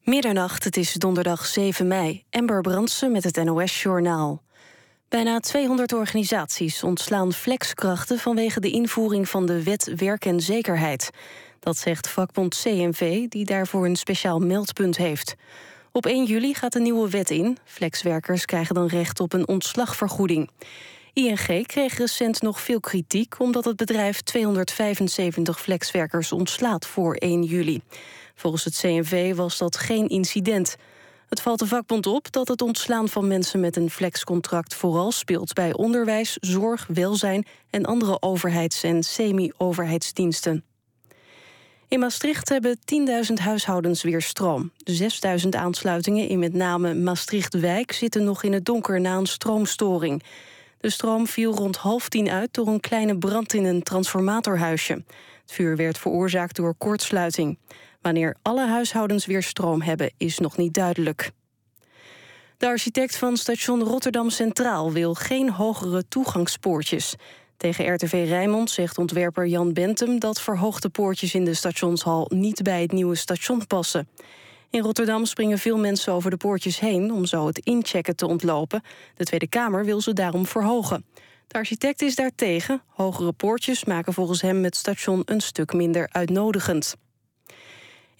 Middernacht, het is donderdag 7 mei. Ember Brandsen met het NOS-journaal. Bijna 200 organisaties ontslaan flexkrachten... vanwege de invoering van de wet werk en zekerheid. Dat zegt vakbond CNV, die daarvoor een speciaal meldpunt heeft. Op 1 juli gaat de nieuwe wet in. Flexwerkers krijgen dan recht op een ontslagvergoeding. ING kreeg recent nog veel kritiek... omdat het bedrijf 275 flexwerkers ontslaat voor 1 juli. Volgens het CNV was dat geen incident. Het valt de vakbond op dat het ontslaan van mensen met een flexcontract vooral speelt bij onderwijs, zorg, welzijn en andere overheids- en semi-overheidsdiensten. In Maastricht hebben 10.000 huishoudens weer stroom. 6.000 aansluitingen in met name Maastricht-Wijk zitten nog in het donker na een stroomstoring. De stroom viel rond half tien uit door een kleine brand in een transformatorhuisje. Het vuur werd veroorzaakt door kortsluiting. Wanneer alle huishoudens weer stroom hebben, is nog niet duidelijk. De architect van station Rotterdam Centraal wil geen hogere toegangspoortjes. Tegen RTV Rijnmond zegt ontwerper Jan Bentum dat verhoogde poortjes in de stationshal niet bij het nieuwe station passen. In Rotterdam springen veel mensen over de poortjes heen om zo het inchecken te ontlopen. De Tweede Kamer wil ze daarom verhogen. De architect is daartegen. Hogere poortjes maken volgens hem het station een stuk minder uitnodigend.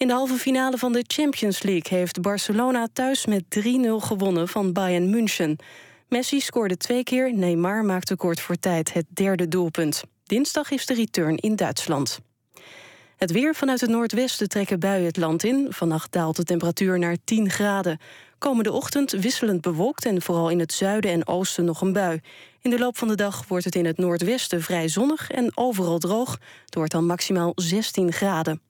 In de halve finale van de Champions League heeft Barcelona thuis met 3-0 gewonnen van Bayern München. Messi scoorde twee keer, Neymar maakte kort voor tijd het derde doelpunt. Dinsdag is de return in Duitsland. Het weer vanuit het noordwesten trekken buien het land in. Vannacht daalt de temperatuur naar 10 graden. Komende ochtend wisselend bewolkt en vooral in het zuiden en oosten nog een bui. In de loop van de dag wordt het in het noordwesten vrij zonnig en overal droog. Het wordt dan maximaal 16 graden.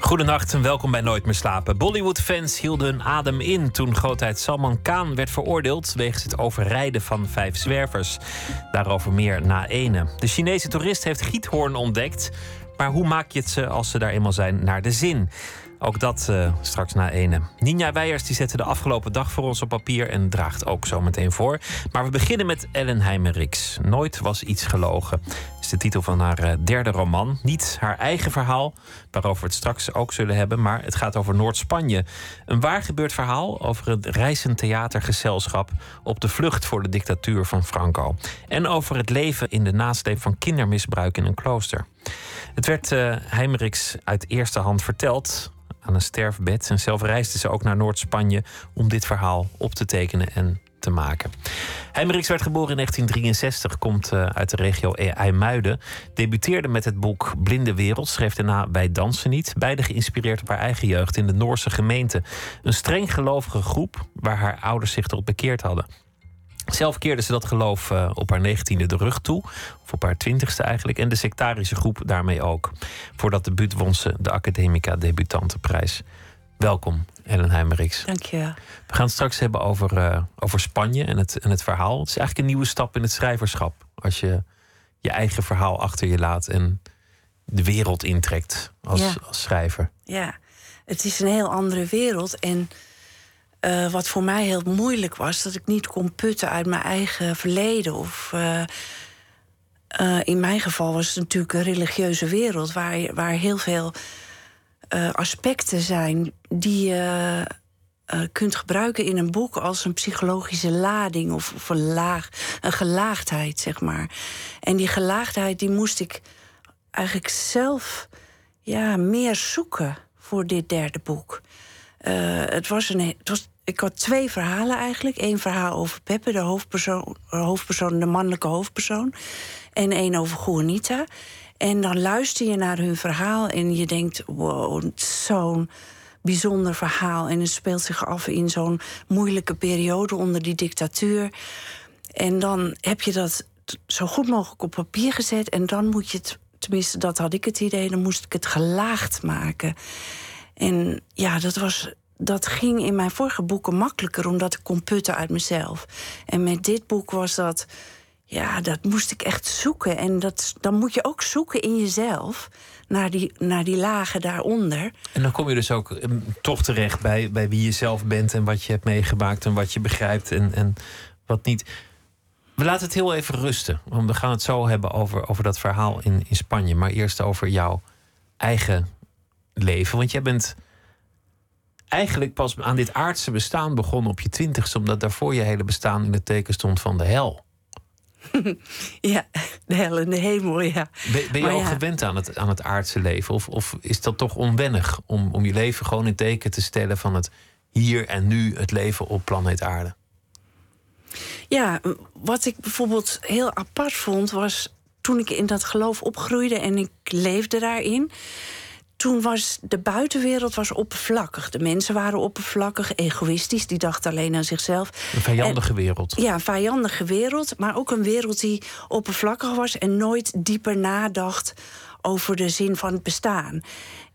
Goedenacht en welkom bij Nooit meer slapen. Bollywood-fans hielden hun adem in toen grootheid Salman Khan werd veroordeeld wegens het overrijden van vijf zwervers. Daarover meer na ene. De Chinese toerist heeft giethoorn ontdekt, maar hoe maak je het ze als ze daar eenmaal zijn naar de zin? Ook dat uh, straks na ene. Ninja Weijers die zette de afgelopen dag voor ons op papier en draagt ook zo meteen voor. Maar we beginnen met Ellen Heimerichs. Nooit was iets gelogen. De titel van haar uh, derde roman. Niet haar eigen verhaal, waarover we het straks ook zullen hebben, maar het gaat over Noord-Spanje. Een waar gebeurd verhaal over het reizend theatergezelschap op de vlucht voor de dictatuur van Franco. En over het leven in de nasleep van kindermisbruik in een klooster. Het werd uh, uit eerste hand verteld aan een sterfbed. En zelf reisde ze ook naar Noord-Spanje om dit verhaal op te tekenen en te maken. Heimerichs werd geboren in 1963, komt uh, uit de regio IJmuiden. Debuteerde met het boek Blinde Wereld, schreef daarna Wij dansen niet. Beide geïnspireerd op haar eigen jeugd in de Noorse gemeente. Een streng gelovige groep waar haar ouders zich tot bekeerd hadden. Zelf keerde ze dat geloof uh, op haar negentiende de rug toe. Of op haar twintigste eigenlijk. En de sectarische groep daarmee ook. Voor dat debuut won ze de Academica Debutantenprijs. Welkom, Ellen Heimerichs. Dank je. We gaan het straks hebben over, uh, over Spanje en het, en het verhaal. Het is eigenlijk een nieuwe stap in het schrijverschap. Als je je eigen verhaal achter je laat en de wereld intrekt als, Ja. als schrijver. Ja, het is een heel andere wereld. En eh, wat voor mij heel moeilijk was, dat ik niet kon putten uit mijn eigen verleden. Of eh, eh, in mijn geval was het natuurlijk een religieuze wereld waar, waar heel veel eh, aspecten zijn die je eh, kunt gebruiken in een boek als een psychologische lading of, een, laag, een gelaagdheid, zeg maar. En die gelaagdheid die moest ik eigenlijk zelf ja, meer zoeken voor dit derde boek. Eh, het was een, het was, ik had twee verhalen eigenlijk. Eén verhaal over Peppe, de hoofdpersoon, hoofdpersoon, de mannelijke hoofdpersoon. En één over Juanita. En dan luister je naar hun verhaal en je denkt: wow, zo'n bijzonder verhaal. En het speelt zich af in zo'n moeilijke periode onder die dictatuur. En dan heb je dat zo goed mogelijk op papier gezet. En dan moet je het, tenminste, dat had ik het idee, dan moest ik het gelaagd maken. En ja, dat, was, dat ging in mijn vorige boeken makkelijker, omdat ik kon putten uit mezelf. En met dit boek was dat ja, dat moest ik echt zoeken. En dat, dan moet je ook zoeken in jezelf naar die, naar die lagen daaronder. En dan kom je dus ook um, toch terecht bij, bij wie je zelf bent en wat je hebt meegemaakt en wat je begrijpt en, en wat niet. We laten het heel even rusten. Want we gaan het zo hebben over, over dat verhaal in, in Spanje. Maar eerst over jouw eigen leven. Want jij bent eigenlijk pas aan dit aardse bestaan begonnen op je twintigste, omdat daarvoor je hele bestaan in het teken stond van de hel. ja, de hel en de hemel, ja. Ben, ben je al gewend aan het, aan het aardse leven? Of, of is dat toch onwennig om, om je leven gewoon in teken te stellen van het hier en nu, het leven op planeet Aarde? Ja, wat ik bijvoorbeeld heel apart vond, was toen ik in dat geloof opgroeide en ik leefde daarin toen was de buitenwereld was oppervlakkig. De mensen waren oppervlakkig, egoïstisch. Die dachten alleen aan zichzelf. Een vijandige wereld. Ja, een vijandige wereld. Maar ook een wereld die oppervlakkig was... en nooit dieper nadacht over de zin van het bestaan.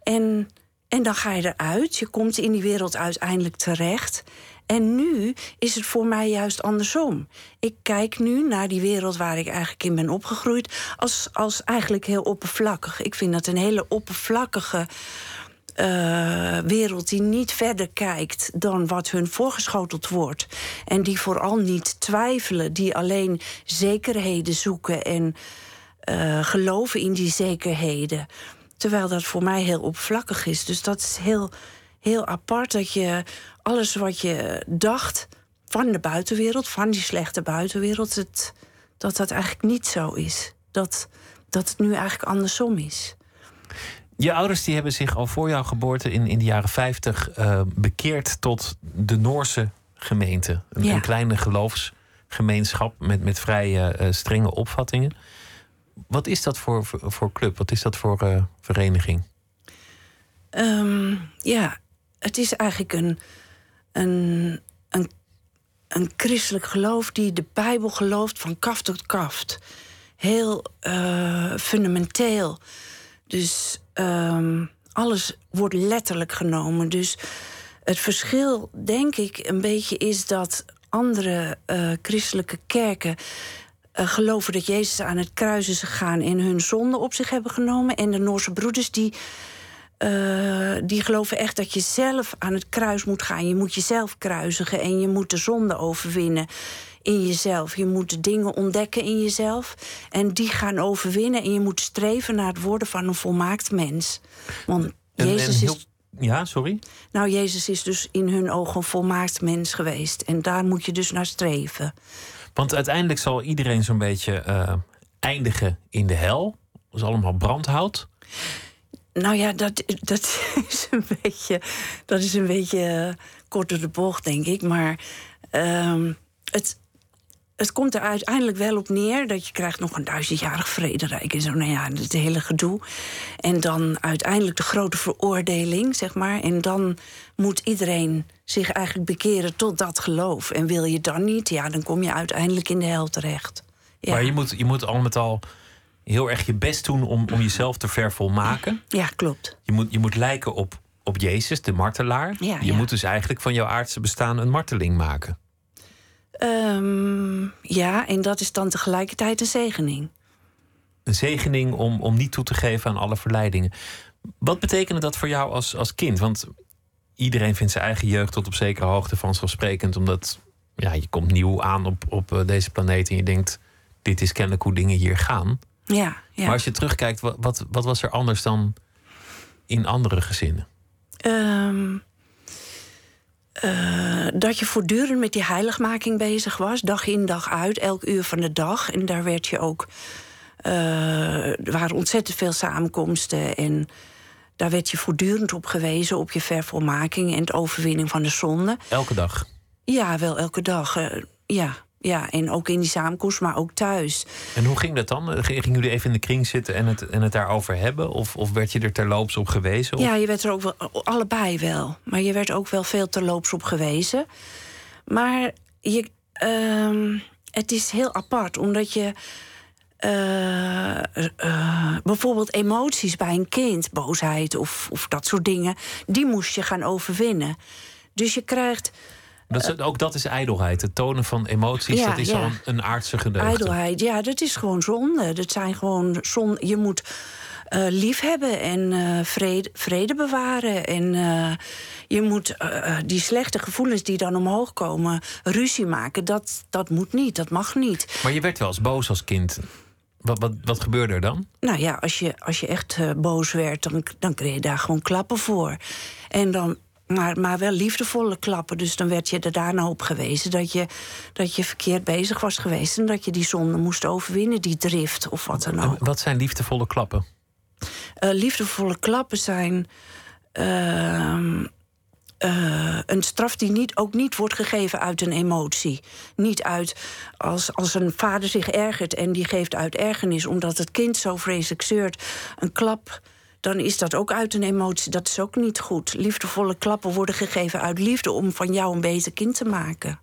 En, en dan ga je eruit. Je komt in die wereld uiteindelijk terecht. En nu is het voor mij juist andersom. Ik kijk nu naar die wereld waar ik eigenlijk in ben opgegroeid als, als eigenlijk heel oppervlakkig. Ik vind dat een hele oppervlakkige. Uh, wereld die niet verder kijkt dan wat hun voorgeschoteld wordt. En die vooral niet twijfelen, die alleen zekerheden zoeken en uh, geloven in die zekerheden. Terwijl dat voor mij heel oppervlakkig is. Dus dat is heel, heel apart dat je alles wat je dacht van de buitenwereld, van die slechte buitenwereld, het, dat dat eigenlijk niet zo is. Dat, dat het nu eigenlijk andersom is. Je ouders die hebben zich al voor jouw geboorte in, in de jaren 50 uh, eh, bekeerd tot de Noorse gemeente. Een, een kleine geloofsgemeenschap met, met vrij uh, strenge opvattingen. Wat is dat voor, voor, voor club? Wat is dat voor uh, vereniging? Um, ja, het is eigenlijk een, een, een, een christelijk geloof die de Bijbel gelooft van kaft tot kaft. Heel uh, fundamenteel. Dus um, alles wordt letterlijk genomen. Dus het verschil, denk ik, een beetje is dat andere uh, christelijke kerken. Uh, geloven dat Jezus aan het kruis is gegaan en hun zonde op zich hebben genomen. En de Noorse broeders die uh, die geloven echt dat je zelf aan het kruis moet gaan. Je moet jezelf kruisigen en je moet de zonde overwinnen in jezelf. Je moet dingen ontdekken in jezelf en die gaan overwinnen. En je moet streven naar het worden van een volmaakt mens. Want Jezus is. Ja, sorry? Nou, Jezus is dus in hun ogen een volmaakt mens geweest. En daar moet je dus naar streven. Want uiteindelijk zal iedereen zo'n beetje uh, eindigen in de hel. Dat is allemaal brandhout. Nou ja, dat, dat is een beetje, dat is een beetje uh, kort de bocht, denk ik. Maar um, het, het komt er uiteindelijk wel op neer dat je krijgt nog een duizendjarig vrederijk en zo. Nou ja, het hele gedoe. En dan uiteindelijk de grote veroordeling, zeg maar. En dan moet iedereen zich eigenlijk bekeren tot dat geloof. En wil je dan niet, ja, dan kom je uiteindelijk in de hel terecht. Ja. Maar je moet, je moet al met al heel erg je best doen om, om jezelf te vervolmaken. Ja, klopt. Je moet, je moet lijken op, op Jezus, de martelaar. Ja, je moet dus eigenlijk van jouw aardse bestaan een marteling maken. Um, ja, en dat is dan tegelijkertijd een zegening. Een zegening om, om niet toe te geven aan alle verleidingen. Wat betekende dat voor jou als, als kind? Want iedereen vindt zijn eigen jeugd tot op zekere hoogte vanzelfsprekend. Omdat ja, je komt nieuw aan op, op eh, deze planeet en je denkt... dit is kennelijk hoe dingen hier gaan. Ja, ja. Maar als je terugkijkt, wat, wat, wat was er anders dan in andere gezinnen? Um, uh, dat je voortdurend met die heiligmaking bezig was, dag in dag uit, elk uur van de dag. En daar werd je ook. Uh, er waren ontzettend veel samenkomsten en daar werd je voortdurend op gewezen, op je vervolmaking en het overwinning van de zonde. Elke dag? Ja, wel elke dag. Uh, ja, ja, en ook in die samenkomst, maar ook thuis. En hoe ging dat dan? Gingen jullie even in de kring zitten en het, en het daarover hebben? Of, of werd je er terloops op gewezen? Ja, je werd er ook wel, allebei wel. Maar je werd ook wel veel terloops op gewezen. Maar je, uh, het is heel apart, omdat je. Uh, uh, bijvoorbeeld emoties bij een kind, boosheid of, of dat soort dingen, die moest je gaan overwinnen. Dus je krijgt Dat is, ook dat is ijdelheid. Het tonen van emoties, Ja, dat is ja. al een, een aardse gedeelte. Ijdelheid, ja, dat is gewoon zonde. Dat zijn gewoon zonde. Je moet eh lief hebben en eh, vrede, vrede bewaren. En eh, je moet die slechte gevoelens die dan omhoog komen, ruzie maken. Dat, dat moet niet, dat mag niet. Maar je werd wel eens boos als kind. Wat, wat, wat gebeurde er dan? Nou ja, als je, als je echt boos werd, dan, dan kreeg je daar gewoon klappen voor. En dan, maar, maar wel liefdevolle klappen. Dus dan werd je er daarna op gewezen dat je, dat je verkeerd bezig was geweest. En dat je die zonde moest overwinnen, die drift of wat dan ook. Wat zijn liefdevolle klappen? Eh, liefdevolle klappen zijn. ehm, eh, een straf die niet, ook niet wordt gegeven uit een emotie. Niet uit als, als een vader zich ergert en die geeft uit ergernis omdat het kind zo vreselijk zeurt. Een klap, dan is dat ook uit een emotie. Dat is ook niet goed. Liefdevolle klappen worden gegeven uit liefde om van jou een beter kind te maken.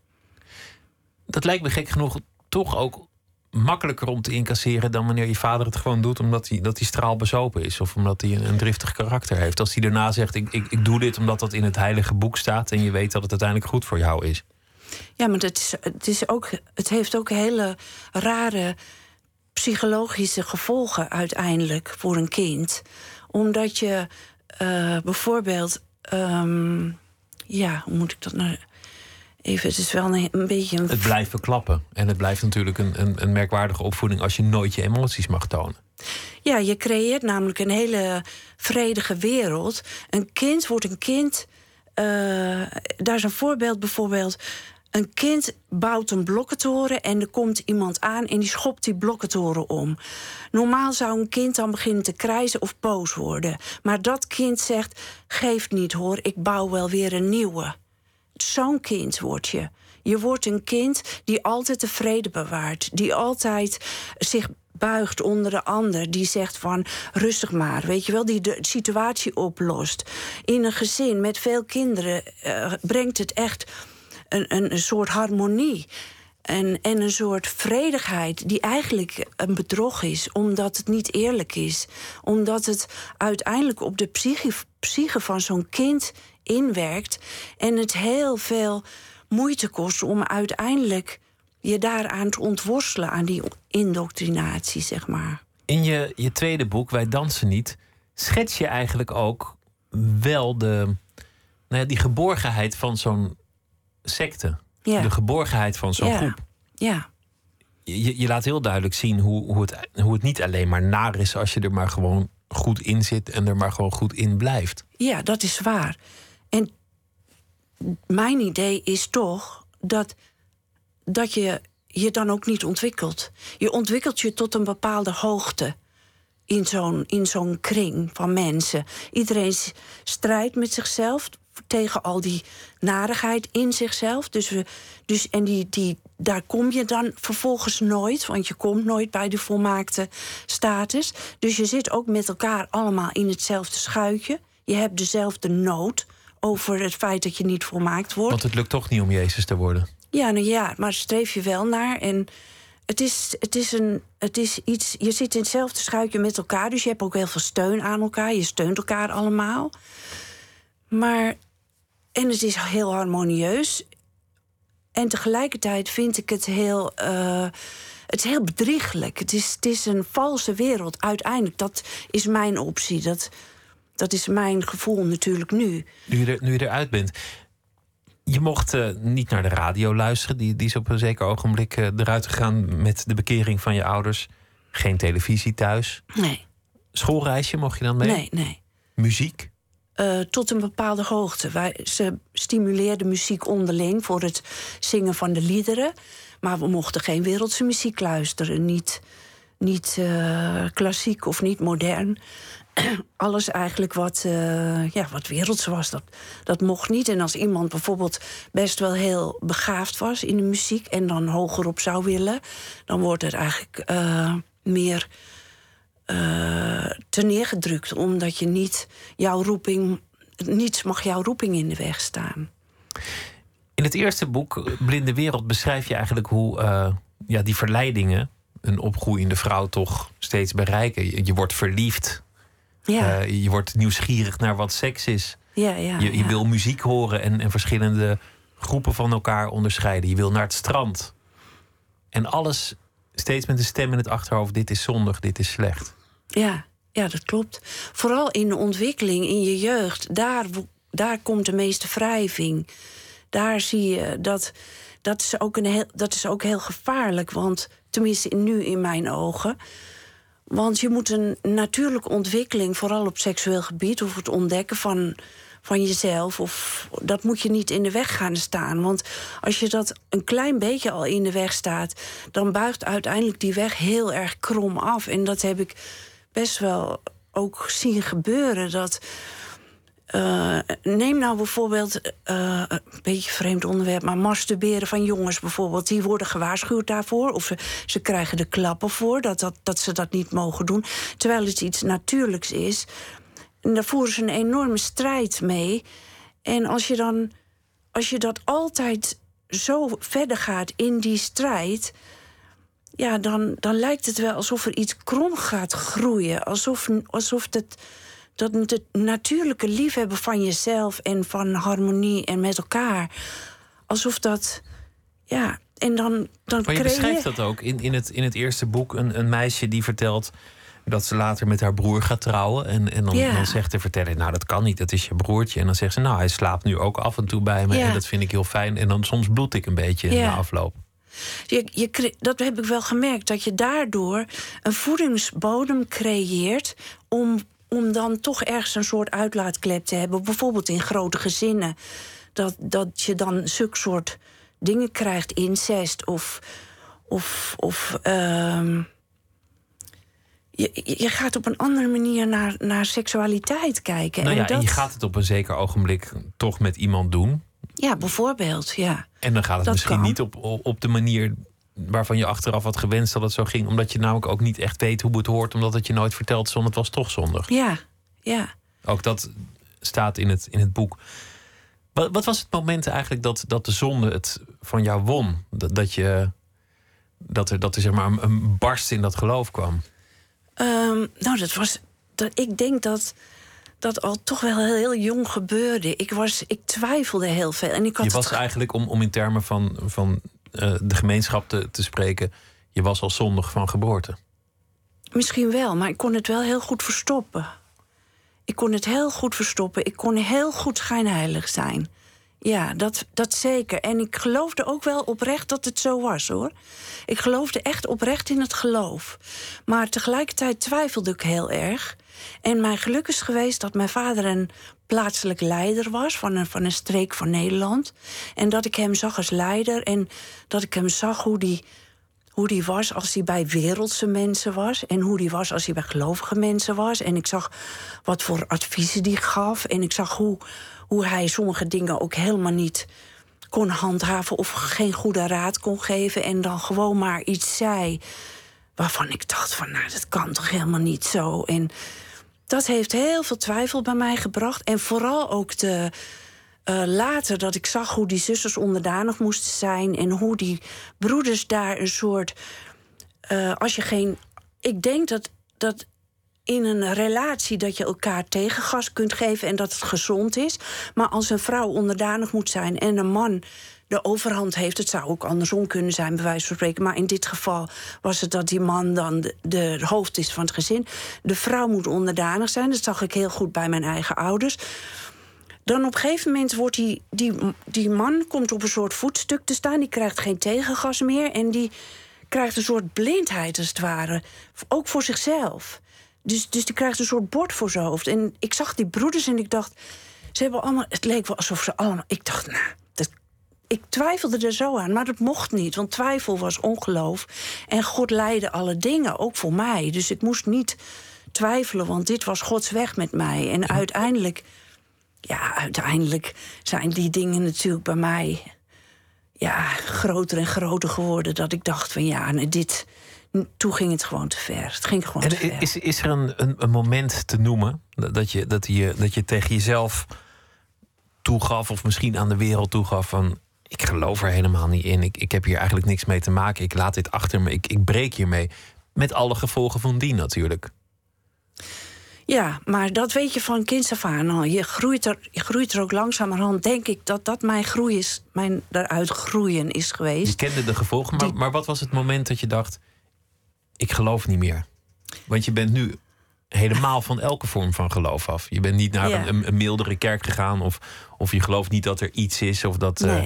Dat lijkt me gek genoeg toch ook makkelijker om te incasseren dan wanneer je vader het gewoon doet omdat hij, dat hij straal bezopen is. Of omdat hij een, een driftig karakter heeft. Als hij daarna zegt: ik, ik, ik doe dit omdat dat in het heilige boek staat. en je weet dat het uiteindelijk goed voor jou is. Ja, maar het, is, het, is ook, het heeft ook hele rare psychologische gevolgen uiteindelijk voor een kind. Omdat je eh, bijvoorbeeld. ehm, ja, hoe moet ik dat nou. Even, het is wel een, een beetje een. Het blijft verklappen. En het blijft natuurlijk een, een, een merkwaardige opvoeding als je nooit je emoties mag tonen. Ja, je creëert namelijk een hele vredige wereld. Een kind wordt een kind. eh, daar is een voorbeeld bijvoorbeeld. Een kind bouwt een blokkentoren en er komt iemand aan en die schopt die blokkentoren om. Normaal zou een kind dan beginnen te krijzen of boos worden. Maar dat kind zegt: Geef niet hoor, ik bouw wel weer een nieuwe. Zo'n kind word je. Je wordt een kind die altijd de vrede bewaart. Die altijd zich buigt onder de ander. Die zegt van rustig maar. Weet je wel, die de situatie oplost. In een gezin met veel kinderen eh, brengt het echt een, een, soort harmonie. En, en een soort vredigheid die eigenlijk een bedrog is, omdat het niet eerlijk is. Omdat het uiteindelijk op de psyche, psyche van zo'n kind inwerkt. En het heel veel moeite kost om uiteindelijk je daaraan te ontworstelen, aan die indoctrinatie, zeg maar. In je, je tweede boek, Wij dansen niet, schets je eigenlijk ook wel de, nou ja, die geborgenheid van zo'n secte. Ja. De geborgenheid van zo'n Ja. groep. Ja, Je, je laat heel duidelijk zien hoe, hoe, het, hoe het niet alleen maar naar is als je er maar gewoon goed in zit en er maar gewoon goed in blijft. ja, dat is waar. En mijn idee is toch dat, dat je je dan ook niet ontwikkelt. Je ontwikkelt je tot een bepaalde hoogte in zo'n, in zo'n kring van mensen. Iedereen strijdt met zichzelf tegen al die narigheid in zichzelf. Dus we, dus, en die, die, daar kom je dan vervolgens nooit, want je komt nooit bij de volmaakte status. Dus je zit ook met elkaar allemaal in hetzelfde schuitje. Je hebt dezelfde nood over het feit dat je niet volmaakt wordt. Want het lukt toch niet om Jezus te worden. Ja, nou ja, maar streef je wel naar. En het is, het is, een, het is iets. Je zit in hetzelfde schuitje met elkaar. Dus je hebt ook heel veel steun aan elkaar. Je steunt elkaar allemaal. Maar. En het is heel harmonieus. En tegelijkertijd vind ik het heel. eh, het is heel bedrieglijk. Het is, het is een valse wereld. Uiteindelijk, dat is mijn optie. Dat, dat is mijn gevoel natuurlijk nu. Nu je, er, nu je eruit bent. Je mocht eh, niet naar de radio luisteren. Die, die is op een zeker ogenblik eh, eruit gegaan met de bekering van je ouders. Geen televisie thuis. Nee, Schoolreisje mocht je dan mee? nee, nee. Muziek? Eh, tot een bepaalde hoogte. Wij, ze stimuleerden muziek onderling voor het zingen van de liederen. Maar we mochten geen wereldse muziek luisteren. Niet, niet eh, klassiek of niet modern. Alles eigenlijk wat, eh, ja, wat werelds was, dat, dat mocht niet. En als iemand bijvoorbeeld best wel heel begaafd was in de muziek... en dan hogerop zou willen, dan wordt het eigenlijk meer eh te neergedrukt. Omdat je niet jouw roeping. Niets mag jouw roeping in de weg staan. In het eerste boek, Blinde Wereld, beschrijf je eigenlijk hoe eh, ja, die verleidingen een opgroeiende vrouw toch steeds bereiken. Je, je wordt verliefd. Ja, Eh, je wordt nieuwsgierig naar wat seks is. ja, ja. Je, je ja. wil muziek horen en, en verschillende groepen van elkaar onderscheiden. Je wil naar het strand. En alles steeds met een stem in het achterhoofd: dit is zondig, dit is slecht. Ja, ja, dat klopt. Vooral in de ontwikkeling, in je jeugd, daar, daar komt de meeste wrijving. Daar zie je dat. Dat is, ook een heel, dat is ook heel gevaarlijk, want tenminste nu in mijn ogen. Want je moet een natuurlijke ontwikkeling, vooral op seksueel gebied, of het ontdekken van, van jezelf, of dat moet je niet in de weg gaan staan. Want als je dat een klein beetje al in de weg staat, dan buigt uiteindelijk die weg heel erg krom af. En dat heb ik best wel ook zien gebeuren. Dat, uh, neem nou bijvoorbeeld, uh, een beetje vreemd onderwerp, maar masturberen van jongens bijvoorbeeld. Die worden gewaarschuwd daarvoor. Of ze, ze krijgen de klappen voor dat, dat, dat ze dat niet mogen doen. Terwijl het iets natuurlijks is. En daar voeren ze een enorme strijd mee. En als je dan, als je dat altijd zo verder gaat in die strijd ja, dan, dan lijkt het wel alsof er iets krom gaat groeien. Alsof, alsof het, dat het natuurlijke liefhebben van jezelf en van harmonie en met elkaar. Alsof dat. Ja, en dan. dan maar je beschrijft dat ook in, in, het, in het eerste boek. Een, een meisje die vertelt dat ze later met haar broer gaat trouwen. En, en dan, dan zegt de verteller, nou dat kan niet, dat is je broertje. En dan zegt ze, nou hij slaapt nu ook af en toe bij me. En dat vind ik heel fijn. En dan soms bloed ik een beetje ja. na afloop. Je, je, dat heb ik wel gemerkt, dat je daardoor een voedingsbodem creëert om, om dan toch ergens een soort uitlaatklep te hebben. Bijvoorbeeld in grote gezinnen. Dat, dat je dan zulke soort dingen krijgt, incest of. of, of uh, je, je gaat op een andere manier naar, naar seksualiteit kijken. Nou ja, en, dat... en je gaat het op een zeker ogenblik toch met iemand doen. Ja, bijvoorbeeld, ja. En dan gaat het misschien niet op, op de manier waarvan je achteraf had gewenst dat het zo ging. Omdat je namelijk ook niet echt weet hoe het hoort, omdat het je nooit vertelt, zonder het was toch zondig. Ja, ja. Ook dat staat in het, in het boek. Wat, wat was het moment eigenlijk dat, dat de zonde het van jou won? Dat, dat, je, dat er, dat er zeg maar een, een barst in dat geloof kwam? Um, nou, dat was. Dat, ik denk dat dat al toch wel heel, jong gebeurde. Ik, was, ik twijfelde heel veel. En ik had je was eigenlijk, om, om in termen van, van uh, de gemeenschap te, te spreken, je was al zondig van geboorte. Misschien wel, maar ik kon het wel heel goed verstoppen. Ik kon het heel goed verstoppen. Ik kon heel goed schijnheilig zijn. Ja, dat, dat zeker. En ik geloofde ook wel oprecht dat het zo was hoor. Ik geloofde echt oprecht in het geloof. Maar tegelijkertijd twijfelde ik heel erg. En mijn geluk is geweest dat mijn vader een plaatselijk leider was van een, van een streek van Nederland. En dat ik hem zag als leider en dat ik hem zag hoe die, hoe die was als hij bij wereldse mensen was. En hoe die was als hij bij gelovige mensen was. En ik zag wat voor adviezen die gaf. En ik zag hoe, hoe hij sommige dingen ook helemaal niet kon handhaven of geen goede raad kon geven. En dan gewoon maar iets zei waarvan ik dacht van, nou, dat kan toch helemaal niet zo. En dat heeft heel veel twijfel bij mij gebracht. En vooral ook de, uh, later dat ik zag hoe die zusters onderdanig moesten zijn... en hoe die broeders daar een soort... Uh, als je geen... Ik denk dat, dat in een relatie dat je elkaar tegengas kunt geven... en dat het gezond is. Maar als een vrouw onderdanig moet zijn en een man de overhand heeft. Het zou ook andersom kunnen zijn, bij wijze van spreken. Maar in dit geval was het dat die man dan de, hoofd is van het gezin. De vrouw moet onderdanig zijn. Dat zag ik heel goed bij mijn eigen ouders. Dan op een gegeven moment wordt die, die, die man komt op een soort voetstuk te staan. Die krijgt geen tegengas meer. En die krijgt een soort blindheid, als het ware. Ook voor zichzelf. Dus, dus die krijgt een soort bord voor zijn hoofd. En ik zag die broeders en ik dacht... Ze hebben allemaal, het leek wel alsof ze allemaal... Ik dacht, nou, ik twijfelde er zo aan, maar dat mocht niet. Want twijfel was ongeloof. En God leidde alle dingen, ook voor mij. Dus ik moest niet twijfelen, want dit was Gods weg met mij. En uiteindelijk, ja, uiteindelijk zijn die dingen natuurlijk bij mij ja, groter en groter geworden. Dat ik dacht van ja, nee, dit. Toen ging het gewoon te ver. Het ging gewoon te ver. Is, is er een, een, een moment te noemen dat je, dat, je, dat je tegen jezelf toegaf, of misschien aan de wereld toegaf van ik geloof er helemaal niet in. Ik, ik heb hier eigenlijk niks mee te maken. Ik laat dit achter me. Ik, ik breek hiermee. Met alle gevolgen van die natuurlijk. Ja, maar dat weet je van kinds af aan al. Je groeit er, je groeit er ook langzamerhand. Denk ik dat dat mijn groei is, mijn eruit groeien is geweest. Je kende de gevolgen, maar, maar wat was het moment dat je dacht: ik geloof niet meer? Want je bent nu helemaal van elke vorm van geloof af. Je bent niet naar Ja. een, een mildere kerk gegaan, of, of je gelooft niet dat er iets is, of dat, eh,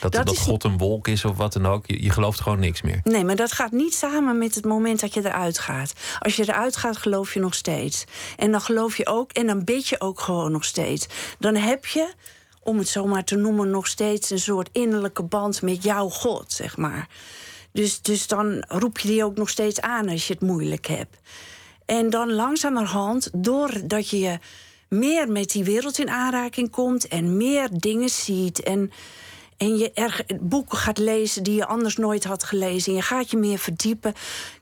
dat, Dat God een wolk is, of wat dan ook. Je, je gelooft gewoon niks meer. Nee, maar dat gaat niet samen met het moment dat je eruit gaat. Als je eruit gaat, geloof je nog steeds. En dan geloof je ook, en dan bid je ook gewoon nog steeds. Dan heb je, om het zo maar te noemen, nog steeds een soort innerlijke band met jouw God, zeg maar. Dus, dus dan roep je die ook nog steeds aan als je het moeilijk hebt. En dan langzamerhand, doordat je meer met die wereld in aanraking komt en meer dingen ziet en, en je er boeken gaat lezen die je anders nooit had gelezen en je gaat je meer verdiepen,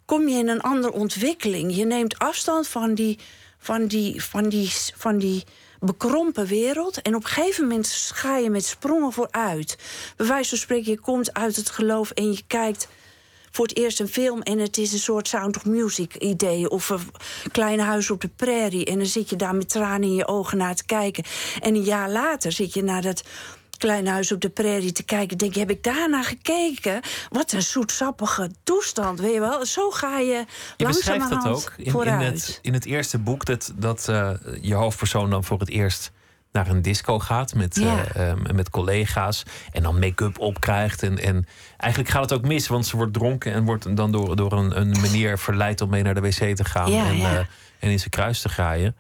kom je in een andere ontwikkeling. Je neemt afstand van die, van die, van die, van die bekrompen wereld en op een gegeven moment ga je met sprongen vooruit. Bij wijze van spreken, je komt uit het geloof en je kijkt voor het eerst een film en het is een soort Sound of Music idee. Of een klein huis op de prairie. En dan zit je daar met tranen in je ogen naar te kijken. En een jaar later zit je naar dat klein huis op de prairie te kijken. Denk je, heb ik daarna gekeken? Wat een zoetsappige toestand, weet je wel? Zo ga je, Je beschrijft dat ook in, in, het, in het eerste boek, dat, dat eh, je hoofdpersoon dan voor het eerst naar een disco gaat met, Ja. eh, eh, met collega's en dan make-up opkrijgt. En, en eigenlijk gaat het ook mis, want ze wordt dronken en wordt dan door, door een, een meneer verleid om mee naar de wc te gaan Ja, en, ja. eh, en in zijn kruis te graaien.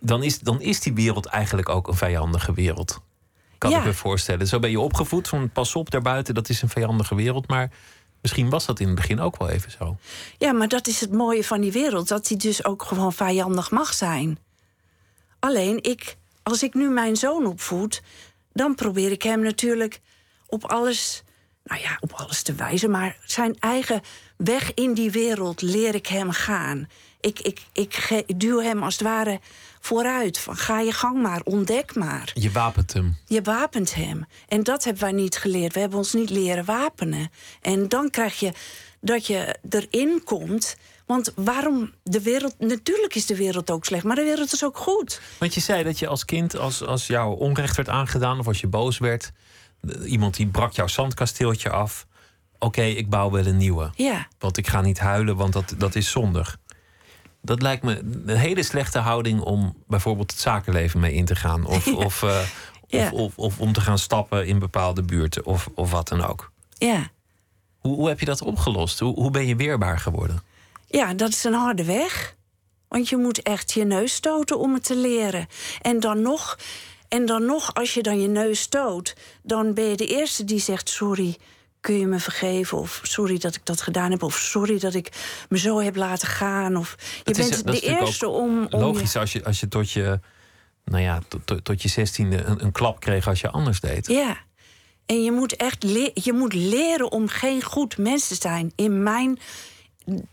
Dan is, dan is die wereld eigenlijk ook een vijandige wereld. Kan ik me voorstellen. Zo ben je opgevoed van pas op daarbuiten, dat is een vijandige wereld. Maar misschien was dat in het begin ook wel even zo. Ja, maar dat is het mooie van die wereld. Dat die dus ook gewoon vijandig mag zijn. Alleen, ik, als ik nu mijn zoon opvoed... dan probeer ik hem natuurlijk op alles... nou ja, op alles te wijzen... maar zijn eigen weg in die wereld leer ik hem gaan. Ik, ik, ik duw hem als het ware vooruit. Van, ga je gang maar, ontdek maar. Je wapent hem. Je wapent hem. En dat hebben wij niet geleerd. We hebben ons niet leren wapenen. En dan krijg je dat je erin komt. Want waarom de wereld. Natuurlijk is de wereld ook slecht, maar de wereld is ook goed. Want je zei dat je als kind, als, als jou onrecht werd aangedaan of als je boos werd, iemand die brak jouw zandkasteeltje af. Oké, ik bouw wel een nieuwe. Ja, Want ik ga niet huilen, want dat, dat is zondig. Dat lijkt me een hele slechte houding om bijvoorbeeld het zakenleven mee in te gaan. Of, of, eh, Ja. of, of, of om te gaan stappen in bepaalde buurten of, of wat dan ook. ja. Hoe, hoe heb je dat opgelost? Hoe, hoe ben je weerbaar geworden? Ja, dat is een harde weg. Want je moet echt je neus stoten om het te leren. En dan nog, en dan nog als je dan je neus stoot, dan ben je de eerste die zegt: Sorry, kun je me vergeven? Of sorry dat ik dat gedaan heb. Of sorry dat ik me zo heb laten gaan. Of je is- bent de eerste om. om Logisch als je, als je tot je, nou ja, tot, tot, je zestiende een, een klap kreeg als je anders deed. Ja. En je moet echt je moet leren om geen goed mens te zijn. In mijn.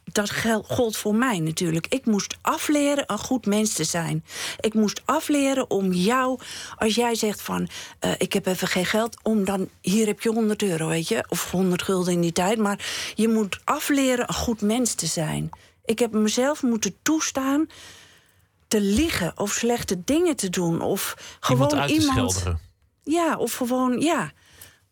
Dat gold voor mij natuurlijk. Ik moest afleren een goed mens te zijn. Ik moest afleren om jou, als jij zegt van eh, ik heb even geen geld, om dan hier heb je 100 euro, weet je, of 100 gulden in die tijd. Maar je moet afleren een goed mens te zijn. Ik heb mezelf moeten toestaan te liegen of slechte dingen te doen of Iemand gewoon uit te iemand. schilderen. Ja, of gewoon, ja,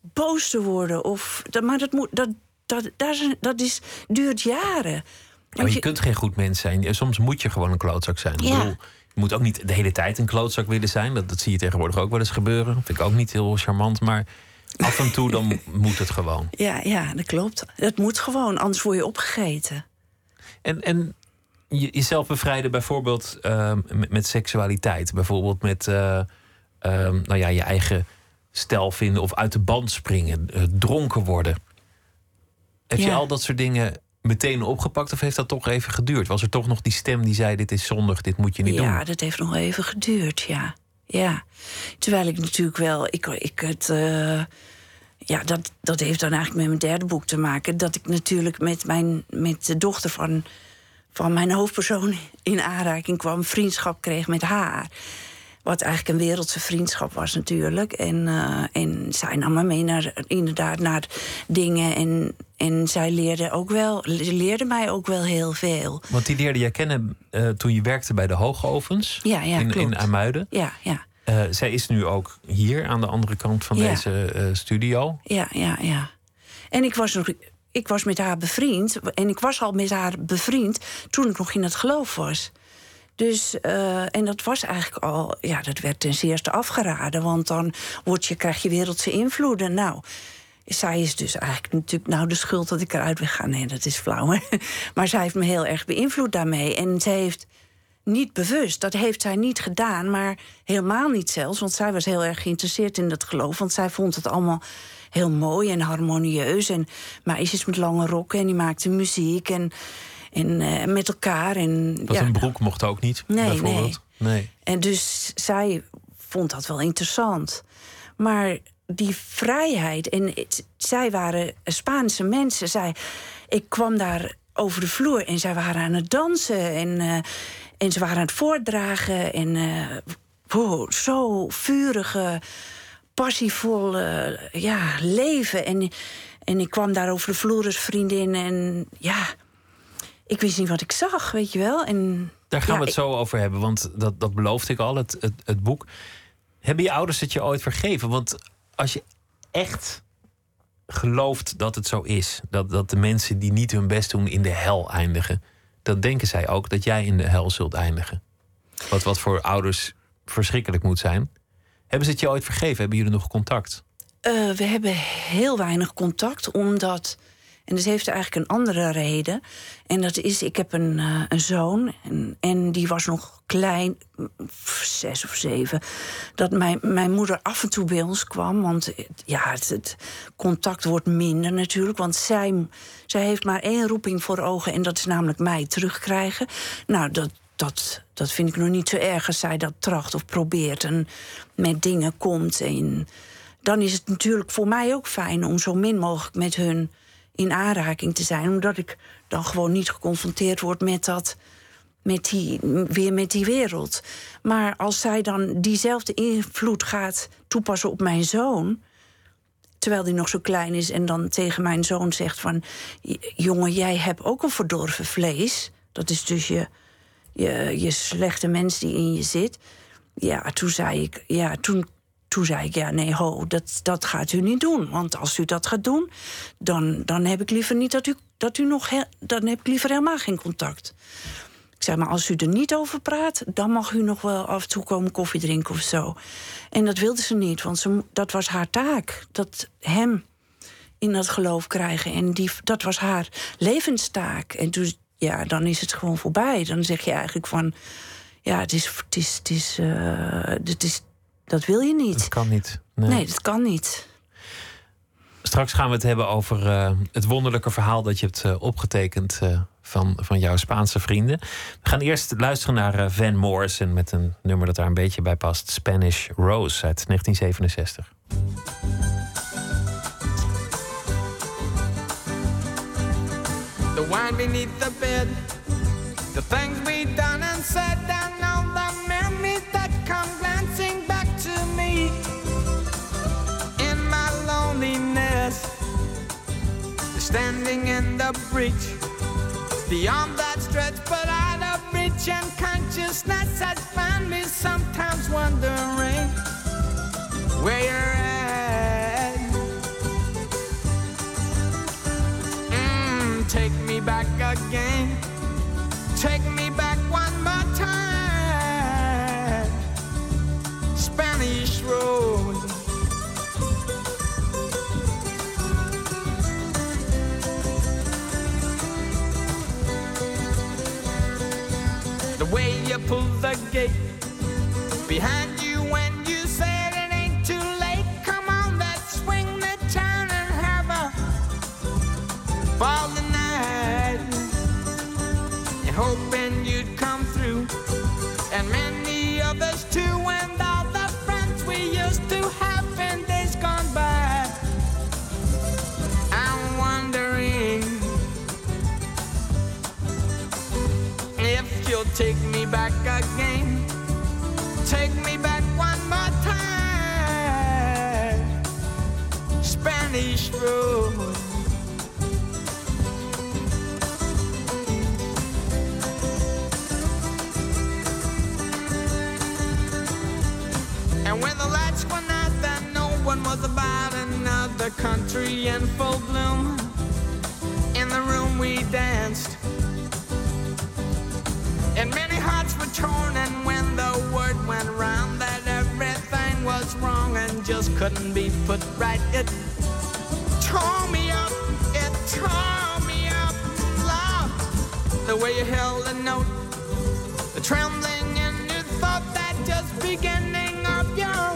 boos te worden. Of, dat, maar dat, moet, dat, dat, dat, is, duurt jaren. Ja, maar je kunt geen goed mens zijn. Soms moet je gewoon een klootzak zijn. Ik Ja. bedoel, je moet ook niet de hele tijd een klootzak willen zijn. Dat, dat zie je tegenwoordig ook wel eens gebeuren. Dat vind ik ook niet heel charmant. Maar af en toe dan moet het gewoon. Ja, ja, dat klopt. Dat moet gewoon, anders word je opgegeten. En, en je, jezelf bevrijden bijvoorbeeld ehm, met, met seksualiteit. Bijvoorbeeld met eh, ehm, nou ja, je eigen stijl vinden of uit de band springen. eh, dronken worden. Heb je Ja. al dat soort dingen meteen opgepakt of heeft dat toch even geduurd? Was er toch nog die stem die zei: Dit is zondig, dit moet je niet ja, doen? dat heeft nog even geduurd, ja. ja. Terwijl ik natuurlijk wel, ik, ik het. eh, ja, dat, dat heeft dan eigenlijk met mijn derde boek te maken. Dat ik natuurlijk met, mijn, met de dochter van, van mijn hoofdpersoon in aanraking kwam, vriendschap kreeg met haar. Wat eigenlijk een wereldse vriendschap was natuurlijk. En, uh, en zij nam me mee naar, inderdaad naar dingen. En, en zij leerde, ook wel, leerde mij ook wel heel veel. Want die leerde jij kennen uh, toen je werkte bij de Hoogovens ja, ja, in, klopt. in Amuiden. Ja, ja. Uh, zij is nu ook hier aan de andere kant van Ja. deze studio. Ja, ja, ja. En ik was nog. Ik was met haar bevriend. En ik was al met haar bevriend toen ik nog in het geloof was. Dus, eh, en dat was eigenlijk al, ja, dat werd ten zeerste afgeraden. Want dan word je, krijg je wereldse invloeden. Nou, zij is dus eigenlijk natuurlijk nou de schuld dat ik eruit gaan. Nee, dat is flauw. Hè? Maar zij heeft me heel erg beïnvloed daarmee. En zij heeft niet bewust, dat heeft zij niet gedaan, maar helemaal niet zelfs. Want zij was heel erg geïnteresseerd in dat geloof. Want zij vond het allemaal heel mooi en harmonieus. En meisjes met lange rokken en die maakten muziek en, en eh, met elkaar. En, Want ja, een broek mocht ook niet, Nee, bijvoorbeeld. Nee. en dus zij vond dat wel interessant. Maar die vrijheid, en het- zij waren Spaanse mensen. Zij, ik kwam daar over de vloer en zij waren aan het dansen. En, eh, en ze waren aan het voordragen. En eh, wow, zo vurige, passievolle ja, leven. En, en ik kwam daar over de vloer als vriendin. En ja, ik wist niet wat ik zag, weet je wel. En, Daar gaan ja, we het zo over hebben, want dat, dat beloofde ik al, het, het, het boek. Hebben je ouders het je ooit vergeven? Want als je echt gelooft dat het zo is, dat, dat de mensen die niet hun best doen in de hel eindigen, dan denken zij ook dat jij in de hel zult eindigen. Wat, wat voor ouders verschrikkelijk moet zijn. Hebben ze het je ooit vergeven? Hebben jullie nog contact? Eh, we hebben heel weinig contact, omdat. En dat heeft eigenlijk een andere reden. En dat is, ik heb een, eh, een zoon. En, en die was nog klein, zes of zeven. Dat mijn, mijn moeder af en toe bij ons kwam. Want het- ja, het, het contact wordt minder natuurlijk. Want zij, zij heeft maar één roeping voor ogen. En dat is namelijk mij terugkrijgen. Nou, dat, dat, dat vind ik nog niet zo erg als zij dat tracht of probeert. En met dingen komt. En dan is het natuurlijk voor mij ook fijn om zo min mogelijk met hun in aanraking te zijn. Omdat ik dan gewoon niet geconfronteerd word met dat. Met die, weer met die wereld. Maar als zij dan diezelfde invloed gaat toepassen op mijn zoon. Terwijl die nog zo klein is en dan tegen mijn zoon zegt van... "J- jongen, jij hebt ook een verdorven vlees. Dat is dus je, je, je slechte mens die in je zit. Ja, toen zei ik, ja, toen, toen zei ik, ja, nee, ho, dat, dat gaat u niet doen. Want als u dat gaat doen, dan, dan heb ik liever niet dat u, dat u nog, dan heb ik liever helemaal geen contact. Ik zei, maar als u er niet over praat, dan mag u nog wel af en toe komen koffie drinken of zo. En dat wilde ze niet, want ze, dat was haar taak. Dat hem in dat geloof krijgen. En die, dat was haar levenstaak. En toen, ja, dan is het gewoon voorbij. Dan zeg je eigenlijk van, ja, het is, het is, het is, eh, het is dat wil je Dat niet. kan niet. Nee, dat kan niet. Straks gaan we het hebben over eh, het wonderlijke verhaal dat je hebt eh, opgetekend eh, van, van jouw Spaanse vrienden. We gaan eerst luisteren naar eh, Van Morrison met een nummer dat daar een beetje bij past: Spanish Rose uit 1967. the wine beneath the bed, the things we done and said, and standing in the breach, arm that stretched but out of reach, and consciousness has found me sometimes wondering where you're at. Mm, take me back again. Take me back one more time. Spanish Road. You pull the gate behind you when you said it ain't too late. Come on, let's swing the town and have a ball tonight. And hoping Take me back again. Take me back one more time. Spanish Road. And when the lights went out, then no one was about another country in full bloom. In the room we danced. And many hearts were torn, and when the word went round that everything was wrong and just couldn't be put right, it tore me up, it tore me up, love. The way you held a note, the trembling in your thought, that just beginning of your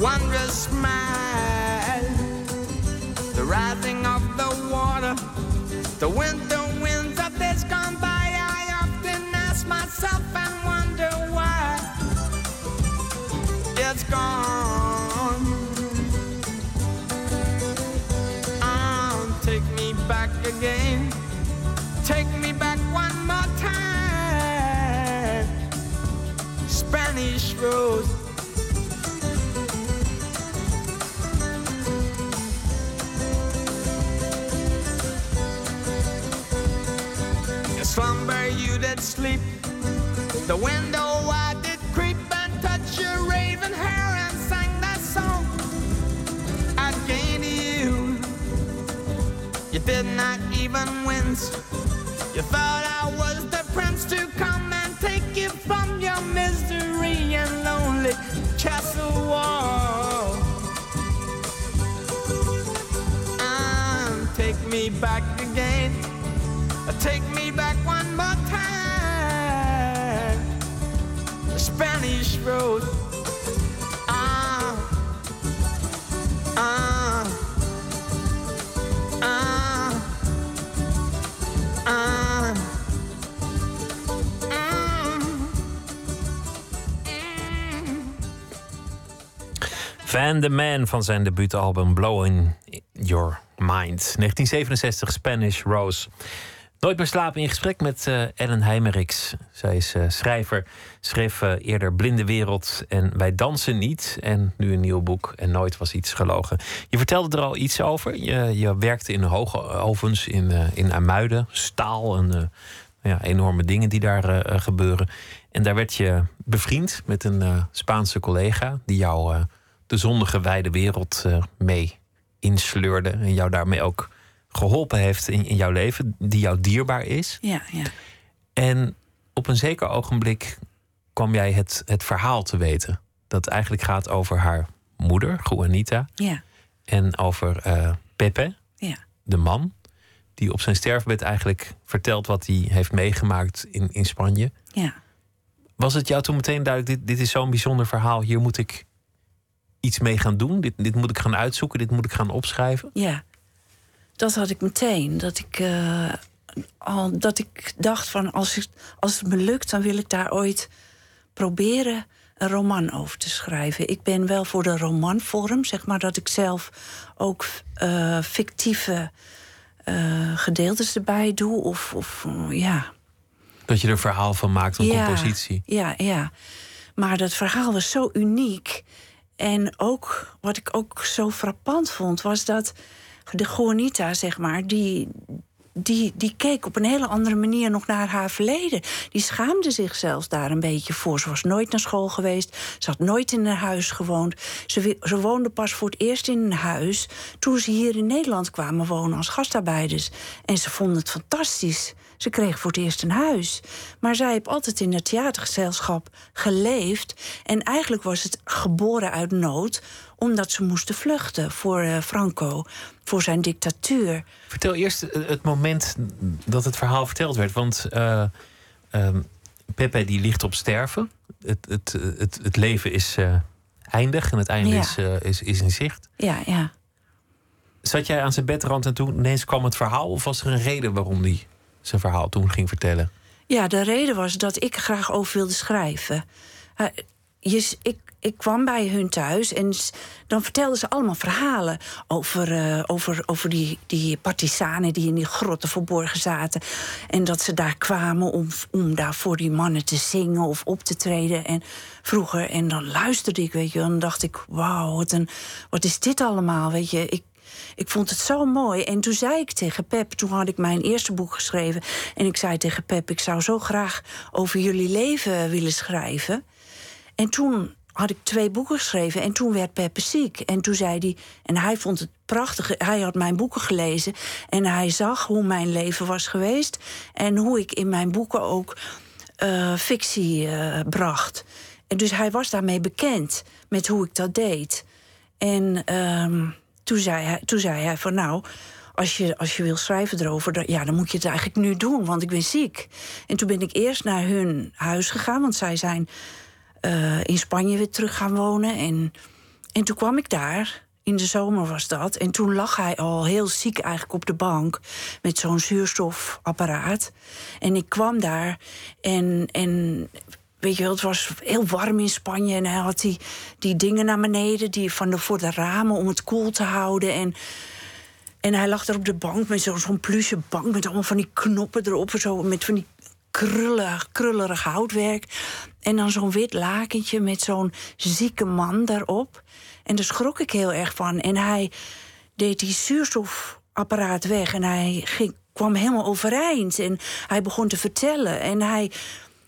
wondrous smile, the rising of the water, the winter gone. Oh, take me back again. Take me back one more time. Spanish Rose. Slumber you did sleep. The window did not even wince. You thought I was the prince to come and take you from your misery and lonely castle wall. And take me back again. Take me back one more time. The Spanish Rose. Van de Man van zijn debuutalbum Blowing Your Mind. 1967 Spanish Rose. Nooit meer slapen in gesprek met eh, Ellen Heimerichs. Zij is eh, schrijver, schreef eh, eerder Blinde Wereld en Wij dansen niet. En nu een nieuw boek en Nooit was iets gelogen. Je vertelde er al iets over. Je, je werkte in hoge ovens in, in Amuiden. Staal en ja, enorme dingen die daar gebeuren. En daar werd je bevriend met een Spaanse collega... die jou de zondige wijde wereld eh, mee insleurde. En jou daarmee ook geholpen heeft in, in jouw leven. Die jou dierbaar is. Ja, ja. En op een zeker ogenblik kwam jij het, het verhaal te weten. Dat eigenlijk gaat over haar moeder, Juanita. Ja, En over eh, Pepe, ja. de man. Die op zijn sterfbed eigenlijk vertelt wat hij heeft meegemaakt in, in Spanje. Ja. Was het jou toen meteen duidelijk, dit, dit is zo'n bijzonder verhaal. Hier moet ik iets mee gaan doen. Dit, dit moet ik gaan uitzoeken. Dit moet ik gaan opschrijven. Ja, dat had ik meteen. Dat ik, eh, al, dat ik dacht van als, ik, als het me lukt, dan wil ik daar ooit proberen een roman over te schrijven. Ik ben wel voor de romanvorm, zeg maar, dat ik zelf ook eh, fictieve eh, gedeeltes erbij doe. Of, of ja, Dat je er verhaal van maakt, een compositie. ja, ja. Maar dat verhaal was zo uniek. En ook, wat ik ook zo frappant vond, was dat de Juanita, zeg maar, die, die, die keek op een hele andere manier nog naar haar verleden. Die schaamde zich zelfs daar een beetje voor. Ze was nooit naar school geweest. Ze had nooit in een huis gewoond. Ze, ze woonde pas voor het eerst in een huis toen ze hier in Nederland kwamen wonen als gastarbeiders. En ze vonden het fantastisch. Ze kreeg voor het eerst een huis. Maar zij heeft altijd in het theatergezelschap geleefd. En eigenlijk was het geboren uit nood, omdat ze moesten vluchten voor eh, Franco, voor zijn dictatuur. Vertel eerst eh, het moment dat het verhaal verteld werd. Want ehm, Pepe die ligt op sterven. Het, het, het, het leven is eindig en het einde Ja. is, is, is in zicht. Ja, ja. Zat jij aan zijn bedrand en toen ineens kwam het verhaal? Of was er een reden waarom hij zijn verhaal toen ging vertellen? Ja, de reden was dat ik graag over wilde schrijven. Je, ik, ik kwam bij hun thuis en dan vertelden ze allemaal verhalen over, uh, over, over die, die partisanen die in die grotten verborgen zaten. En dat ze daar kwamen om, om daar voor die mannen te zingen of op te treden. En vroeger, en dan luisterde ik, weet je, en dacht ik: wauw, wat, wat is dit allemaal? Weet je, ik, ik vond het zo mooi. En toen zei ik tegen Pep, toen had ik mijn eerste boek geschreven. En ik zei tegen Pep: Ik zou zo graag over jullie leven willen schrijven. En toen had ik twee boeken geschreven en toen werd Peppe ziek. En toen zei hij, en hij vond het prachtig, hij had mijn boeken gelezen en hij zag hoe mijn leven was geweest en hoe ik in mijn boeken ook uh, fictie uh, bracht. En dus hij was daarmee bekend met hoe ik dat deed. En um, toen, zei hij, toen zei hij van nou, als je, als je wil schrijven erover, dan, ja, dan moet je het eigenlijk nu doen, want ik ben ziek. En toen ben ik eerst naar hun huis gegaan, want zij zijn uh, in Spanje weer terug gaan wonen. En, en toen kwam ik daar. In de zomer was dat. En toen lag hij al heel ziek eigenlijk op de bank. Met zo'n zuurstofapparaat. En ik kwam daar. En, en weet je wel, het was heel warm in Spanje. En hij had die, die dingen naar beneden. Die van de, voor de ramen om het koel te houden. En, en hij lag daar op de bank met zo'n zo'n pluche bank. Met allemaal van die knoppen erop. Zo, met van die krullig, krullerig houtwerk. En dan zo'n wit lakentje met zo'n zieke man daarop. En daar schrok ik heel erg van. En hij deed die zuurstofapparaat weg en hij ging, kwam helemaal overeind. En hij begon te vertellen. En hij,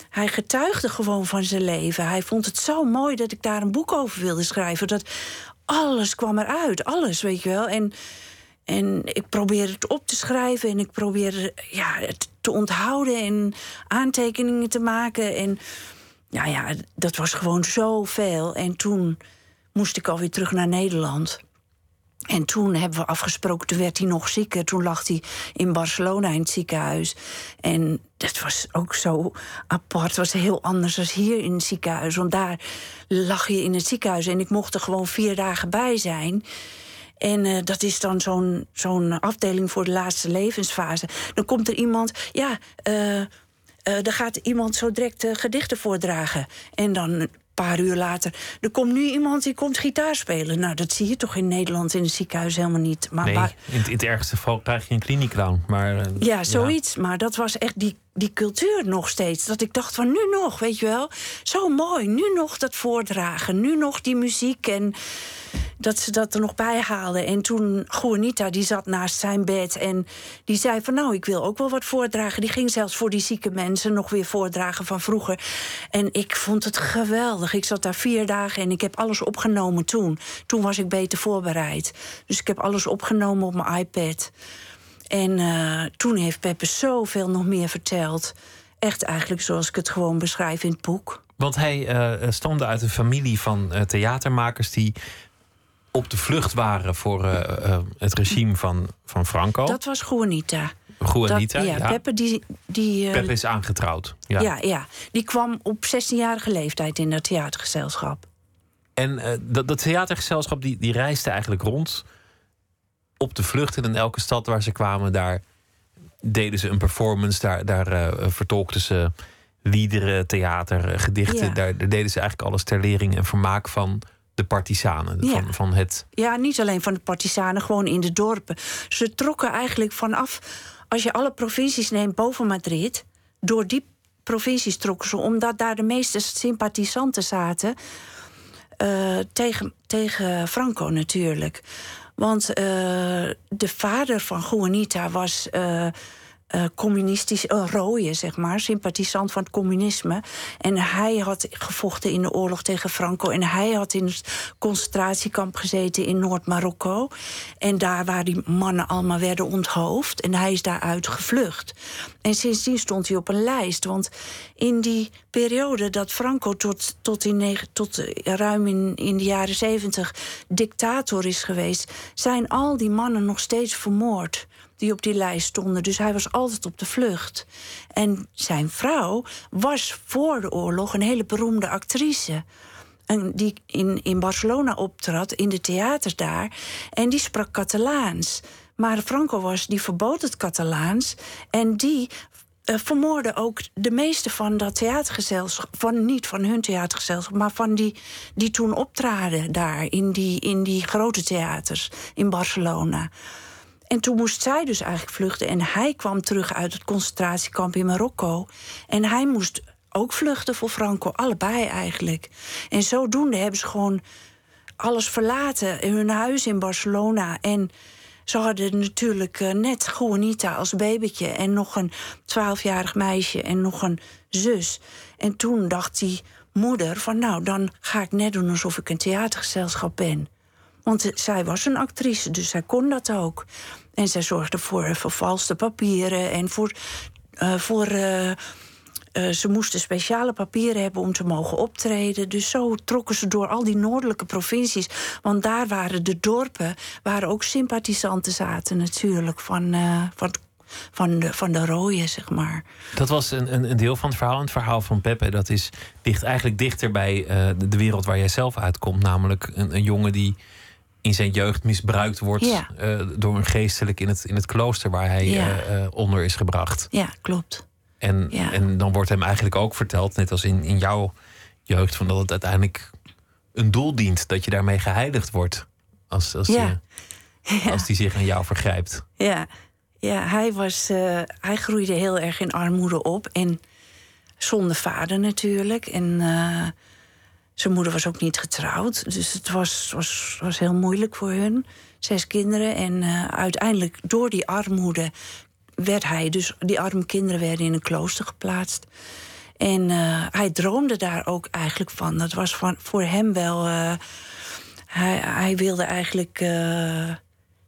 hij getuigde gewoon van zijn leven. Hij vond het zo mooi dat ik daar een boek over wilde schrijven. Dat alles kwam eruit, alles, weet je wel. En, en ik probeerde het op te schrijven en ik probeerde ja, het te onthouden en aantekeningen te maken. En ja, ja, dat was gewoon zoveel. En toen moest ik alweer terug naar Nederland. En toen hebben we afgesproken, toen werd hij nog zieker. Toen lag hij in Barcelona in het ziekenhuis. En dat was ook zo apart. Het was heel anders dan hier in het ziekenhuis. Want daar lag je in het ziekenhuis en ik mocht er gewoon vier dagen bij zijn. En uh, dat is dan zo'n afdeling voor de laatste levensfase. Dan komt er iemand, ja, uh, er gaat iemand zo direct gedichten voordragen. En dan paar uur later. Er komt nu iemand die komt gitaar spelen. Nou, dat zie je toch in Nederland in het ziekenhuis helemaal niet. Maar, nee, in, in, het ergste geval krijg je een kliniekclown. Maar, uh, ja, zoiets. Ja. Maar dat was echt die, die cultuur nog steeds. Dat ik dacht van nu nog, weet je wel. Zo mooi, nu nog dat voordragen. Nu nog die muziek en dat ze dat er nog bij haalden. En toen, Juanita, die zat naast zijn bed en die zei van... nou, ik wil ook wel wat voordragen. Die ging zelfs voor die zieke mensen nog weer voordragen van vroeger. En ik vond het geweldig. Ik zat daar vier dagen en ik heb alles opgenomen toen. Toen was ik beter voorbereid. Dus ik heb alles opgenomen op mijn iPad. En uh, toen heeft Peppe zoveel nog meer verteld. Echt eigenlijk zoals ik het gewoon beschrijf in het boek. Want hij uh, stamde uit een familie van uh, theatermakers die op de vlucht waren voor uh, uh, het regime van, van Franco. Dat was Juanita. Juanita, dat, ja. ja. Peppe, die, die, uh, Peppe is aangetrouwd. Ja. ja, ja. Die kwam op 16-jarige leeftijd in dat theatergezelschap. En dat, dat theatergezelschap die, die reisde eigenlijk rond op de vlucht. En in elke stad waar ze kwamen, daar deden ze een performance. Daar, daar vertolkten ze liederen, theater, gedichten. Ja. Daar, daar deden ze eigenlijk alles ter lering en vermaak van de partisanen. Ja. Van, van het... ja, niet alleen van de partisanen, gewoon in de dorpen. Ze trokken eigenlijk vanaf, als je alle provincies neemt boven Madrid, door die provincies trokken ze, omdat daar de meeste sympathisanten zaten. Uh, tegen, tegen Franco natuurlijk. Want uh, de vader van Juanita was. Uh, uh, communistisch, uh, rode, zeg maar, sympathisant van het communisme. En hij had gevochten in de oorlog tegen Franco. En hij had in het concentratiekamp gezeten in Noord-Marokko. En daar waar die mannen allemaal werden onthoofd. En hij is daaruit gevlucht. En sindsdien stond hij op een lijst. Want in die periode dat Franco tot, tot, in, tot ruim in, in de jaren zeventig dictator is geweest, zijn al die mannen nog steeds vermoord die op die lijst stonden. Dus hij was altijd op de vlucht. En zijn vrouw was voor de oorlog een hele beroemde actrice. En die in, in Barcelona optrad, in de theaters daar. En die sprak Catalaans. Maar Franco was, die verbood het Catalaans. En die eh, vermoorden ook de meeste van dat theatergezelschap. Van, niet van hun theatergezelschap, maar van die die toen optraden daar in die, in die grote theaters in Barcelona. En toen moest zij dus eigenlijk vluchten. En hij kwam terug uit het concentratiekamp in Marokko. En hij moest ook vluchten voor Franco, allebei eigenlijk. En zodoende hebben ze gewoon alles verlaten. Hun huis in Barcelona. En ze hadden natuurlijk eh, net Juanita als babytje... en nog een twaalfjarig meisje en nog een zus. En toen dacht die moeder van... nou, dan ga ik net doen alsof ik een theatergezelschap ben. Want eh, zij was een actrice, dus zij kon dat ook. En zij zorgde voor vervalste papieren en voor... Voor uh, ze moesten speciale papieren hebben om te mogen optreden. Dus zo trokken ze door al die noordelijke provincies. Want daar waren de dorpen, waar ook sympathisanten zaten natuurlijk van, uh, van, van, de, van de rooien, zeg maar. Dat was een, een, deel van het verhaal. het verhaal van Peppe, dat is dicht, eigenlijk dichter bij uh, de, de, wereld waar jij zelf uitkomt. Namelijk een, een jongen die in zijn jeugd misbruikt wordt ja. door een geestelijk in het, in het klooster waar hij Ja. onder is gebracht. Ja, klopt. En, Ja. en dan wordt hem eigenlijk ook verteld, net als in, in jouw jeugd, van dat het uiteindelijk een doel dient. Dat je daarmee geheiligd wordt. Als, als, Ja. je, als die zich aan jou vergrijpt. Ja, ja hij, was, eh, hij groeide heel erg in armoede op. En zonder vader natuurlijk. En eh, zijn moeder was ook niet getrouwd. Dus het was, was, was heel moeilijk voor hun. Zes kinderen. En eh, uiteindelijk door die armoede werd hij... dus die arme kinderen werden in een klooster geplaatst. En eh, hij droomde daar ook eigenlijk van. Dat was van, voor hem wel... eh, hij, hij wilde eigenlijk... eh,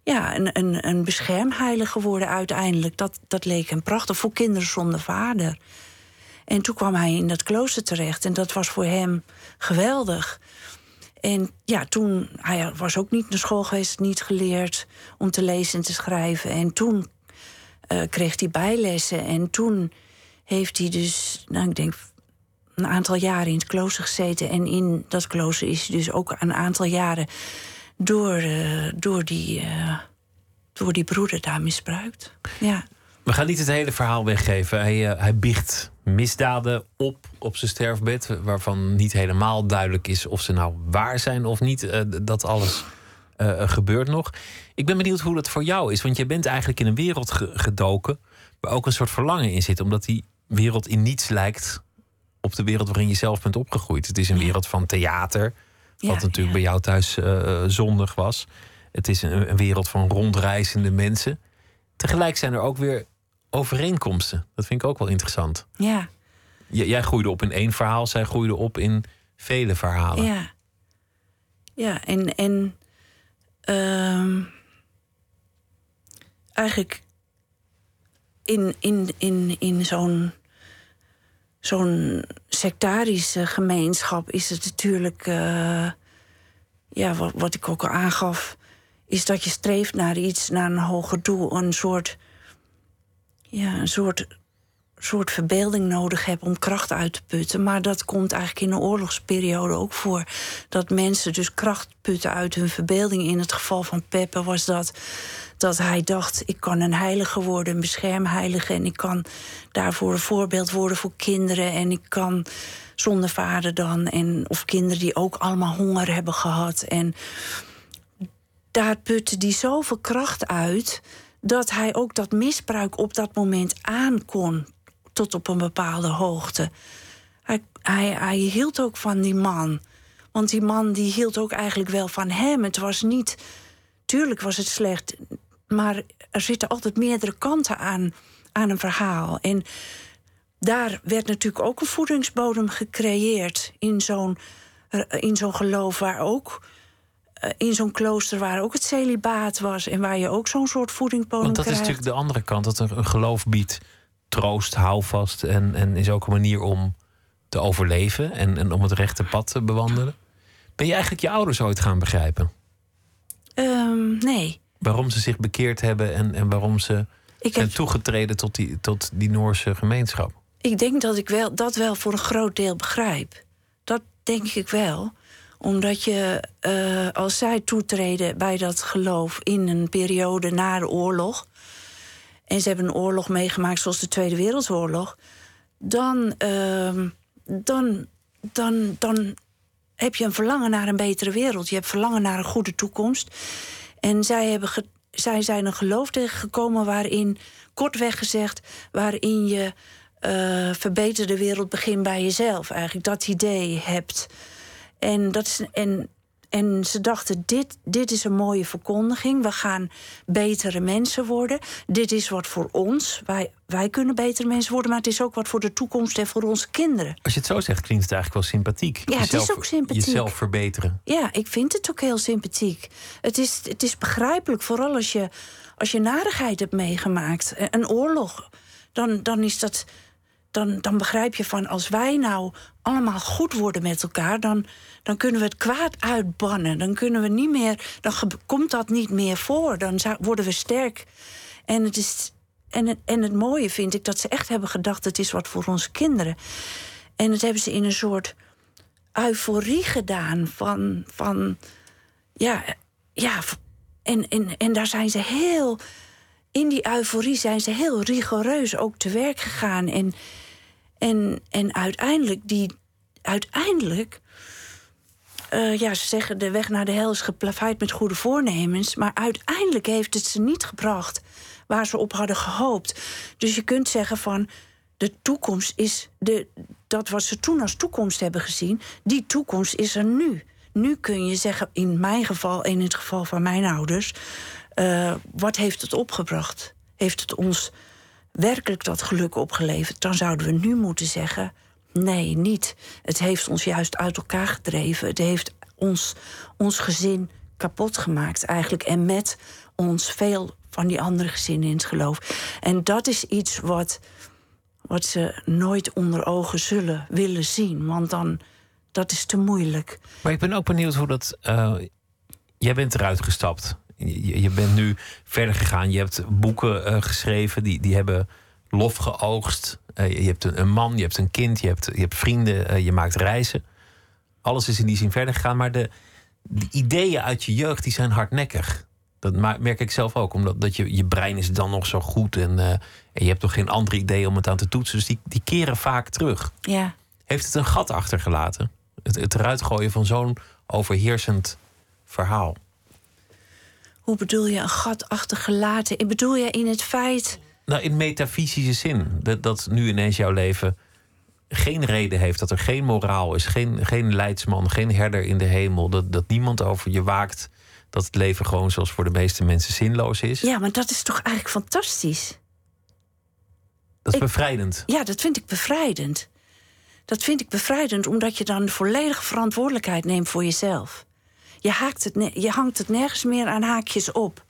ja, een, een, een beschermheilige worden uiteindelijk. Dat, dat leek hem prachtig voor kinderen zonder vader. En toen kwam hij in dat klooster terecht en dat was voor hem geweldig. En ja, toen, hij was ook niet naar school geweest, niet geleerd om te lezen en te schrijven. En toen eh, kreeg hij bijlessen en toen heeft hij dus, nou ik denk een aantal jaren in het klooster gezeten. En in dat klooster is hij dus ook een aantal jaren door, eh, door, die, eh, door die broeder daar misbruikt. Ja. We gaan niet het hele verhaal weggeven. Hij, eh, hij biecht misdaden op op zijn sterfbed. Waarvan niet helemaal duidelijk is of ze nou waar zijn of niet. Dat alles gebeurt nog. Ik ben benieuwd hoe dat voor jou is. Want je bent eigenlijk in een wereld ge- gedoken. waar ook een soort verlangen in zit. Omdat die wereld in niets lijkt op de wereld waarin je zelf bent opgegroeid. Het is een wereld van theater. Wat Ja, natuurlijk bij jou thuis eh, zondig was. Het is een, een wereld van rondreizende mensen. Tegelijk zijn er ook weer overeenkomsten. Dat vind ik ook wel interessant. Ja, J- jij groeide op in één verhaal, zij groeide op in vele verhalen. ja. Ja, en, en ehm, eigenlijk in, in, in, in zo'n zo'n sectarische gemeenschap is het natuurlijk, eh, ja, wat, wat ik ook al aangaf, is dat je streeft naar iets, naar een hoger doel, een soort, ja, een soort, soort verbeelding nodig hebt om kracht uit te putten. Maar dat komt eigenlijk in de oorlogsperiode ook voor. Dat mensen dus kracht putten uit hun verbeelding. In het geval van Peppe was dat dat hij dacht: ik kan een heilige worden, een beschermheilige. En ik kan daarvoor een voorbeeld worden voor kinderen. En ik kan zonder vader dan. En, of kinderen die ook allemaal honger hebben gehad. En daar putte hij zoveel kracht uit. dat hij ook dat misbruik op dat moment aan kon. tot op een bepaalde hoogte. Hij, hij, hij hield ook van die man. Want die man die hield ook eigenlijk wel van hem. Het was niet. Tuurlijk was het slecht. Maar er zitten altijd meerdere kanten aan, aan een verhaal. En daar werd natuurlijk ook een voedingsbodem gecreëerd. in zo'n eh, in zo'n geloof waar ook. eh, in zo'n klooster waar ook het celibaat was. en waar je ook zo'n soort voedingsbodem Want dat is krijgt. natuurlijk de andere kant. Dat er een geloof biedt troost, houvast. En, en is ook een manier om te overleven. En, en om het rechte pad te bewandelen. Ben je eigenlijk je ouders ooit gaan begrijpen? Ehm, nee. Waarom ze zich bekeerd hebben en, en waarom ze Ik zijn heb toegetreden tot die, tot die Noorse gemeenschap? Ik denk dat ik wel, dat wel voor een groot deel begrijp. Dat denk ik wel. Omdat je, eh, als zij toetreden bij dat geloof in een periode na de oorlog. en ze hebben een oorlog meegemaakt zoals de Tweede Wereldoorlog, dan, ehm, dan, dan, dan heb je een verlangen naar een betere wereld. Je hebt verlangen naar een goede toekomst. En zij, hebben zij zijn een geloof tegengekomen waarin, kortweg gezegd, waarin je eh verbeterde wereld begint bij jezelf. Eigenlijk dat idee hebt. En, dat is, en, en ze dachten, dit, dit is een mooie verkondiging. We gaan betere mensen worden. Dit is wat voor ons. Wij, wij kunnen betere mensen worden, maar het is ook wat voor de toekomst en voor onze kinderen. Als je het zo zegt, klinkt het eigenlijk wel sympathiek. Ja, het is ook sympathiek. Jezelf verbeteren. Ja, ik vind het ook heel sympathiek. Het is, het is begrijpelijk, vooral als je, als je narigheid hebt meegemaakt. Een oorlog. Dan, dan is dat. Dan, dan begrijp je van als wij nou allemaal goed worden met elkaar, dan, dan kunnen we het kwaad uitbannen. Dan kunnen we niet meer. Dan komt dat niet meer voor. Dan worden we sterk. En het, is, en, en het mooie vind ik dat ze echt hebben gedacht: het is wat voor onze kinderen. En dat hebben ze in een soort euforie gedaan van. van ja, ja en daar zijn ze heel. In die euforie zijn ze heel rigoureus ook te werk gegaan. En, en, en uiteindelijk, die, uiteindelijk eh, ja, ze zeggen de weg naar de hel is geplaveid met goede voornemens. Maar uiteindelijk heeft het ze niet gebracht waar ze op hadden gehoopt. Dus je kunt zeggen van de toekomst is de, dat wat ze toen als toekomst hebben gezien, die toekomst is er nu. Nu kun je zeggen, in mijn geval, in het geval van mijn ouders, eh, wat heeft het opgebracht? Heeft het ons werkelijk dat geluk opgeleverd? Dan zouden we nu moeten zeggen, nee, niet. Het heeft ons juist uit elkaar gedreven. Het heeft ons, ons gezin kapot gemaakt eigenlijk. En met ons veel van die andere gezinnen in het geloof. En dat is iets wat, wat ze nooit onder ogen zullen willen zien. Want dan, dat is te moeilijk. Maar ik ben ook benieuwd hoe dat. eh, jij bent eruit gestapt. Je, je bent nu verder gegaan. Je hebt boeken eh, geschreven die, die hebben lof geoogst. Eh, je hebt een, een man, je hebt een kind, je hebt, je hebt vrienden, eh, je maakt reizen. Alles is in die zin verder gegaan. Maar de, de ideeën uit je jeugd die zijn hardnekkig. Dat merk ik zelf ook. Omdat dat je, je brein is dan nog zo goed. En, en je hebt toch geen andere ideeën om het aan te toetsen. Dus die, die keren vaak terug. Ja. Heeft het een gat achtergelaten? Het, het eruit gooien van zo'n overheersend verhaal. Hoe bedoel je een gat achtergelaten? Ik bedoel je in het feit. Nou, in metafysische zin. Dat, dat nu ineens jouw leven geen reden heeft. Dat er geen moraal is. Geen, geen leidsman, geen herder in de hemel. Dat, dat niemand over je waakt. Dat het leven gewoon zoals voor de meeste mensen zinloos is. Ja, maar dat is toch eigenlijk fantastisch? dat is ik- bevrijdend. Ja, dat vind ik bevrijdend. Dat vind ik bevrijdend omdat je dan volledige verantwoordelijkheid neemt voor jezelf. Je, haakt het je hangt het nergens meer aan haakjes op.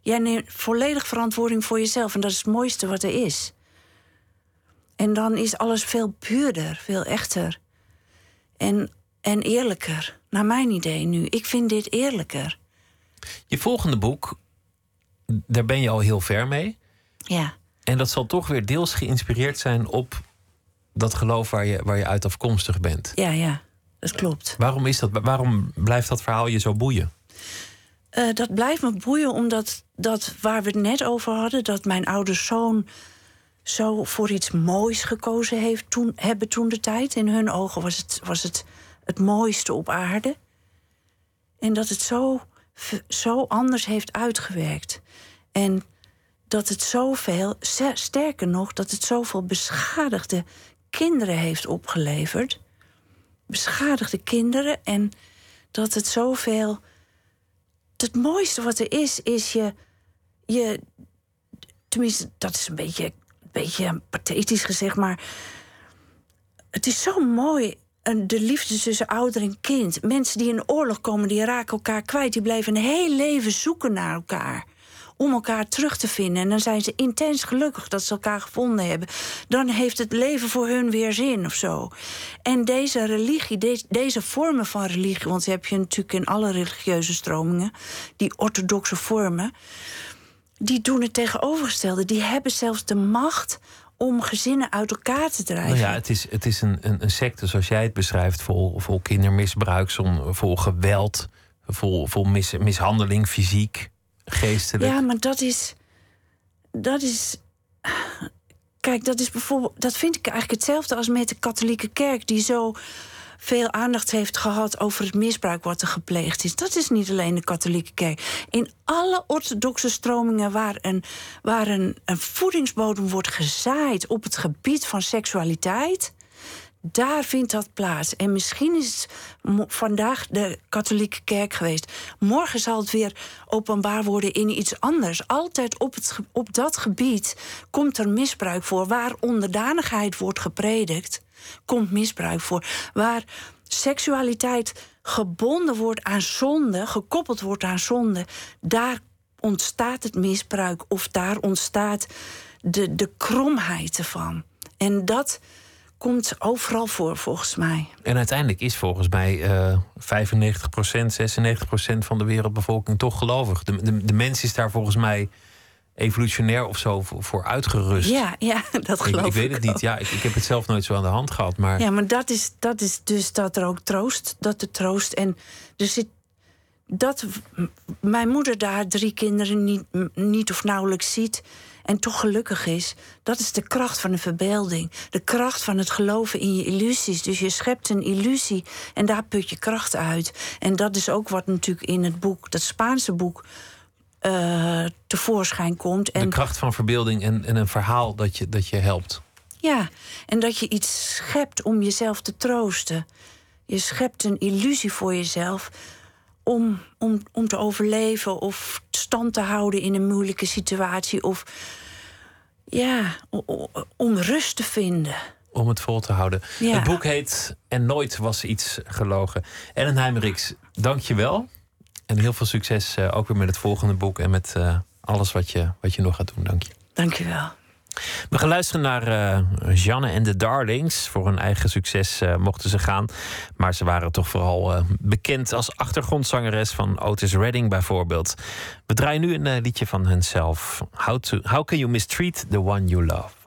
Jij neemt volledig verantwoording voor jezelf en dat is het mooiste wat er is. En dan is alles veel puurder, veel echter. En, en eerlijker, naar mijn idee nu. Ik vind dit eerlijker. Je volgende boek, daar ben je al heel ver mee. Ja. En dat zal toch weer deels geïnspireerd zijn op dat geloof waar je, waar je uit afkomstig bent. Ja, ja, dat klopt. Waarom, is dat, waarom blijft dat verhaal je zo boeien? Eh, dat blijft me boeien omdat dat waar we het net over hadden, dat mijn ouders zoon zo voor iets moois gekozen heeft toen, hebben toen de tijd. In hun ogen was het, was het het mooiste op aarde. En dat het zo, zo anders heeft uitgewerkt. En dat het zoveel, ster- sterker nog, dat het zoveel beschadigde kinderen heeft opgeleverd. Beschadigde kinderen. En dat het zoveel het mooiste wat er is, is je. je tenminste, dat is een beetje, een beetje pathetisch gezegd, maar. Het is zo mooi. De liefde tussen ouder en kind. Mensen die in oorlog komen, die raken elkaar kwijt. Die blijven een heel leven zoeken naar elkaar. Om elkaar terug te vinden. En dan zijn ze intens gelukkig dat ze elkaar gevonden hebben. Dan heeft het leven voor hun weer zin of zo. En deze religie, deze, deze vormen van religie, want die heb je natuurlijk in alle religieuze stromingen, die orthodoxe vormen, die doen het tegenovergestelde. Die hebben zelfs de macht om gezinnen uit elkaar te drijven. Nou ja, het is, het is een, een, een secte zoals jij het beschrijft, vol, vol kindermisbruik, vol geweld, vol, vol mis, mishandeling, fysiek, geestelijk. Ja, maar dat is. dat is. Kijk, dat is bijvoorbeeld. Dat vind ik eigenlijk hetzelfde als met de katholieke kerk, die zo veel aandacht heeft gehad over het misbruik wat er gepleegd is. Dat is niet alleen de katholieke kerk. In alle orthodoxe stromingen waar een, waar een, een voedingsbodem wordt gezaaid op het gebied van seksualiteit. Daar vindt dat plaats. En misschien is het vandaag de katholieke kerk geweest. Morgen zal het weer openbaar worden in iets anders. Altijd op, het, op dat gebied komt er misbruik voor. Waar onderdanigheid wordt gepredikt, komt misbruik voor. Waar seksualiteit gebonden wordt aan zonde, gekoppeld wordt aan zonde, daar ontstaat het misbruik of daar ontstaat de, de kromheid ervan. En dat komt overal voor, volgens mij. En uiteindelijk is volgens mij eh 95%, 96% van de wereldbevolking toch gelovig. De, de, de mens is daar volgens mij evolutionair of zo voor, voor uitgerust. Ja, ja dat ik, geloof ik weet het niet. Ja, ik, ik heb het zelf nooit zo aan de hand gehad. Maar Ja, maar dat is, dat is dus dat er ook troost, dat er troost. En er zit dat mijn moeder daar drie kinderen niet, niet of nauwelijks ziet en toch gelukkig is, dat is de kracht van de verbeelding. De kracht van het geloven in je illusies. Dus je schept een illusie en daar put je kracht uit. En dat is ook wat natuurlijk in het boek, dat Spaanse boek, eh, tevoorschijn komt. En de kracht van verbeelding en, en een verhaal dat je, dat je helpt. ja, en dat je iets schept om jezelf te troosten. Je schept een illusie voor jezelf om, om, om te overleven of stand te houden in een moeilijke situatie. Of ja, om rust te vinden. Om het vol te houden. Ja. Het boek heet En nooit was iets gelogen. Ellen Heimerichs, dank je wel. En heel veel succes eh, ook weer met het volgende boek en met eh, alles wat je, wat je nog gaat doen. Dank je. Dank je wel. We gaan luisteren naar eh Janne en de Darlings. Voor hun eigen succes eh, mochten ze gaan. Maar ze waren toch vooral eh, bekend als achtergrondzangeres van Otis Redding bijvoorbeeld. We draaien nu een liedje van hunzelf. How, to, How Can You Mistreat the One You Love?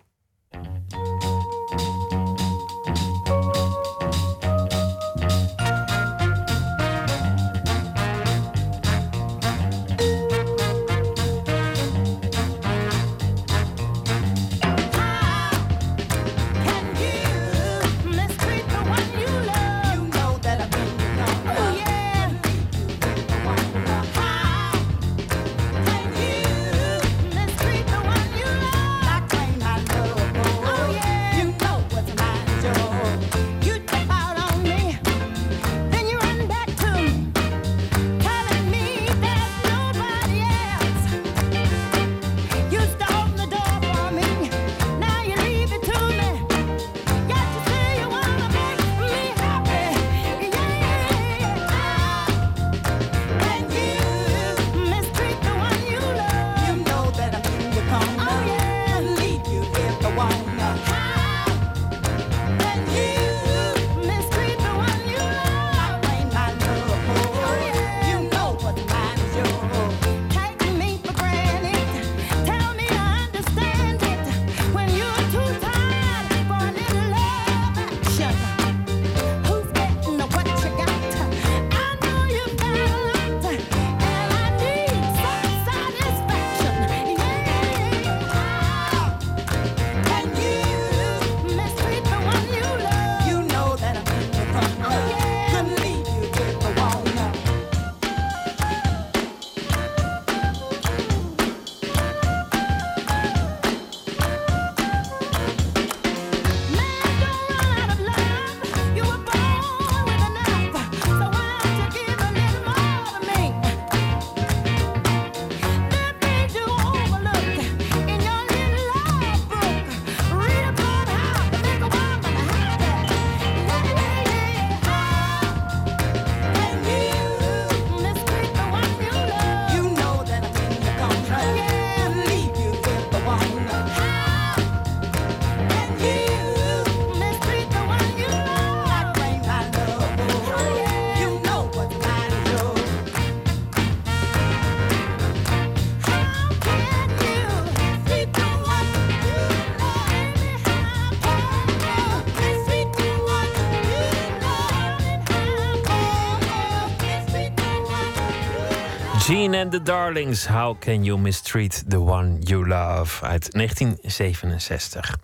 And the Darlings, How Can You Mistreat the One You Love uit 1967.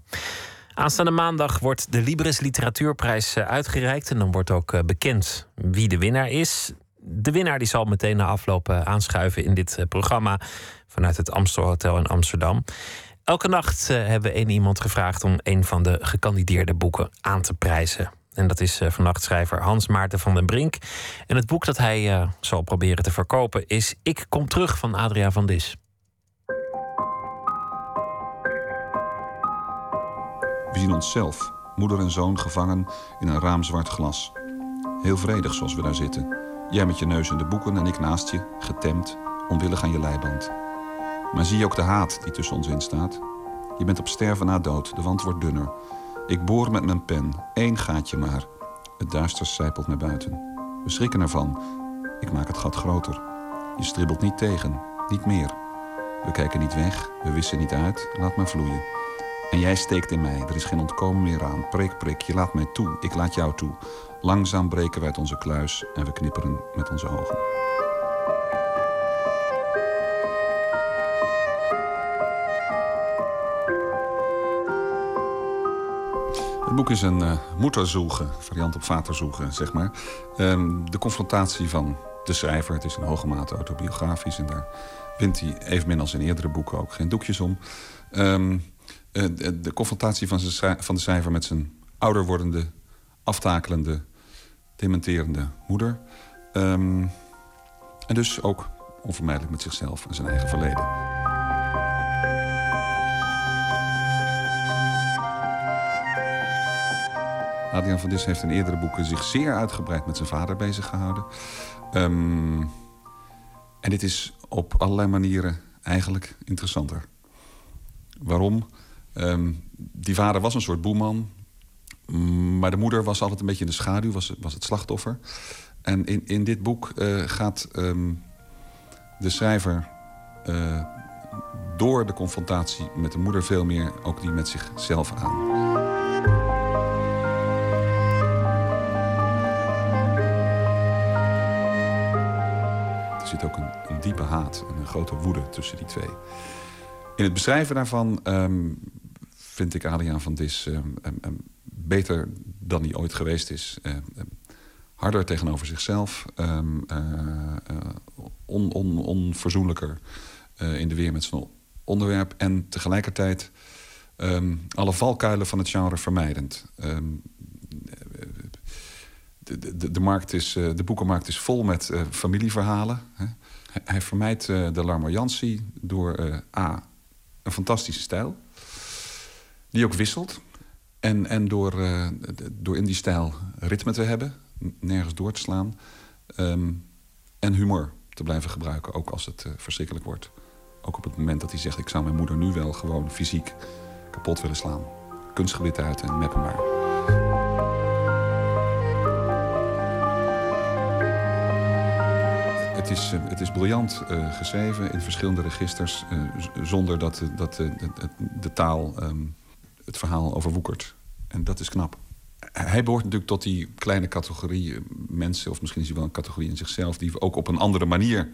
Aanstaande maandag wordt de Libris Literatuurprijs eh, uitgereikt en dan wordt ook eh, bekend wie de winnaar is. De winnaar die zal meteen na afloop eh, aanschuiven in dit programma vanuit het Amstel Hotel in Amsterdam. Elke nacht hebben we één iemand gevraagd om een van de gekandideerde boeken aan te prijzen. En dat is uh, vannacht schrijver Hans Maarten van den Brink. En het boek dat hij uh, zal proberen te verkopen is Ik kom terug van Adria van Dis. We zien onszelf, moeder en zoon, gevangen in een raamzwart glas. Heel vredig zoals we daar zitten. Jij met je neus in de boeken en ik naast je, getemd, onwillig aan je leiband. Maar zie je ook de haat die tussen ons in staat? Je bent op sterven na dood, de wand wordt dunner. Ik boor met mijn pen, één gaatje maar. Het duister sijpelt naar buiten. We schrikken ervan. Ik maak het gat groter. Je stribbelt niet tegen, niet meer. We kijken niet weg, we wissen niet uit, laat maar vloeien. En jij steekt in mij, er is geen ontkomen meer aan. Prik, prik, je laat mij toe, ik laat jou toe. Langzaam breken wij uit onze kluis en we knipperen met onze ogen. Boek is een uh, moederzoegen, variant op vaterzoegen, zeg maar. Um, de confrontatie van de schrijver, het is in hoge mate autobiografisch... en daar wint hij evenmin als in eerdere boeken ook geen doekjes om. Um, uh, de, confrontatie van, van de schrijver met zijn ouder wordende, aftakelende, dementerende moeder. Um, en dus ook onvermijdelijk met zichzelf en zijn eigen verleden. Adriaan van Dis heeft in eerdere boeken zich zeer uitgebreid met zijn vader bezig gehouden. Um, en dit is op allerlei manieren eigenlijk interessanter. Waarom? Um, die vader was een soort boeman. Maar de moeder was altijd een beetje in de schaduw, was, was het slachtoffer. En in, in dit boek uh, gaat um, de schrijver uh, door de confrontatie met de moeder veel meer ook die met zichzelf aan. Ook een, diepe haat en een grote woede tussen die twee. In het beschrijven daarvan um, vind ik Adriaan van Dis um, um, beter dan hij ooit geweest is. harder tegenover zichzelf. Uh, on, on, onverzoenlijker in de weer met zijn onderwerp. En tegelijkertijd alle valkuilen van het genre vermijdend. De, de, markt is, de boekenmarkt is vol met uh, familieverhalen. Hij, vermijdt uh, de larmoyantie door A, een fantastische stijl. Die ook wisselt. En, en door, door in die stijl ritme te hebben. Nergens door te slaan. Um, en humor te blijven gebruiken. Ook als het verschrikkelijk wordt. Ook op het moment dat hij zegt... ik zou mijn moeder nu wel gewoon fysiek kapot willen slaan. Kunstgebit uit en meppen maar. Het is, uh, het is briljant uh, geschreven in verschillende registers... Uh, zonder dat, dat de, de taal um, het verhaal overwoekert. En dat is knap. Hij behoort natuurlijk tot die kleine categorie mensen... of misschien is hij wel een categorie in zichzelf... die we ook op een andere manier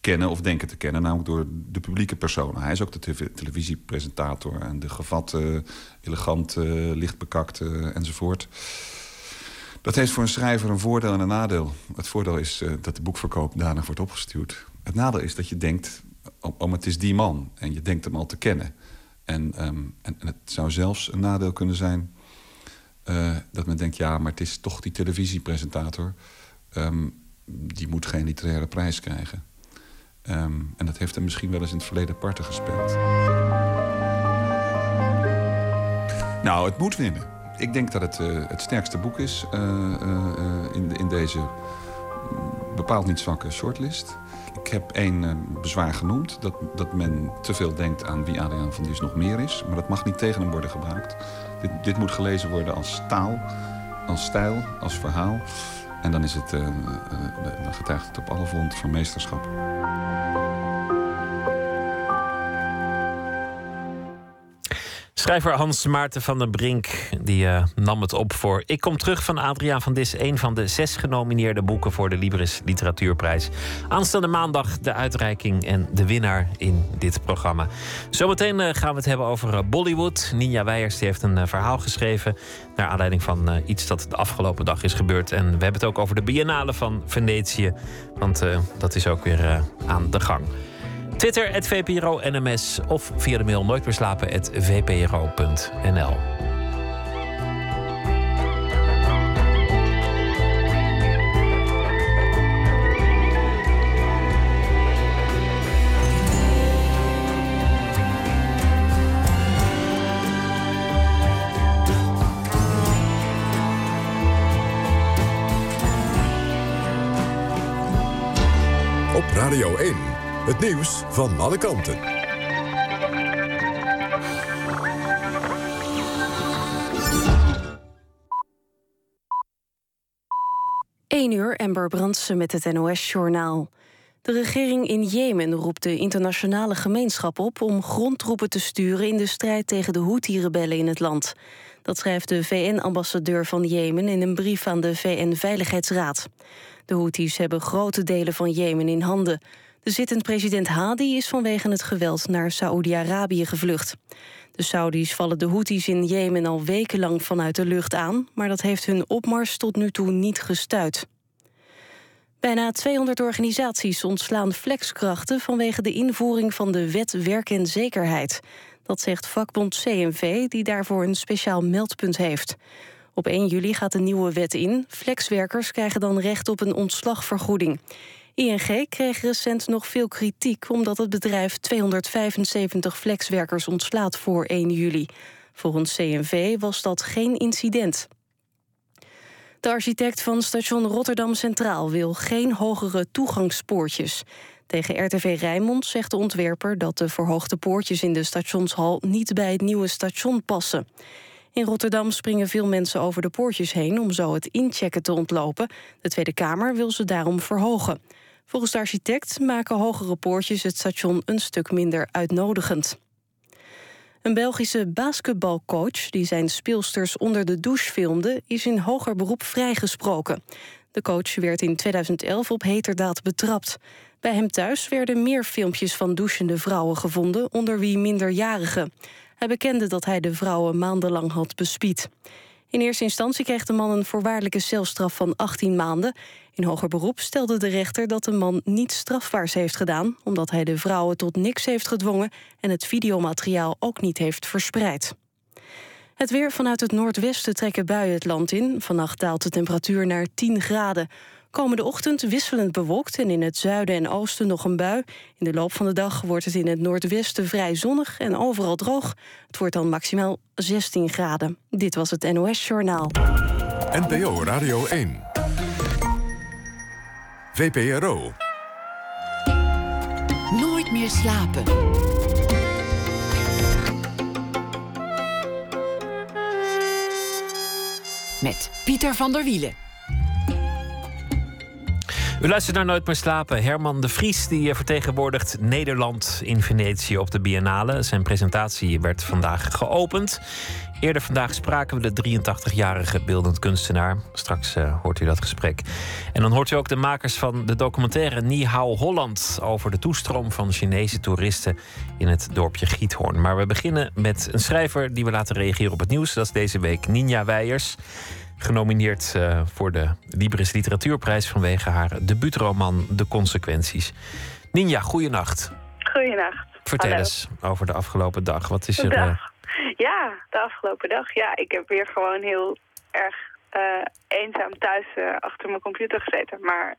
kennen of denken te kennen. Namelijk door de publieke personen. Hij is ook de televisiepresentator... en de gevatte, elegante, lichtbekakte enzovoort... Dat heeft voor een schrijver een voordeel en een nadeel. Het voordeel is uh, dat de boekverkoop daarna wordt opgestuurd. Het nadeel is dat je denkt, om, om het is die man. En je denkt hem al te kennen. En, um, en, het zou zelfs een nadeel kunnen zijn... Uh, dat men denkt, ja, maar het is toch die televisiepresentator. Um, die moet geen literaire prijs krijgen. Um, en dat heeft hem misschien wel eens in het verleden parten gespeeld. Nou, het moet winnen. Ik denk dat het uh, het sterkste boek is uh, uh, in, in deze bepaald niet zwakke shortlist. Ik heb één bezwaar genoemd. Dat, dat men te veel denkt aan wie Adriaan van Dis nog meer is. Maar dat mag niet tegen hem worden gebruikt. Dit, dit moet gelezen worden als taal, als stijl, als verhaal. En dan, is het, dan getuigt het op alle fronten van meesterschap. Schrijver Hans Maarten van den Brink die, uh, nam het op voor Ik kom terug van Adriaan van Dis, een van de zes genomineerde boeken voor de Libris Literatuurprijs. Aanstaande maandag de uitreiking en de winnaar in dit programma. Zometeen uh, gaan we het hebben over uh, Bollywood. Ninja Weijers heeft een verhaal geschreven naar aanleiding van iets dat de afgelopen dag is gebeurd. En we hebben het ook over de Biennale van Venetië, want dat is ook weer aan de gang. Twitter, het VPRO NMS of via de mail nooit meer slapen, het VPRO.nl. Op Radio 1. Het nieuws van alle kanten. 1 uur, Amber Brandsen met het NOS-journaal. De regering in Jemen roept de internationale gemeenschap op... om grondtroepen te sturen in de strijd tegen de Houthi-rebellen in het land. Dat schrijft de VN-ambassadeur van Jemen in een brief aan de VN-veiligheidsraad. De Houthis hebben grote delen van Jemen in handen. De zittend president Hadi is vanwege het geweld naar Saoedi-Arabië gevlucht. De Saudis vallen de Houthis in Jemen al wekenlang vanuit de lucht aan... maar dat heeft hun opmars tot nu toe niet gestuit. Bijna 200 organisaties ontslaan flexkrachten... vanwege de invoering van de wet werk en zekerheid. Dat zegt vakbond CNV, die daarvoor een speciaal meldpunt heeft. Op 1 juli gaat de nieuwe wet in. Flexwerkers krijgen dan recht op een ontslagvergoeding. ING kreeg recent nog veel kritiek omdat het bedrijf 275 flexwerkers ontslaat voor 1 juli. Volgens CNV was dat geen incident. De architect van station Rotterdam Centraal wil geen hogere toegangspoortjes. Tegen RTV Rijnmond zegt de ontwerper dat de verhoogde poortjes in de stationshal niet bij het nieuwe station passen. In Rotterdam springen veel mensen over de poortjes heen om zo het inchecken te ontlopen. De Tweede Kamer wil ze daarom verhogen. Volgens de architect maken hogere poortjes het station een stuk minder uitnodigend. Een Belgische basketbalcoach die zijn speelsters onder de douche filmde... is in hoger beroep vrijgesproken. De coach werd in 2011 op heterdaad betrapt. Bij hem thuis werden meer filmpjes van douchende vrouwen gevonden... onder wie minderjarigen. Hij bekende dat hij de vrouwen maandenlang had bespied. In eerste instantie kreeg de man een voorwaardelijke celstraf van 18 maanden. In hoger beroep stelde de rechter dat de man niets strafbaars heeft gedaan... omdat hij de vrouwen tot niks heeft gedwongen... en het videomateriaal ook niet heeft verspreid. Het weer vanuit het noordwesten trekken buien het land in. Vannacht daalt de temperatuur naar 10 graden. Komende ochtend wisselend bewolkt en in het zuiden en oosten nog een bui. In de loop van de dag wordt het in het noordwesten vrij zonnig en overal droog. Het wordt dan maximaal 16 graden. Dit was het NOS Journaal. NPO Radio 1. VPRO. Nooit meer slapen. Met Pieter van der Wielen. U luistert naar Nooit meer slapen. Herman de Vries die eh, vertegenwoordigt Nederland in Venetië op de Biennale. Zijn presentatie werd vandaag geopend. Eerder vandaag spraken we de 83-jarige beeldend kunstenaar. Straks uh, hoort u dat gesprek. En dan hoort u ook de makers van de documentaire Nihao Holland... over de toestroom van Chinese toeristen in het dorpje Giethoorn. Maar we beginnen met een schrijver die we laten reageren op het nieuws. Dat is deze week Ninja Weijers genomineerd uh, voor de Libris Literatuurprijs vanwege haar debuutroman De Consequenties. Ninja, goeienacht. Goeienacht. Vertel Hallo. eens over de afgelopen dag. Wat is er? Uh... Ja, de afgelopen dag. Ja, ik heb weer gewoon heel erg uh, eenzaam thuis achter mijn computer gezeten. Maar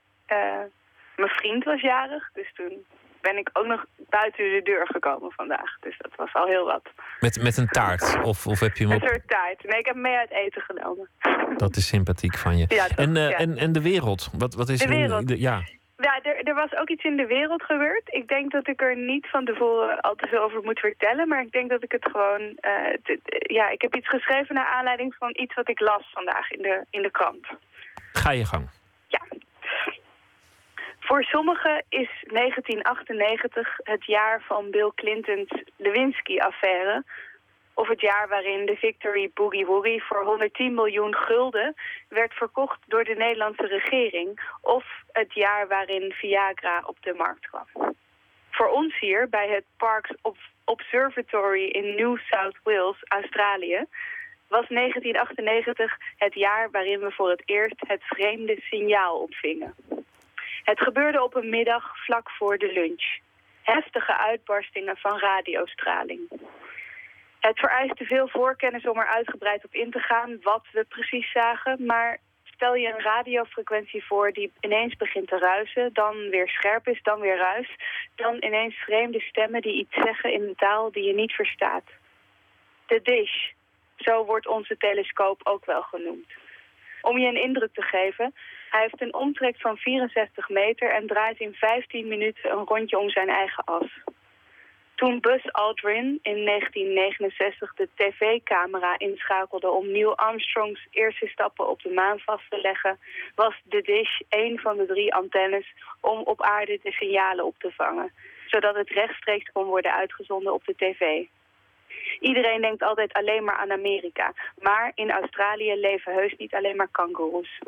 mijn vriend was jarig, dus toen ben ik ook nog buiten de deur gekomen vandaag. Dus dat was al heel wat. Met, met een taart? Of, of heb je hem op... Een soort taart. Nee, ik heb mee uit eten genomen. Dat is sympathiek van je. Ja, en, uh, ja. en, en de wereld? Wat, wat is De er wereld. de- ja. Ja, er, er was ook iets in de wereld gebeurd. Ik denk dat ik er niet van tevoren al te veel over moet vertellen. Maar ik denk dat ik het gewoon... eh, t- ja, ik heb iets geschreven naar aanleiding van iets wat ik las vandaag in de, in de krant. Ga je gang. Voor sommigen is 1998 het jaar van Bill Clinton's Lewinsky-affaire. Of het jaar waarin de Victory Boogie Woogie voor 110 miljoen gulden werd verkocht door de Nederlandse regering. Of het jaar waarin Viagra op de markt kwam. Voor ons hier bij het Parks Observatory in New South Wales, Australië, was 1998 het jaar waarin we voor het eerst het vreemde signaal opvingen. Het gebeurde op een middag vlak voor de lunch. Heftige uitbarstingen van radiostraling. Het vereiste veel voorkennis om er uitgebreid op in te gaan wat we precies zagen, maar stel je een radiofrequentie voor die ineens begint te ruisen, dan weer scherp is, dan weer ruis, dan ineens vreemde stemmen die iets zeggen in een taal die je niet verstaat. De dish, zo wordt onze telescoop ook wel genoemd. Om je een indruk te geven, hij heeft een omtrek van 64 meter en draait in 15 minuten een rondje om zijn eigen as. Toen Buzz Aldrin in 1969 de tv-camera inschakelde om Neil Armstrongs eerste stappen op de maan vast te leggen, was de dish een van de drie antennes om op aarde de signalen op te vangen, zodat het rechtstreeks kon worden uitgezonden op de tv. Iedereen denkt altijd alleen maar aan Amerika, maar in Australië leven heus niet alleen maar kangoeroes.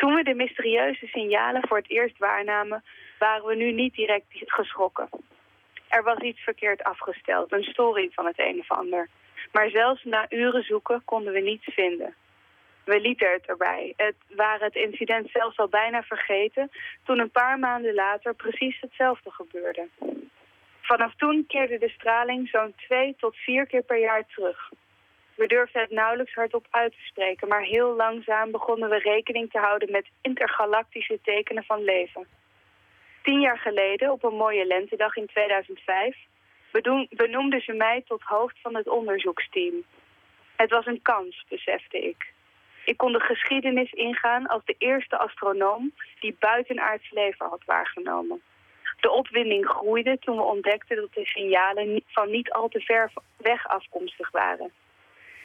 Toen we de mysterieuze signalen voor het eerst waarnamen, waren we nu niet direct geschrokken. Er was iets verkeerd afgesteld, een storing van het een of ander. Maar zelfs na uren zoeken konden we niets vinden. We lieten het erbij. Het waren het incident zelfs al bijna vergeten... toen een paar maanden later precies hetzelfde gebeurde. Vanaf toen keerde de straling zo'n twee tot vier keer per jaar terug. We durfden het nauwelijks hardop uit te spreken... maar heel langzaam begonnen we rekening te houden met intergalactische tekenen van leven... Tien jaar geleden, op een mooie lentedag in 2005, benoemden ze mij tot hoofd van het onderzoeksteam. Het was een kans, besefte ik. Ik kon de geschiedenis ingaan als de eerste astronoom die buitenaards leven had waargenomen. De opwinding groeide toen we ontdekten dat de signalen van niet al te ver weg afkomstig waren.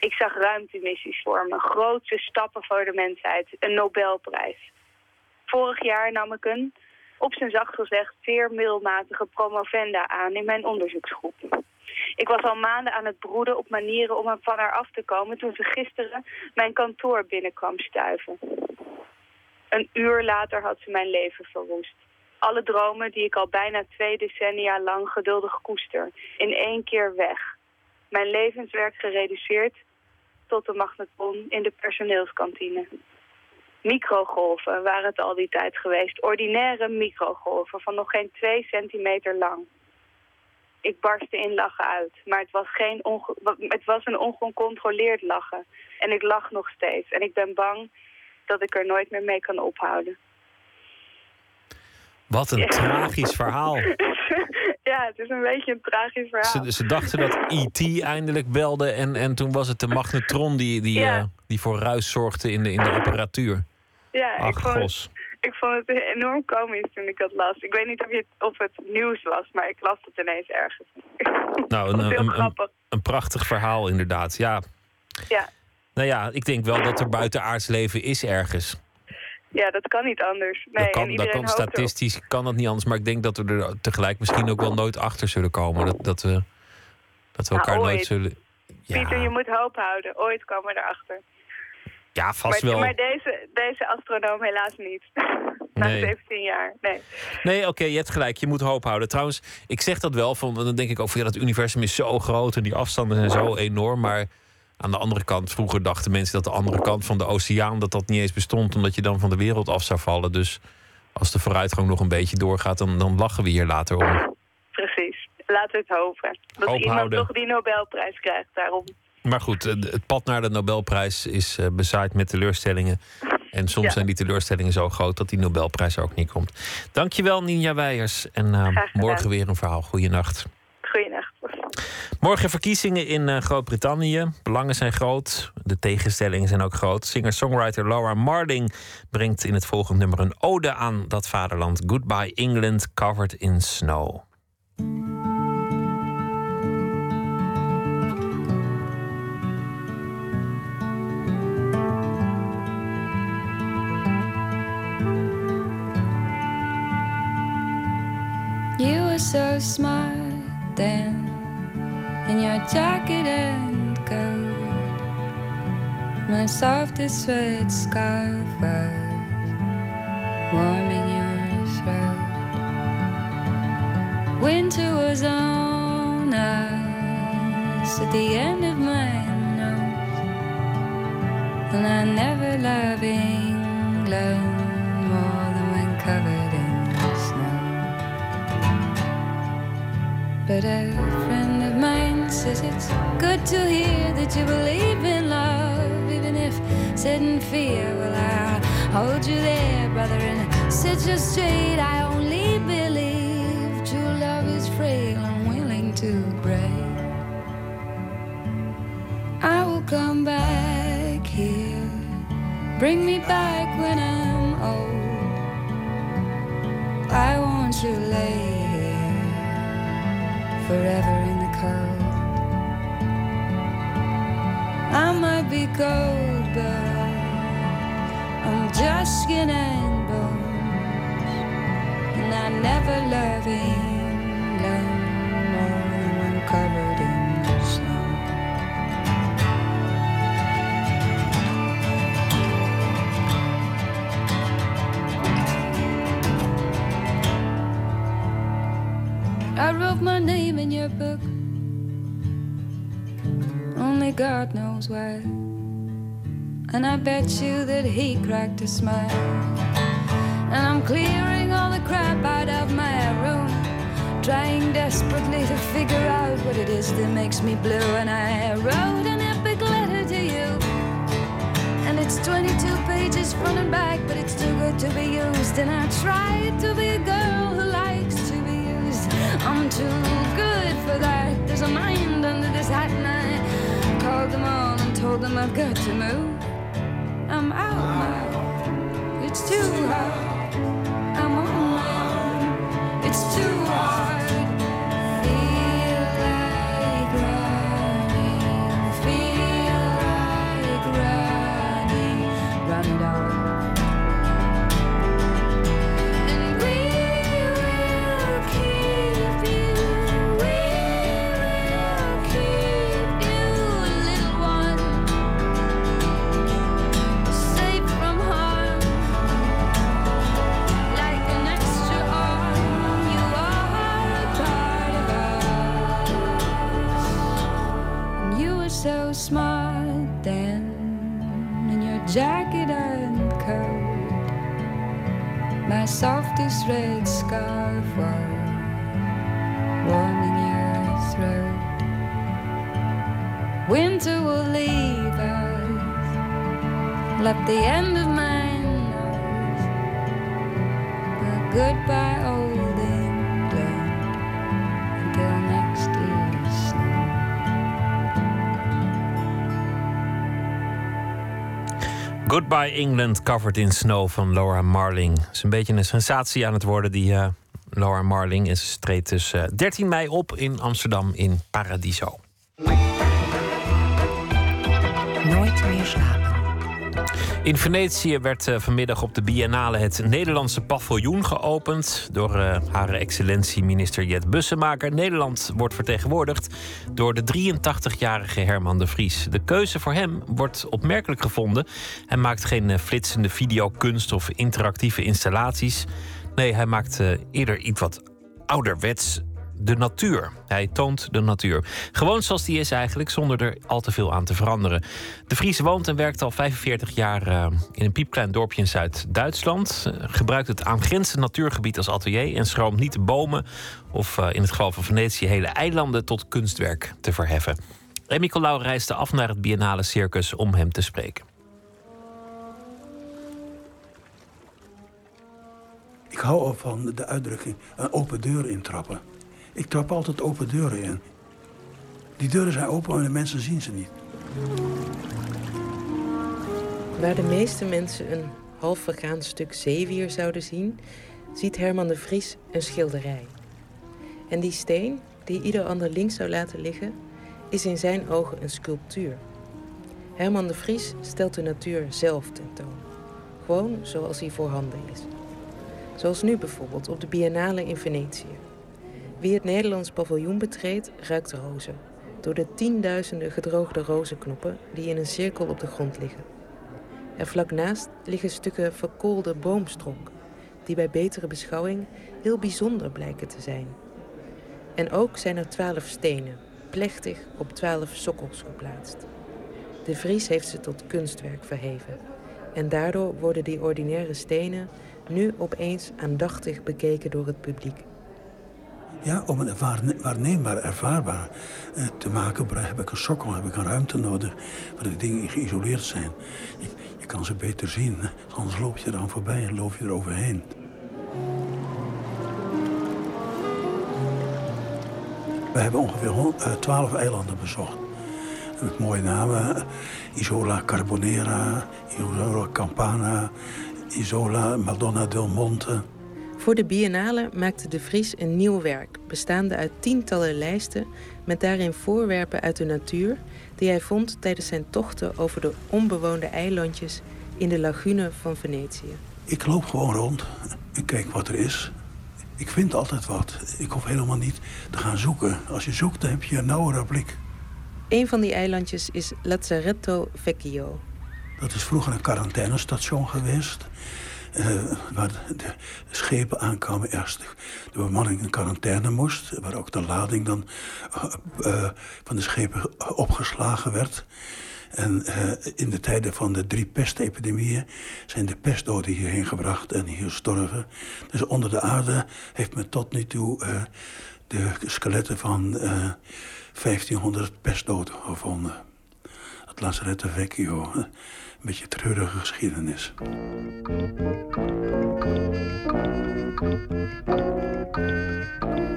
Ik zag ruimtemissies vormen, grootste stappen voor de mensheid, een Nobelprijs. Vorig jaar nam ik een, op zijn zacht gezegd zeer middelmatige promovenda aan in mijn onderzoeksgroep. Ik was al maanden aan het broeden op manieren om van haar af te komen toen ze gisteren mijn kantoor binnenkwam stuiven. Een uur later had ze mijn leven verwoest. Alle dromen die ik al bijna twee decennia lang geduldig koester, in één keer weg. Mijn levenswerk gereduceerd tot de magnetron in de personeelskantine. Microgolven waren het al die tijd geweest. Ordinaire microgolven van nog geen twee centimeter lang. Ik barstte in lachen uit, maar het was, geen het was een ongecontroleerd lachen. En ik lach nog steeds. En ik ben bang dat ik er nooit meer mee kan ophouden. Wat een tragisch verhaal. ja, het is een beetje een tragisch verhaal. Ze, ze dachten dat E.T. eindelijk belde en, en toen was het de magnetron die, die, uh, die voor ruis zorgde in de, in de apparatuur. Ja, Ach, ik, vond, ik vond het enorm komisch toen ik dat las. Ik weet niet of, je, of het nieuws was, maar ik las het ineens ergens. Nou, een, een, een, een, een, prachtig verhaal inderdaad. Ja. ja. Nou ja, ik denk wel dat er buitenaards leven is ergens. Ja, dat kan niet anders. Nee, dat kan, dat kan statistisch kan dat niet anders. Maar ik denk dat we er tegelijk misschien ook wel nooit achter zullen komen. Dat, dat we, dat we elkaar nou, nooit zullen... Ja. Pieter, je moet hoop houden. Ooit komen we erachter. Ja, vast maar, wel. Maar deze, deze astronoom helaas niet. Na Nee. 17 jaar. Nee. Nee, oké, je hebt gelijk. Je moet hoop houden. Trouwens, ik zeg dat wel. Van, dan denk ik ook van ja, dat universum is zo groot en die afstanden zijn zo enorm. Maar aan de andere kant, vroeger dachten mensen dat de andere kant van de oceaan dat dat niet eens bestond, omdat je dan van de wereld af zou vallen. Dus als de vooruitgang nog een beetje doorgaat, dan, dan lachen we hier later om. Precies. Laten we het hopen. Dat Hoop iemand houden. toch die Nobelprijs krijgt daarom. Maar goed, het pad naar de Nobelprijs is eh, bezaaid met teleurstellingen. En soms Ja. zijn die teleurstellingen zo groot dat die Nobelprijs er ook niet komt. Dankjewel, Ninja Weijers. En eh, morgen weer een verhaal. Goeienacht. Morgen verkiezingen in eh, Groot-Brittannië. Belangen zijn groot. De tegenstellingen zijn ook groot. Singer-songwriter Laura Marling brengt in het volgende nummer een ode aan dat vaderland. Goodbye England, covered in snow. You were so smart then. In your jacket and coat. My softest red scarf was warming your throat. Winter was on us at the end of my nose, and I never love England more than when covered in snow. But a friend of mine says it's good to hear that you believe in love, even if set in fear. Well, I'll uh, hold you there, brother, and set you straight. I only believe true love is frail and willing to break. I will come back here, bring me back when I'm old. I want you lay here forever I might be cold, but I'm just skin and bones. And I never love England more than when covered in snow. I wrote my name in your book. God knows why. And I bet you that he cracked a smile. And I'm clearing all the crap out of my room. Trying desperately to figure out what it is that makes me blue. And I wrote an epic letter to you. And it's 22 pages front and back, but it's too good to be used. And I tried to be a girl who likes to be used. I'm too good for that. There's a mind under this hat, and I called them all and told them I've got to move. I'm out now. It's too hard. I'm on my own. It's too hard. Left the end of my nose. But goodbye, old England, until next year's snow. Goodbye England, covered in snow van Laura Marling. Het is een beetje een sensatie aan het worden, die eh, Laura Marling. En ze treedt dus eh, 13 mei op in Amsterdam in Paradiso. Nooit meer slapen. In Venetië werd eh, vanmiddag op de Biennale het Nederlandse paviljoen geopend door eh, Hare Excellentie minister Jet Bussemaker. Nederland wordt vertegenwoordigd door de 83-jarige Herman de Vries. De keuze voor hem wordt opmerkelijk gevonden. Hij maakt geen eh, flitsende videokunst of interactieve installaties. Nee, hij maakt eerder iets wat ouderwets. De natuur. Hij toont de natuur. Gewoon zoals die is eigenlijk, zonder er al te veel aan te veranderen. De Vries woont en werkt al 45 jaar eh, in een piepklein dorpje in Zuid-Duitsland. Eh, gebruikt het aangrenzende natuurgebied als atelier en schroomt niet de bomen of eh, in het geval van Venetië hele eilanden tot kunstwerk te verheffen. Remy Colau reisde af naar het Biennale Circus om hem te spreken. Ik hou van de uitdrukking een open deur intrappen. Ik trap altijd open deuren in. Die deuren zijn open, maar de mensen zien ze niet. Waar de meeste mensen een half vergaan stuk zeewier zouden zien, ziet Herman de Vries een schilderij. En die steen, die ieder ander links zou laten liggen, is in zijn ogen een sculptuur. Herman de Vries stelt de natuur zelf tentoon. Gewoon zoals hij voorhanden is. Zoals nu bijvoorbeeld op de Biennale in Venetië. Wie het Nederlands paviljoen betreedt, ruikt rozen. door de tienduizenden gedroogde rozenknoppen die in een cirkel op de grond liggen. Er vlak naast liggen stukken verkoolde boomstronk, die bij betere beschouwing heel bijzonder blijken te zijn. En ook zijn er twaalf stenen, plechtig op twaalf sokkels geplaatst. De Vries heeft ze tot kunstwerk verheven. En daardoor worden die ordinaire stenen nu opeens aandachtig bekeken door het publiek. Ja, om het waarne- waarneembaar, ervaarbaar eh, te maken, heb ik een sokkel, heb ik een ruimte nodig waar de dingen geïsoleerd zijn. Je, kan ze beter zien, anders loop je eraan voorbij en loop je er overheen. We hebben ongeveer hon- eh, 12 eilanden bezocht. Met mooie namen. Isola Carbonera, Isola Campana, Isola Madonna del Monte. Voor de biennale maakte de Vries een nieuw werk, bestaande uit tientallen lijsten met daarin voorwerpen uit de natuur die hij vond tijdens zijn tochten over de onbewoonde eilandjes in de lagune van Venetië. Ik loop gewoon rond. Ik kijk wat er is. Ik vind altijd wat. Ik hoef helemaal niet te gaan zoeken. Als je zoekt, dan heb je een nauwere blik. Een van die eilandjes is Lazzaretto Vecchio. Dat is vroeger een quarantainestation geweest. Eh, waar de, schepen aankwamen. Eerst de, bemanning in quarantaine moest. Waar ook de lading dan eh, eh, van de schepen opgeslagen werd. En in de tijden van de drie pestepidemieën zijn de pestdoden hierheen gebracht en hier gestorven. Dus onder de aarde heeft men tot nu toe de skeletten van eh 1500 pestdoden gevonden. Het Lazaretto Vecchio. Beetje treurige geschiedenis.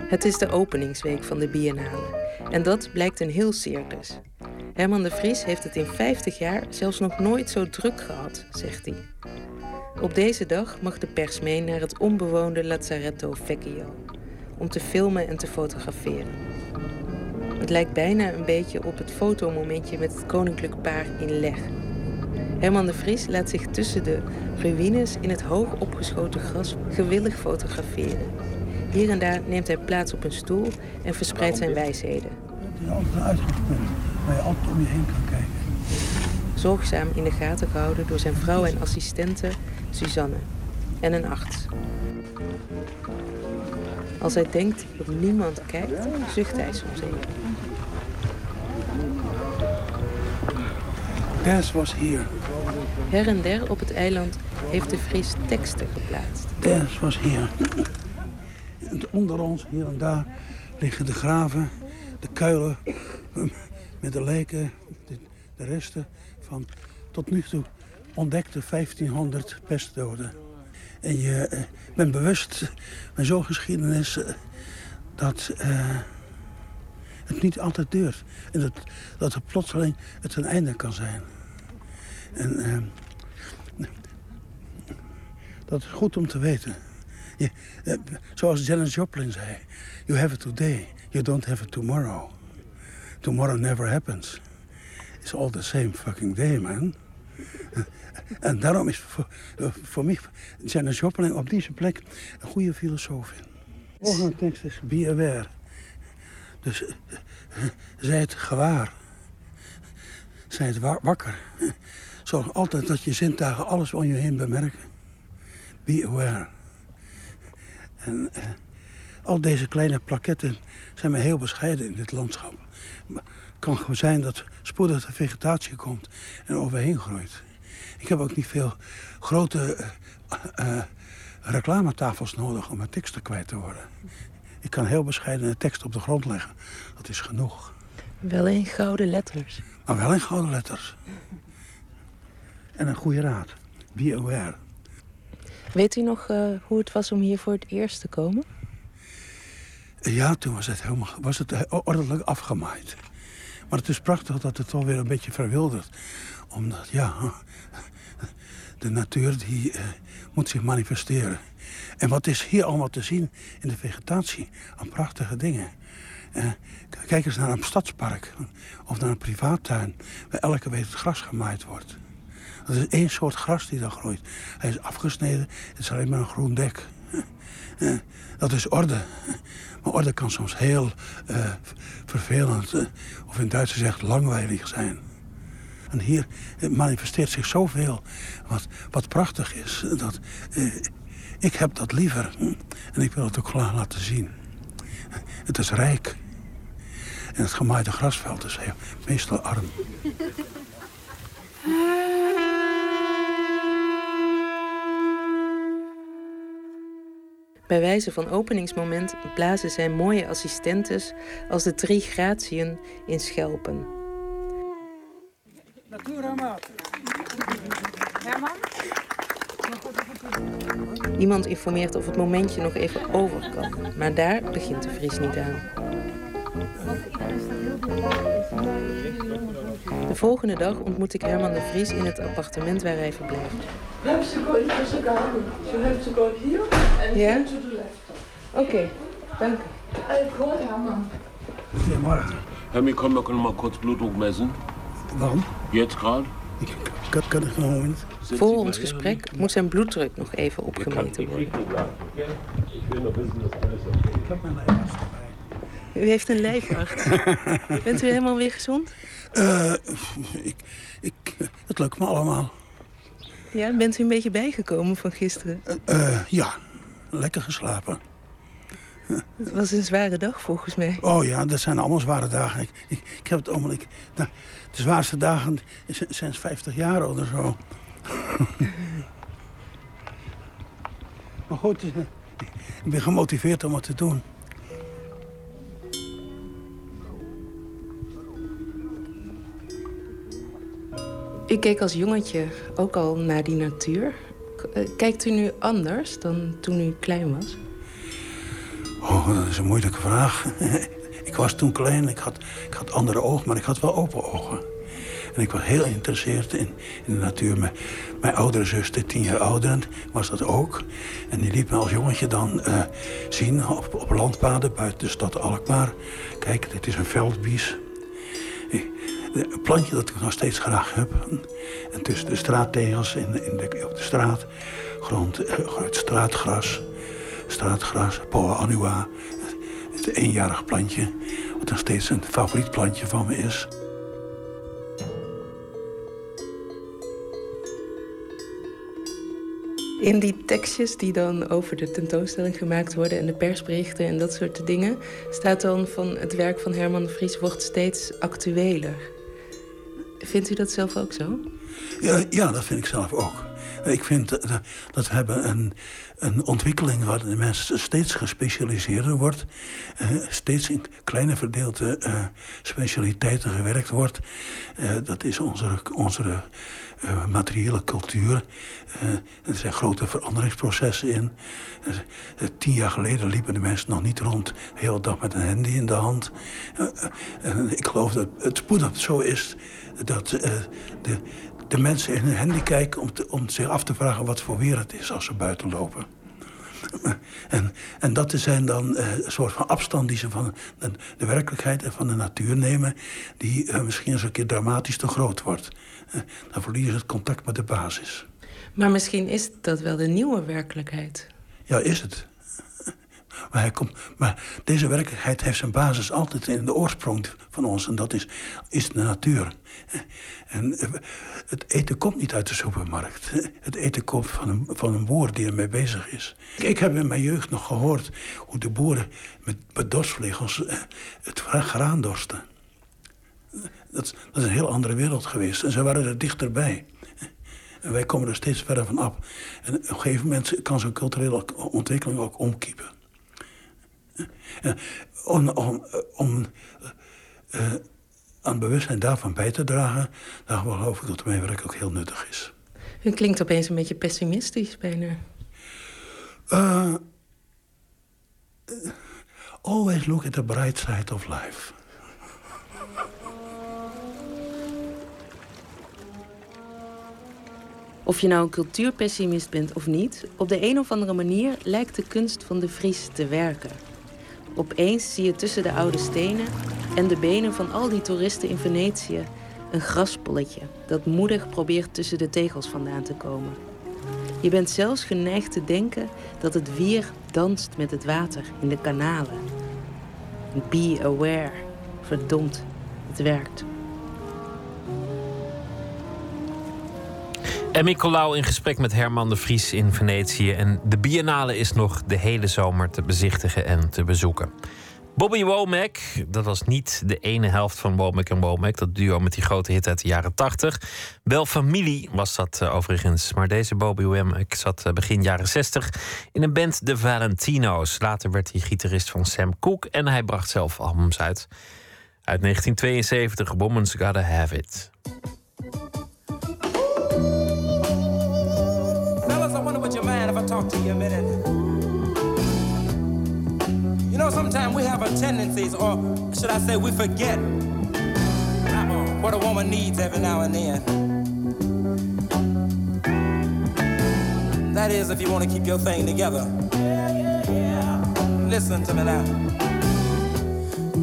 Het is de openingsweek van de biennale. En dat blijkt een heel circus. Herman de Vries heeft het in 50 jaar zelfs nog nooit zo druk gehad, zegt hij. Op deze dag mag de pers mee naar het onbewoonde Lazzaretto Vecchio. Om te filmen en te fotograferen. Het lijkt bijna een beetje op het fotomomentje met het koninklijk paar in Leg. Herman de Vries laat zich tussen de ruïnes in het hoog opgeschoten gras gewillig fotograferen. Hier en daar neemt hij plaats op een stoel en verspreidt zijn wijsheden. Het is altijd een uitgangspunt waar je altijd om je heen kan kijken. Zorgzaam in de gaten gehouden door zijn vrouw en assistente Suzanne en een arts. Als hij denkt dat niemand kijkt, zucht hij soms even. Des was hier. Her en der op het eiland heeft de Vries teksten geplaatst. Des was hier. En onder ons, hier en daar, liggen de graven, de kuilen met de lijken, de, de resten van tot nu toe ontdekte 1500 pestdoden. En je eh, bent bewust met zo'n geschiedenis eh, dat eh, het niet altijd duurt. En dat, dat het plotseling het een einde kan zijn. En eh, dat is goed om te weten. Je, eh, zoals Janis Joplin zei: You have it today, you don't have it tomorrow. Tomorrow never happens. It's all the same fucking day, man. En daarom is voor, voor mij Janis Joplin op deze plek een goede filosoof. De volgende tekst is Be aware. Dus eh, zij het gewaar. Zij het wa- wakker. Zorg altijd dat je zintuigen alles om je heen bemerken. Be aware. En eh, al deze kleine plaketten zijn maar heel bescheiden in dit landschap. Maar Het kan gewoon zijn dat spoedig de vegetatie komt en overheen groeit. Ik heb ook niet veel grote eh, reclametafels nodig om mijn teksten kwijt te worden. Ik kan heel bescheiden een tekst op de grond leggen. Dat is genoeg. Wel in gouden letters. Maar wel in gouden letters. En een goede raad. Be aware. Weet u nog eh, hoe het was om hier voor het eerst te komen? Ja, toen was het, helemaal, was het eh, ordelijk afgemaaid. Maar het is prachtig dat het alweer een beetje verwildert. Omdat, ja, de natuur die eh, moet zich manifesteren. En wat is hier allemaal te zien in de vegetatie? Aan prachtige dingen. Kijk eens naar een stadspark of naar een privaattuin... waar elke week het gras gemaaid wordt. Dat is één soort gras die daar groeit. Hij is afgesneden, het is alleen maar een groen dek. Eh, dat is orde. Maar orde kan soms heel eh, vervelend, eh, of in Duits gezegd langwijlig zijn. En hier manifesteert zich zoveel wat, wat prachtig is. Dat, ik heb dat liever. En ik wil het ook graag laten zien. Het is rijk. En het gemaaide grasveld is heel, meestal arm. Bij wijze van openingsmoment blazen zijn mooie assistentes als de drie gratien in schelpen. Iemand informeert of het momentje nog even over kan, maar daar begint de Vries niet aan. De volgende dag ontmoet ik Herman de Vries in het appartement waar hij verblijft. You have to go into the garden. You have to go here and Yeah? to the left. Oké, dank u. I call Herman. Goedemorgen. Herr, wir können wir mal kurz Blutdruck messen. Waarom? Jetzt gerade? Ik kan, kan ik nog een moment? Voor ons gesprek moet zijn bloeddruk nog even opgemeten worden. Okay Ik heb mijn erbij. U heeft een lijfarts. Bent u helemaal weer gezond? Eh, ik, ik, het lukt me allemaal. Ja, bent u een beetje bijgekomen van gisteren? Eh, ja, lekker geslapen. Het was een zware dag volgens mij. Oh ja, dat zijn allemaal zware dagen. Ik, ik, ik heb het allemaal... Ik, nou, de zwaarste dagen zijn 50 jaar of zo. maar goed, ik ben gemotiveerd om het te doen. U keek als jongetje ook al naar die natuur. Eh, Kijkt u nu anders dan toen u klein was? Oh, dat is een moeilijke vraag. ik was toen klein, ik had, ik had andere ogen, maar ik had wel open ogen. En ik was heel geïnteresseerd in, in de natuur. Mijn, mijn oudere zuster, tien jaar ouder, was dat ook. En die liet me als jongetje dan eh, zien op, op landpaden buiten de stad Alkmaar. Kijk, dit is een veldbies. Een plantje dat ik nog steeds graag heb. En tussen de straattegels in, de, op de straat grond, eh, groeit straatgras. Straatgras, Poa annua. Het eenjarig plantje, wat nog steeds een favoriet plantje van me is. In die tekstjes die dan over de tentoonstelling gemaakt worden en de persberichten en dat soort dingen, staat dan van het werk van Herman de Vries wordt steeds actueler. Vindt u dat zelf ook zo? Ja, ja, dat vind ik zelf ook. Ik vind dat, dat we hebben een, een ontwikkeling waarin de mens steeds gespecialiseerder wordt. eh, steeds in kleine verdeelde eh, specialiteiten gewerkt wordt. Eh, dat is onze, onze materiële cultuur. Er zijn grote veranderingsprocessen in. Tien jaar geleden liepen de mensen nog niet rond. De hele dag met een handy in de hand. Ik geloof dat het spoedig zo is dat eh, de, de mensen in hun handy kijken om, te- om zich af te vragen wat voor weer het is als ze buiten lopen. En, en dat zijn dan eh, een soort van afstand die ze van de, de werkelijkheid en van de natuur nemen, die eh, misschien eens een keer dramatisch te groot wordt. Dan verliezen ze het contact met de basis. Maar misschien is dat wel de nieuwe werkelijkheid. Ja, is het. Maar, maar deze werkelijkheid heeft zijn basis altijd in de oorsprong van ons. En dat is, is de natuur. En eh, het eten komt niet uit de supermarkt. Het eten komt van een, van een boer die ermee bezig is. Ik heb in mijn jeugd nog gehoord hoe de boeren met, met dorsvlegels eh, het graan dorsten. Dat, dat is een heel andere wereld geweest. En ze waren er dichterbij. En wij komen er steeds verder van af. En op een gegeven moment kan zo'n culturele ontwikkeling ook omkiepen. Eh, Om, om, om eh, aan bewustzijn daarvan bij te dragen, dan geloof ik dat mijn werk ook heel nuttig is. U klinkt opeens een beetje pessimistisch bijna. Eh, eh, always look at the bright side of life. Of je nou een cultuurpessimist bent of niet, op de een of andere manier lijkt de kunst van de Vries te werken. Opeens zie je tussen de oude stenen en de benen van al die toeristen in Venetië een graspolletje dat moedig probeert tussen de tegels vandaan te komen. Je bent zelfs geneigd te denken dat het wier danst met het water in de kanalen. Be aware. Verdomd, het werkt. Emmy Colau in gesprek met Herman de Vries in Venetië. En de Biennale is nog de hele zomer te bezichtigen en te bezoeken. Bobby Womack, dat was niet de ene helft van Womack en Womack. Dat duo met die grote hit uit de jaren 80. Wel familie was dat uh, overigens. Maar deze Bobby Womack zat uh, begin jaren 60 in een band De Valentino's. Later werd hij gitarist van Sam Cooke en hij bracht zelf albums uit. Uit 1972, Woman's Gotta Have It. To you a minute. You know, sometimes we have our tendencies, or should I say, we forget what a woman needs every now and then. That is, if you want to keep your thing together. Listen to me now.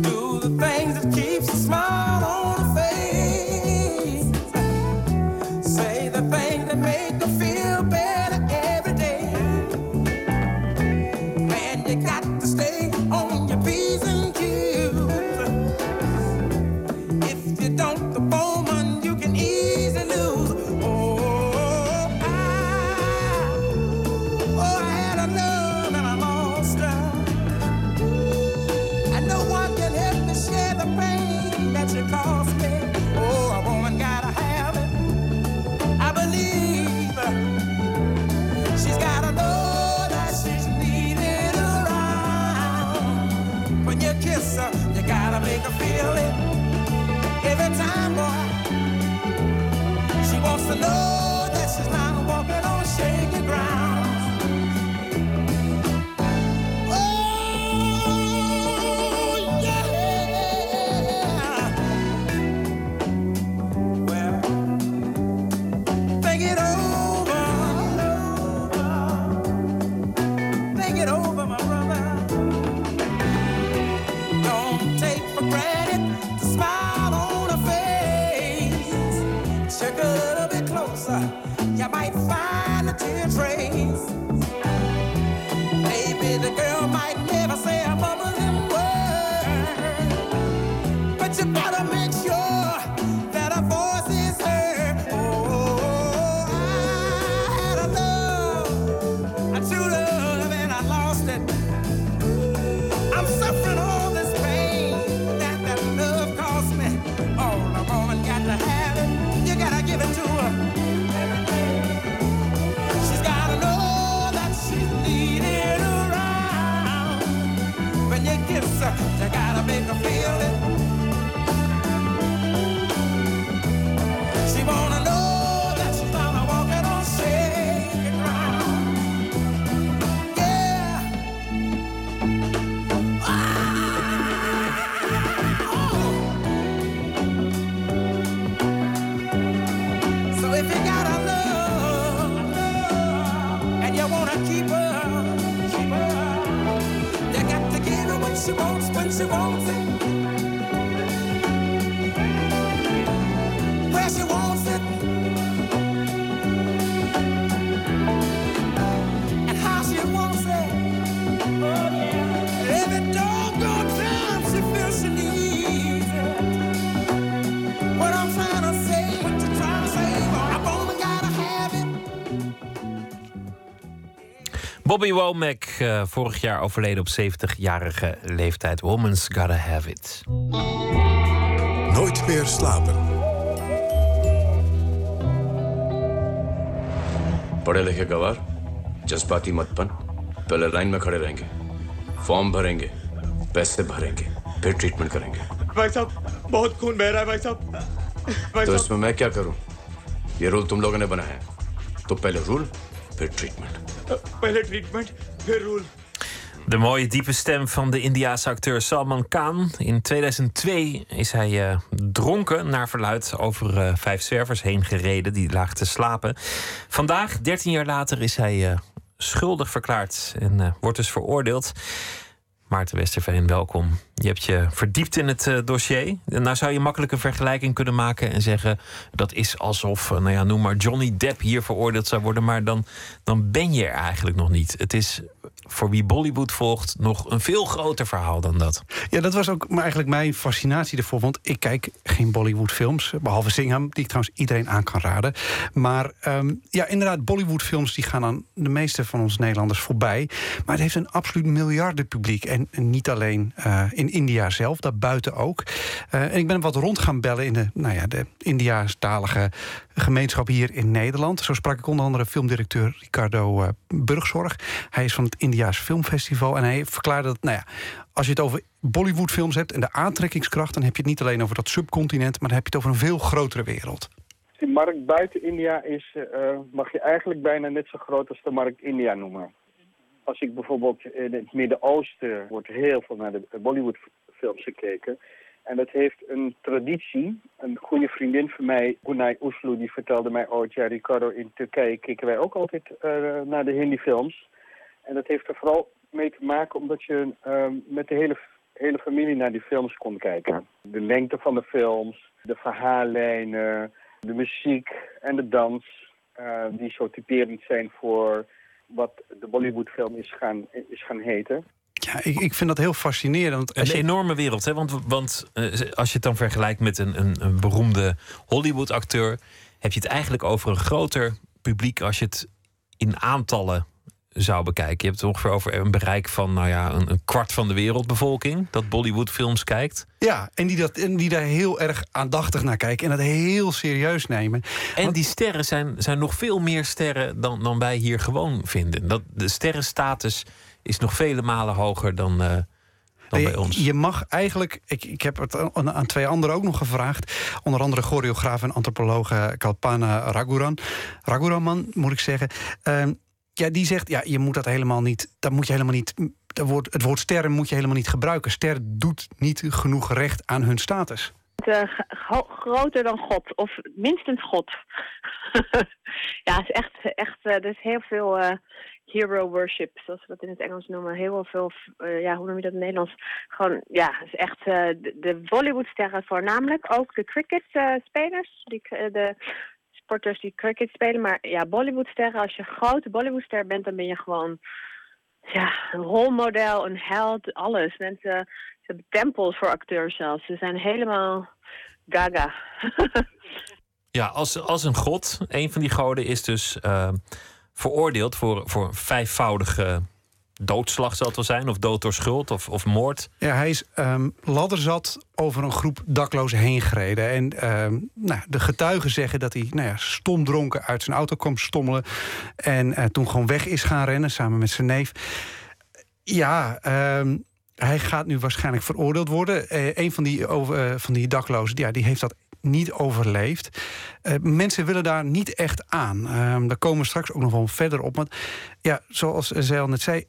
Do the things that keeps a smile on praise. She won't see Bobby Womack, eh, vorig jaar overleden op 70-jarige leeftijd. Woman's Gotta Have It. Nooit meer slapen. पढ़े लिखे गवार जज्बाती मत बन पहले लाइन में खड़े रहेंगे फॉर्म भरेंगे पैसे भरेंगे फिर ट्रीटमेंट करेंगे भाई साहब बहुत खून बह रहा है भाई साहब भाई तो साहब इसमें मैं क्या करूं ये रूल तुम लोगों ने बनाया है तो पहले रूल फिर treatment Treatment, rule. De mooie diepe stem van de Indiaanse acteur Salman Khan. In 2002 is hij eh, dronken naar verluid over eh, vijf servers heen gereden die laag te slapen. Vandaag, 13 jaar later, is hij eh, schuldig verklaard en wordt dus veroordeeld. Maarten Westerveen, welkom. Je hebt je verdiept in het eh, dossier. Nou zou je makkelijk een vergelijking kunnen maken en zeggen... dat is alsof, eh, nou ja, noem maar Johnny Depp hier veroordeeld zou worden... maar dan, dan ben je er eigenlijk nog niet. Het is voor wie Bollywood volgt nog een veel groter verhaal dan dat. Ja, dat was ook eigenlijk mijn fascinatie ervoor. Want ik kijk geen Bollywood-films, behalve Singham... die ik trouwens iedereen aan kan raden. Maar ehm, ja, inderdaad, Bollywood-films die gaan aan de meeste van ons Nederlanders voorbij. Maar het heeft een absoluut miljardenpubliek. En, en niet alleen uh, India zelf, daarbuiten ook. Uh, en ik ben wat rond gaan bellen in de, nou ja, de gemeenschap hier in Nederland. Zo sprak ik onder andere filmdirecteur Ricardo uh, Burgzorg. Hij is van het Indiaas Filmfestival. En hij verklaarde dat, nou ja, als je het over Bollywoodfilms hebt en de aantrekkingskracht, dan heb je het niet alleen over dat subcontinent, maar dan heb je het over een veel grotere wereld. De markt buiten India is, uh, mag je eigenlijk bijna net zo groot als de markt India noemen. Als ik bijvoorbeeld in het Midden-Oosten wordt heel veel naar de Bollywoodfilms gekeken. En dat heeft een traditie. Een goede vriendin van mij, Gunay Uslu, die vertelde mij ooit... ja, Ricardo, in Turkije keken wij ook altijd uh, naar de Hindi-films. En dat heeft er vooral mee te maken omdat je uh, met de hele, hele familie naar die films kon kijken. De lengte van de films, de verhaallijnen, de muziek en de dans... Uh, die zo typerend zijn voor wat de Bollywoodfilm is gaan, is gaan heten. Ja, ik, ik vind dat heel fascinerend. Een enorme wereld, hè? Want, want uh, als je het dan vergelijkt met een, een, een beroemde Hollywood-acteur, heb je het eigenlijk over een groter publiek als je het in aantallen zou bekijken. Je hebt het ongeveer over een bereik van nou ja, een, een kwart van de wereldbevolking dat Bollywood-films kijkt. Ja, en die, dat, en die daar heel erg aandachtig naar kijken en dat heel serieus nemen. En Want, die sterren zijn, zijn nog veel meer sterren dan, dan wij hier gewoon vinden. Dat, de sterrenstatus is nog vele malen hoger dan, uh, dan bij ons. Je mag eigenlijk, ik, ik heb het aan twee anderen ook nog gevraagd. Onder andere choreograaf en antropoloog Kalpana Raghuran. Raghuraman, moet ik zeggen. Uh, ja, die zegt, ja, je moet dat helemaal niet. Dat moet je helemaal niet. Dat woord, het woord sterren moet je helemaal niet gebruiken. Ster doet niet genoeg recht aan hun status. Uh, groter dan God, of minstens God. ja, het is echt, echt uh, er is heel veel uh, hero worship, zoals we dat in het Engels noemen. Heel veel, ja, hoe noem je dat in het Nederlands? Gewoon, ja, het is echt de, de Bollywoodsterren voornamelijk. Ook de cricketspelers, die de sporters die cricket spelen. Maar ja, Bollywoodsterren, als je grote Bollywoodster bent, dan ben je gewoon ja, een rolmodel, een held, alles. Mensen ze hebben tempels voor acteurs zelfs. Ze zijn helemaal gaga. ja, als, als een god. Een van die goden is dus uh, veroordeeld voor, voor vijfvoudige doodslag zal het wel zijn, of dood door schuld of, of moord. Ja, hij is um, ladderzat over een groep daklozen heen gereden. En um, nou, de getuigen zeggen dat hij nou ja, stomdronken uit zijn auto kwam stommelen. En uh, toen gewoon weg is gaan rennen samen met zijn neef. Ja, um, hij gaat nu waarschijnlijk veroordeeld worden. Uh, een van die, over, uh, van die daklozen ja, die heeft dat niet overleefd. Mensen willen daar niet echt aan. Daar komen we straks ook nog wel verder op. Want ja, zoals zij al net zei,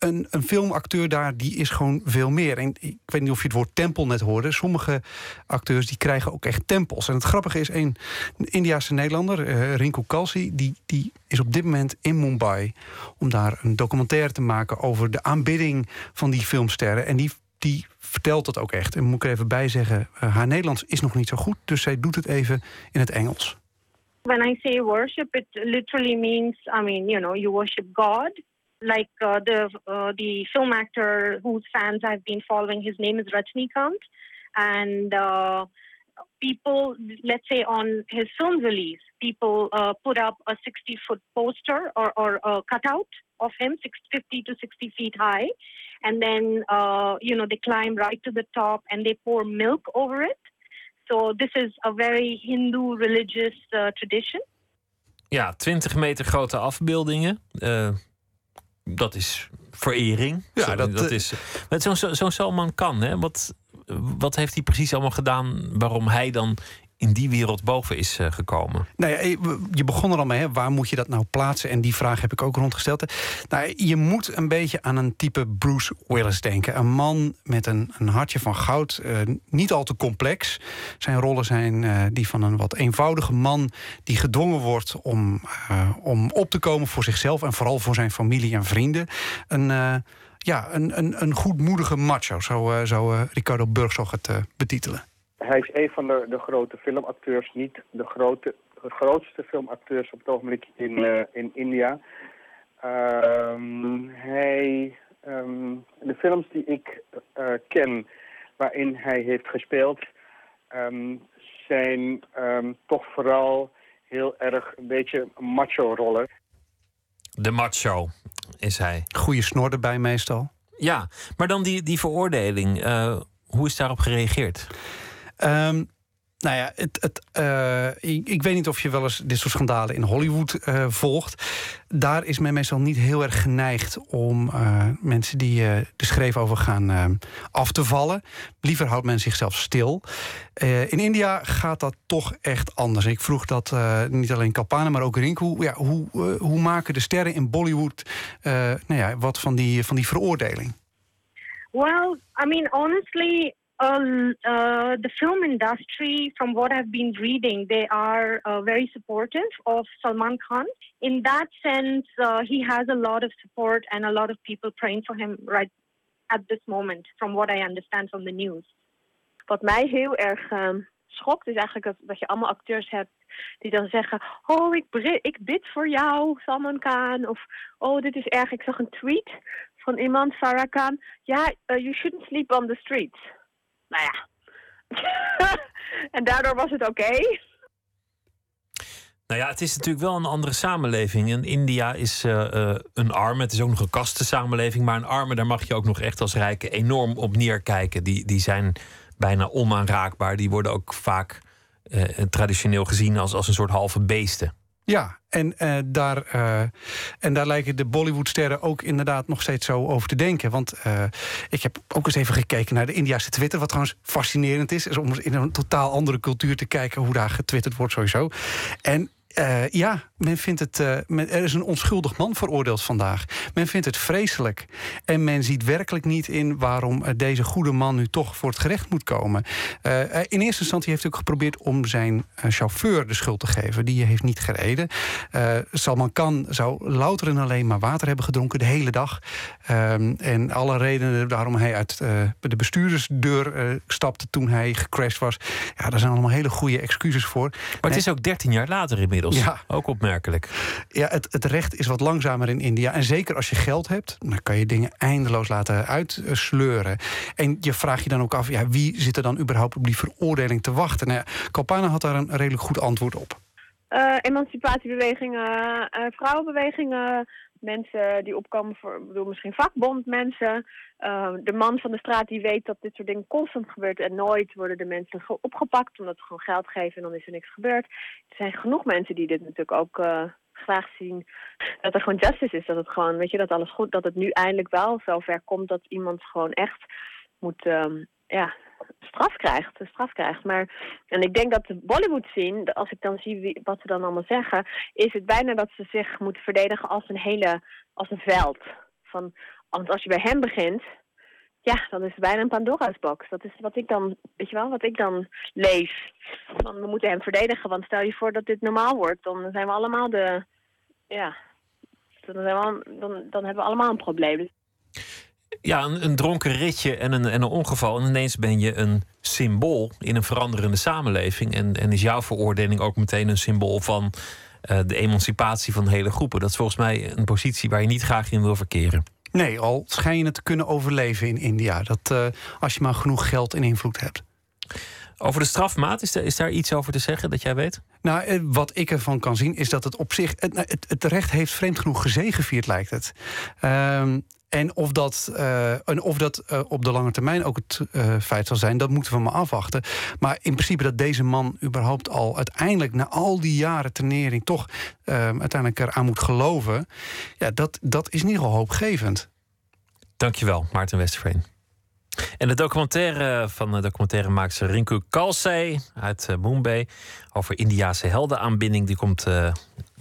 een, een, filmacteur daar, die is gewoon veel meer. En ik weet niet of je het woord tempel net hoorde. Sommige acteurs die krijgen ook echt tempels. En het grappige is, een Indiase Nederlander, uh, Rinku Kalsi... Die, die is op dit moment in Mumbai om daar een documentaire te maken... over de aanbidding van die filmsterren. En die, die vertelt dat ook echt. En moet ik er even bij zeggen, uh, haar Nederlands is nog niet zo goed... dus zij doet het even in het Engels. When I say worship, it literally means, I mean, you know, you worship God... like uh, the uh, the film actor whose fans I've been following. His name is Rajnikant, and uh, people, let's say on his film release, people uh, put up a 60 foot poster or, or a cutout of him, 50 to 60 feet high, and then uh, you know they climb right to the top and they pour milk over it. So this is a very Hindu religious uh, tradition. Ja, 20 meter grote afbeeldingen. Dat is verering. Ja, zo, dat, dat is. Met zo'n zo, zo Salman kan, hè? Wat, wat heeft hij precies allemaal gedaan waarom hij dan in die wereld boven is uh, gekomen? Nou ja, je begon er al mee, hè? waar moet je dat nou plaatsen? En die vraag heb ik ook rondgesteld. Nou, je moet een beetje aan een type Bruce Willis denken. Een man met een, een hartje van goud, uh, niet al te complex. Zijn rollen zijn die van een wat eenvoudige man... die gedwongen wordt om, om op te komen voor zichzelf... en vooral voor zijn familie en vrienden. Een ja, een, een, een goedmoedige macho, zo zou uh, Ricardo Burgzorg het betitelen. Hij is een van de, de grote filmacteurs, niet de, grote, de grootste filmacteurs op het ogenblik in, in India. Um, hij, um, de films die ik ken waarin hij heeft gespeeld, um, zijn toch vooral heel erg een beetje macho-rollen. De macho is hij. Goede snor erbij meestal. Ja, maar dan die, die veroordeling. Uh, hoe is daarop gereageerd? Um, nou ja, het, het, uh, ik, weet niet of je wel eens dit soort schandalen in Hollywood uh, volgt. Daar is men meestal niet heel erg geneigd om uh, mensen die er schreef over gaan af te vallen. Liever houdt men zichzelf stil. in India gaat dat toch echt anders. Ik vroeg dat niet alleen Kalpana, maar ook Rinku. Ja, hoe, hoe maken de sterren in Bollywood nou ja, wat van die, van die veroordeling? Well, I mean, honestly, Um, uh, the film industry, from what I've been reading, they are uh, very supportive of Salman Khan. In that sense, uh, he has a lot of support and a lot of people praying for him right at this moment, from what I understand from the news. Wat mij heel erg um, schokt, is eigenlijk dat, dat je allemaal acteurs hebt die dan zeggen: Oh, ik, ik bid voor jou, Salman Khan. Of Oh, dit is erg. Ik zag een tweet van iemand, Farah Khan. Ja, yeah, you shouldn't sleep on the streets. Nou ja. en daardoor was het oké. Nou ja, het is natuurlijk wel een andere samenleving. En India is uh, uh, een arme, het is ook nog een kastensamenleving. Maar een arme, daar mag je ook nog echt als rijke enorm op neerkijken. Die, die zijn bijna onaanraakbaar. Die worden ook vaak uh, traditioneel gezien als, als een soort halve beesten. Ja, en, uh, daar, uh, en daar lijken de Bollywoodsterren ook inderdaad nog steeds zo over te denken. Want uh, ik heb ook eens even gekeken naar de Indiase Twitter. Wat trouwens fascinerend is, is om in een totaal andere cultuur te kijken hoe daar getwitterd wordt sowieso. En ja, men vindt het. Uh, men, er is een onschuldig man veroordeeld vandaag. Men vindt het vreselijk. En men ziet werkelijk niet in waarom uh, deze goede man nu toch voor het gerecht moet komen. in eerste instantie heeft hij ook geprobeerd om zijn chauffeur de schuld te geven. Die heeft niet gereden. Salman Khan zou louter en alleen maar water hebben gedronken de hele dag. Ehm, en alle redenen waarom hij uit de bestuurdersdeur stapte toen hij gecrashed was. Ja, daar zijn allemaal hele goede excuses voor. Maar het is ook 13 jaar later inmiddels. Ja. Ook opmerkelijk. Ja, het, het recht is wat langzamer in India. En zeker als je geld hebt, dan kan je dingen eindeloos laten uitsleuren. En je vraagt je dan ook af, ja, wie zit er dan überhaupt op die veroordeling te wachten? Nou ja, Kalpana had daar een redelijk goed antwoord op. Uh, emancipatiebewegingen, uh, vrouwenbewegingen, mensen die opkomen voor, bedoel, misschien vakbondmensen. Uh, de man van de straat die weet dat dit soort dingen constant gebeurt en nooit worden de mensen opgepakt omdat ze gewoon geld geven en dan is er niks gebeurd. Er zijn genoeg mensen die dit natuurlijk ook uh, graag zien dat er gewoon justice is. Dat het gewoon, weet je, dat alles goed, dat het nu eindelijk wel zover komt dat iemand gewoon echt moet, um, ja, straf krijgt, straf krijgt. Maar, en ik denk dat de Bollywood scene, als ik dan zie wat ze dan allemaal zeggen, is het bijna dat ze zich moeten verdedigen als een hele, als een veld. Van, want als je bij hem begint, ja, dan is het bijna een Pandora's box. Dat is wat ik dan, weet je wel, wat ik dan lees. Van, we moeten hem verdedigen, want stel je voor dat dit normaal wordt, dan zijn we allemaal de, ja, dan, zijn we, dan, dan hebben we allemaal een probleem. Ja, een, een, dronken ritje en een, en een ongeval. En ineens ben je een symbool in een veranderende samenleving. En, en is jouw veroordeling ook meteen een symbool van uh, de emancipatie van hele groepen. Dat is volgens mij een positie waar je niet graag in wil verkeren. Nee, al schijn je het te kunnen overleven in India. Dat uh, als je maar genoeg geld en invloed hebt. Over de strafmaat, is, er, is daar iets over te zeggen dat jij weet? Nou, eh, wat ik ervan kan zien is dat het op zich. Het, het, het recht heeft vreemd genoeg gezegevierd, lijkt het. Um, en of dat, uh, en of dat uh, op de lange termijn ook het uh, feit zal zijn, dat moeten we maar afwachten. Maar in principe dat deze man überhaupt al uiteindelijk na al die jaren trainering toch uiteindelijk eraan moet geloven, ja, dat, dat is ieder geval hoopgevend. Dankjewel, Maarten Westerveen. En de documentaire van de documentairemaakster Rinku Kalsey uit Mumbai over Indiase heldenaanbinding, die komt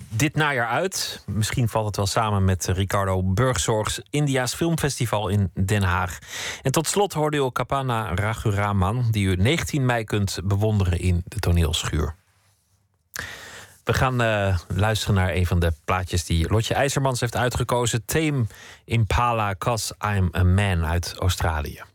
dit najaar uit. Misschien valt het wel samen met Ricardo Burgzorgs India's Filmfestival in Den Haag. En tot slot hoorde u Kapana Raghuraman, die u 19 mei kunt bewonderen in de toneelschuur. We gaan eh, luisteren naar een van de plaatjes die Lotje IJzermans heeft uitgekozen. Tame Impala, Cause I'm a Man uit Australië.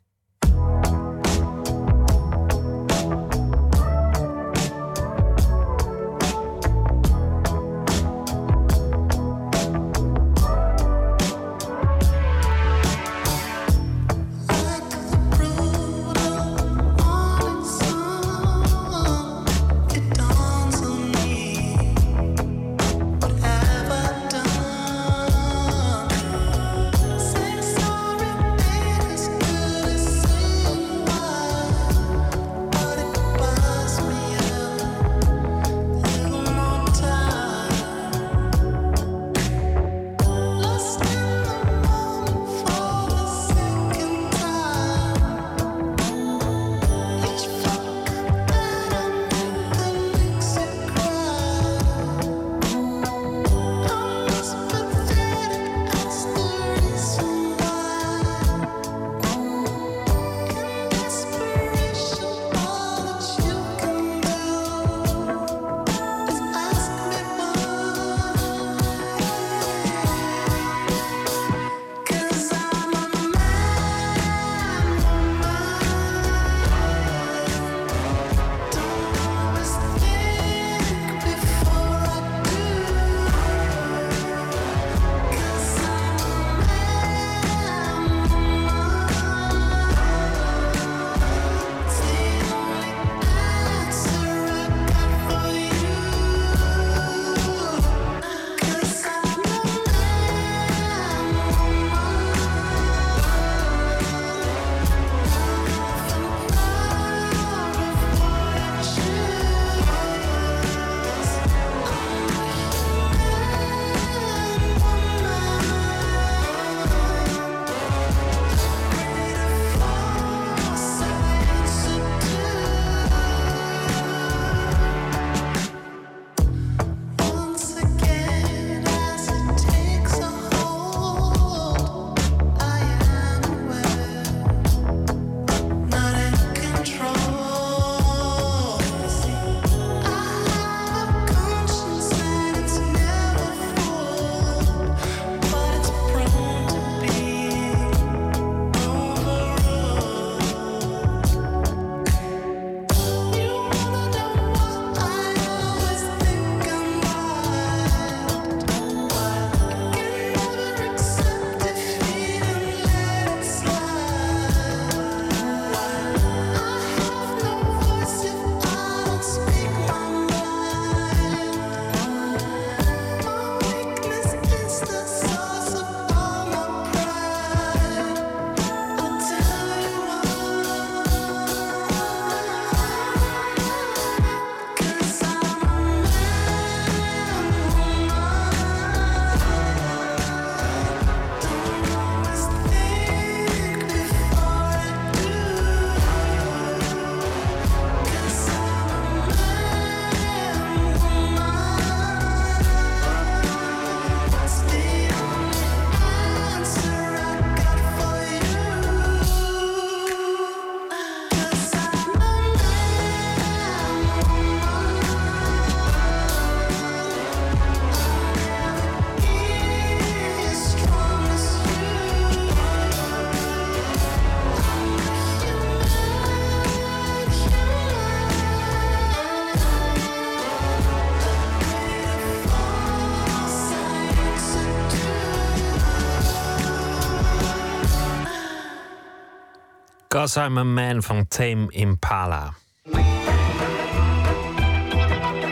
I'm a Man van Tame Impala.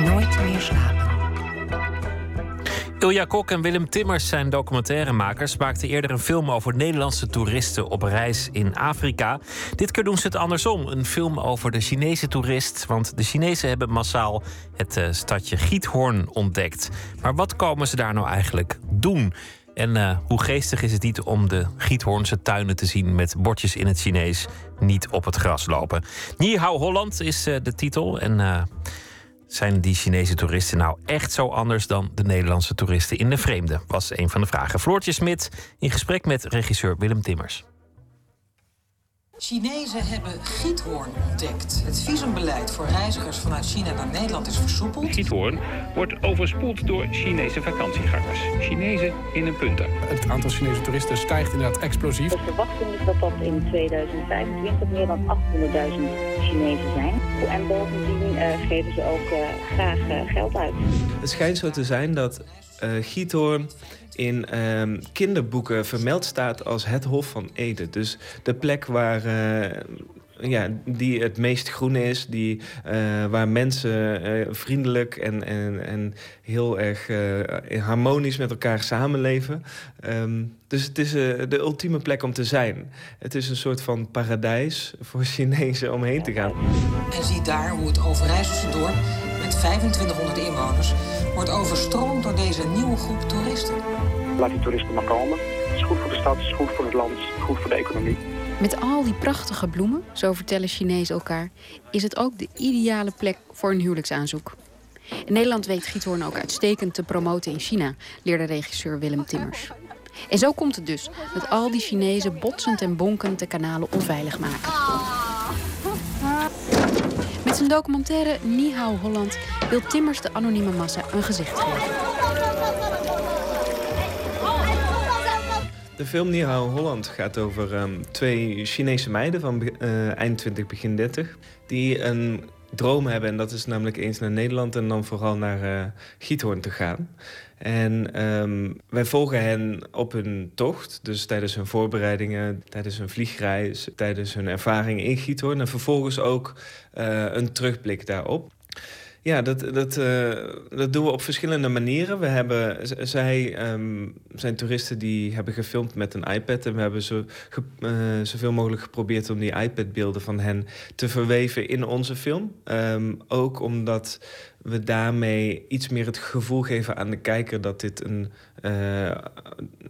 Nooit meer slapen. Ilja Kok en Willem Timmers zijn documentairemakers. Maakten eerder een film over Nederlandse toeristen op reis in Afrika. Dit keer doen ze het andersom. Een film over de Chinese toerist. Want de Chinezen hebben massaal het eh, stadje Giethoorn ontdekt. Maar wat komen ze daar nou eigenlijk doen? En eh, hoe geestig is het niet om de Giethoornse tuinen te zien met bordjes in het Chinees niet op het gras lopen? Ni Holland is eh, de titel. En eh, zijn die Chinese toeristen nou echt zo anders dan de Nederlandse toeristen in de vreemde? Was een van de vragen. Floortje Smit in gesprek met regisseur Willem Timmers. Chinezen hebben giethoorn ontdekt. Het visumbeleid voor reizigers vanuit China naar Nederland is versoepeld. Giethoorn wordt overspoeld door Chinese vakantiegangers. Chinezen in een punten. Het aantal Chinese toeristen stijgt inderdaad explosief. De verwachting is dat dat in 2025 meer dan 800.000 Chinezen zijn. En bovendien eh, geven ze ook eh, graag eh, geld uit. Het schijnt zo te zijn dat eh Giethoorn in ehm, kinderboeken vermeld staat als het Hof van Ede. Dus de plek waar, eh, ja, die het meest groen is, die, eh, waar mensen eh, vriendelijk en, en, en heel erg harmonisch met elkaar samenleven. Ehm, dus het is de ultieme plek om te zijn. Het is een soort van paradijs voor Chinezen om heen te gaan. En zie daar hoe het Overijsselse dorp met 2500 inwoners wordt overstroomd door deze nieuwe groep toeristen. Laat die toeristen maar komen. Het is goed voor de stad, het is goed voor het land, het is goed voor de economie. Met al die prachtige bloemen, zo vertellen Chinezen elkaar, is het ook de ideale plek voor een huwelijksaanzoek. In Nederland weet Giethoorn ook uitstekend te promoten in China, leerde regisseur Willem Timmers. En zo komt het dus dat al die Chinezen botsend en bonkend de kanalen onveilig maken. Met zijn documentaire Ni Hao Holland wil Timmers de anonieme massa een gezicht geven. De film Ni Hao Holland gaat over ehm, twee Chinese meiden van eh, eind 20, begin 30. Die een droom hebben en dat is namelijk eens naar Nederland en dan vooral naar eh Giethoorn te gaan. En ehm, wij volgen hen op hun tocht, dus tijdens hun voorbereidingen, tijdens hun vliegreis, tijdens hun ervaring in Giethoorn. En vervolgens ook eh, een terugblik daarop. Ja, dat, dat, eh, dat doen we op verschillende manieren. We hebben, zij ehm, zijn toeristen die hebben gefilmd met een iPad. En we hebben zo, eh, zoveel mogelijk geprobeerd om die iPad-beelden van hen te verweven in onze film. Ehm, ook omdat we daarmee iets meer het gevoel geven aan de kijker dat dit een. eh,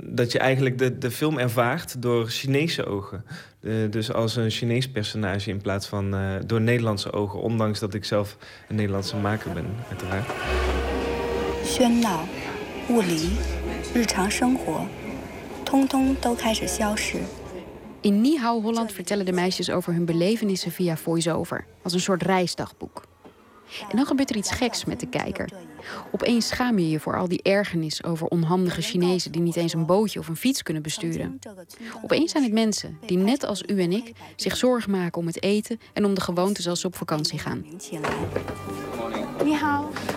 dat je eigenlijk de, de film ervaart door Chinese ogen. Eh, dus als een Chinees personage in plaats van eh, door Nederlandse ogen. Ondanks dat ik zelf een Nederlandse maker ben, uiteraard. 喧闹、物离、日常生活，通通都开始消失。 In Ni Hao Holland vertellen de meisjes over hun belevenissen via voice-over, als een soort reisdagboek. En dan gebeurt er iets geks met de kijker. Opeens schaam je je voor al die ergernis over onhandige Chinezen die niet eens een bootje of een fiets kunnen besturen. Opeens zijn het mensen die net als u en ik zich zorgen maken om het eten en om de gewoontes als ze op vakantie gaan.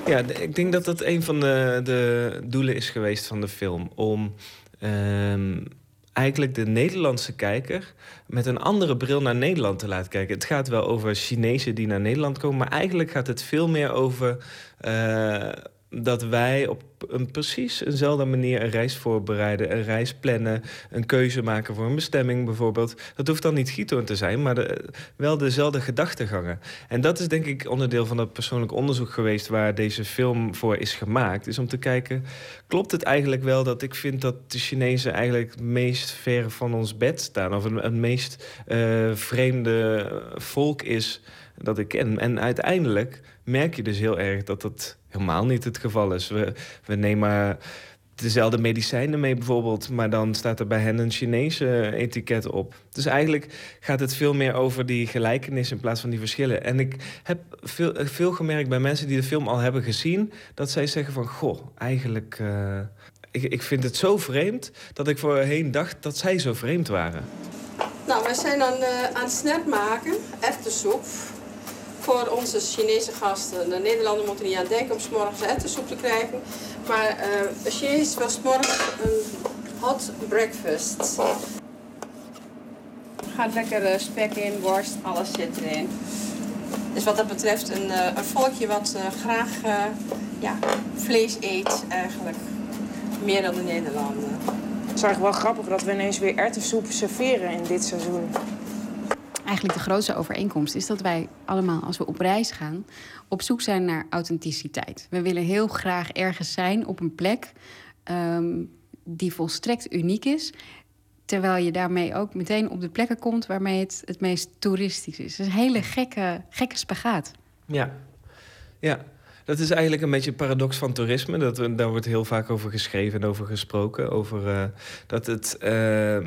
Ja, ik denk dat dat een van de, de doelen is geweest van de film. Om ehm, eigenlijk de Nederlandse kijker met een andere bril naar Nederland te laten kijken. Het gaat wel over Chinezen die naar Nederland komen, maar eigenlijk gaat het veel meer over eh, dat wij op een precies eenzelfde manier een reis voorbereiden, een reis plannen, een keuze maken voor een bestemming bijvoorbeeld. Dat hoeft dan niet Giethoorn te zijn, maar wel dezelfde gedachtegangen. En dat is denk ik onderdeel van dat persoonlijk onderzoek geweest waar deze film voor is gemaakt. Is om te kijken, klopt het eigenlijk wel dat ik vind dat de Chinezen eigenlijk het meest ver van ons bed staan? Of het, het meest eh, vreemde volk is dat ik ken. En uiteindelijk merk je dus heel erg dat dat helemaal niet het geval is. We, we nemen dezelfde medicijnen mee bijvoorbeeld, maar dan staat er bij hen een Chinese etiket op. Dus eigenlijk gaat het veel meer over die gelijkenis in plaats van die verschillen. En ik heb veel, veel gemerkt bij mensen die de film al hebben gezien, dat zij zeggen van, goh, eigenlijk... eh, ik, ik vind het zo vreemd dat ik voorheen dacht dat zij zo vreemd waren. Nou, wij zijn dan eh, aan het snap maken, erwtensoep. Voor onze Chinese gasten. De Nederlander moeten niet aan denken om 's morgens erwtensoep te krijgen. Maar eh een Chinees wil 's morgens een hot breakfast. Er gaat lekker eh, spek in, worst, alles zit erin. Dus wat dat betreft een, eh, een volkje wat eh, graag ja, vlees eet eigenlijk. Meer dan de Nederlander. Het is eigenlijk wel grappig dat we ineens weer erwtensoep serveren in dit seizoen. Eigenlijk de grootste overeenkomst is dat wij allemaal, als we op reis gaan, op zoek zijn naar authenticiteit. We willen heel graag ergens zijn op een plek ehm, die volstrekt uniek is. Terwijl je daarmee ook meteen op de plekken komt waarmee het het meest toeristisch is. Is een hele gekke, gekke spagaat. Ja, ja. Dat is eigenlijk een beetje paradox van toerisme. Dat, daar wordt heel vaak over geschreven en over gesproken. Over eh, dat het. eh,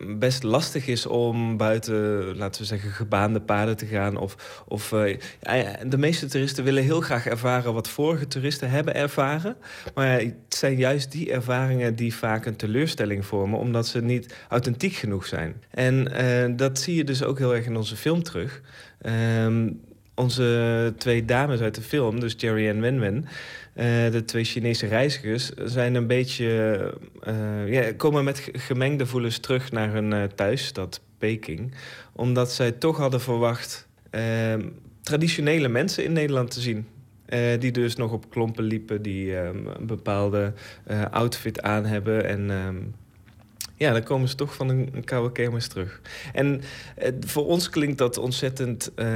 best lastig is om buiten, laten we zeggen, gebaande paden te gaan. Of, of eh, ja, de meeste toeristen willen heel graag ervaren wat vorige toeristen hebben ervaren. Maar het zijn juist die ervaringen die vaak een teleurstelling vormen, omdat ze niet authentiek genoeg zijn. En eh, dat zie je dus ook heel erg in onze film terug. Ehm, onze twee dames uit de film, dus Jerry en Wenwen, de twee Chinese reizigers, zijn een beetje. Uh, ja, komen met gemengde voelens terug naar hun uh, thuisstad Peking. Omdat zij toch hadden verwacht ehm, traditionele mensen in Nederland te zien. die dus nog op klompen liepen, die ehm, een bepaalde outfit aan hebben. En ehm, ja, dan komen ze toch van een, een koude kermis terug. En eh, voor ons klinkt dat ontzettend uh,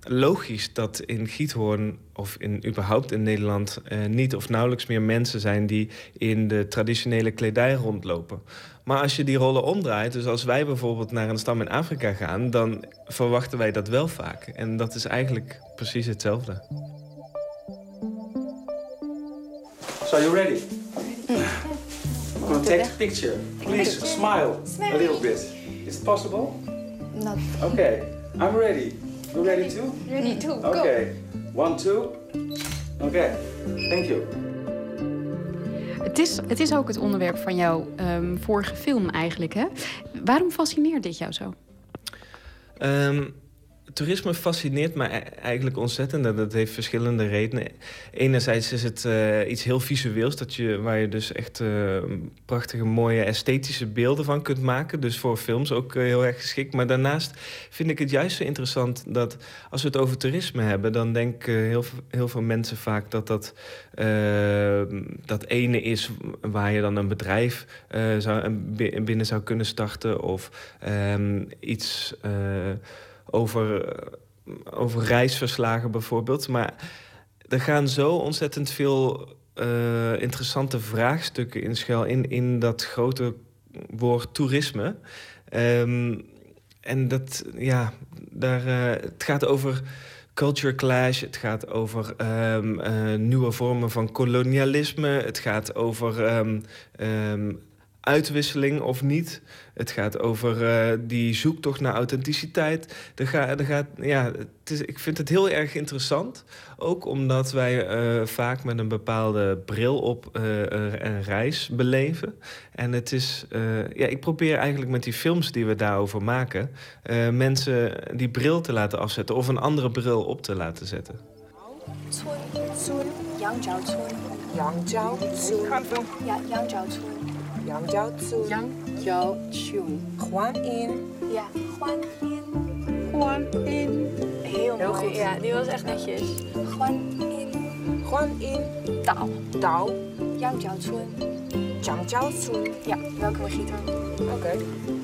logisch dat in Giethoorn of in, überhaupt in Nederland uh, niet of nauwelijks meer mensen zijn die in de traditionele kledij rondlopen. Maar als je die rollen omdraait, dus als wij bijvoorbeeld naar een stam in Afrika gaan, dan verwachten wij dat wel vaak. En dat is eigenlijk precies hetzelfde. So you ready? I'm gonna take a picture. Please smile a little bit. Is it possible? Not. Okay, I'm ready. You ready too? Ready to go. Okay, one, two. Okay, thank you. Het is, het is ook het onderwerp van jouw um, vorige film eigenlijk, hè? Waarom fascineert dit jou zo? Um, toerisme fascineert me e- eigenlijk ontzettend. En dat heeft verschillende redenen. Enerzijds is het uh, iets heel visueels, dat je, waar je dus echt uh, prachtige, mooie esthetische beelden van kunt maken. Dus voor films ook uh, heel erg geschikt. Maar daarnaast vind ik het juist zo interessant dat als we het over toerisme hebben, dan denken heel, veel mensen vaak dat dat dat ene is waar je dan een bedrijf zou, binnen zou kunnen starten of um, iets over, eh, over reisverslagen bijvoorbeeld. Maar er gaan zo ontzettend veel uh, interessante vraagstukken in schuil in, in dat grote woord toerisme. Um, en dat, ja, daar, uh, het gaat over culture clash. Het gaat over uh, nieuwe vormen van kolonialisme. Het gaat over um, uitwisseling of niet. Het gaat over uh, die zoektocht naar authenticiteit. Er gaat, er gaat, ja, het is, ik vind het heel erg interessant. Ook omdat wij uh, vaak met een bepaalde bril op uh, een reis beleven. En het is, ja, ik probeer eigenlijk met die films die we daarover maken... mensen die bril te laten afzetten of een andere bril op te laten zetten. Ja, Yangjiao Yangjiao Huan In. Ja, Huan In. Huan In. Heel, Heel mooi. goed. Ja, die was echt netjes. Huan In. Huan In. Dao. Dao. Yangjiao Cun. Yangjiao Cun. Ja, welke gieter? Oké.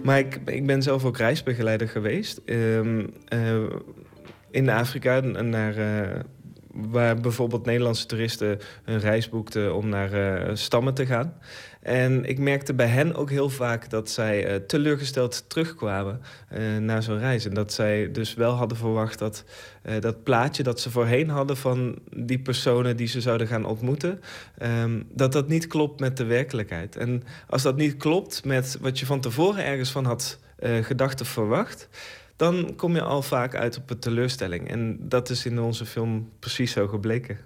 Maar ik, ik ben zelf ook reisbegeleider geweest. Um, uh, in Afrika naar... Uh, waar bijvoorbeeld Nederlandse toeristen een reis boekten om naar uh, stammen te gaan. En ik merkte bij hen ook heel vaak dat zij uh, teleurgesteld terugkwamen uh, naar zo'n reis. En dat zij dus wel hadden verwacht dat dat plaatje dat ze voorheen hadden van die personen die ze zouden gaan ontmoeten, um, dat dat niet klopt met de werkelijkheid. En als dat niet klopt met wat je van tevoren ergens van had gedacht of verwacht, dan kom je al vaak uit op een teleurstelling. En dat is in onze film precies zo gebleken.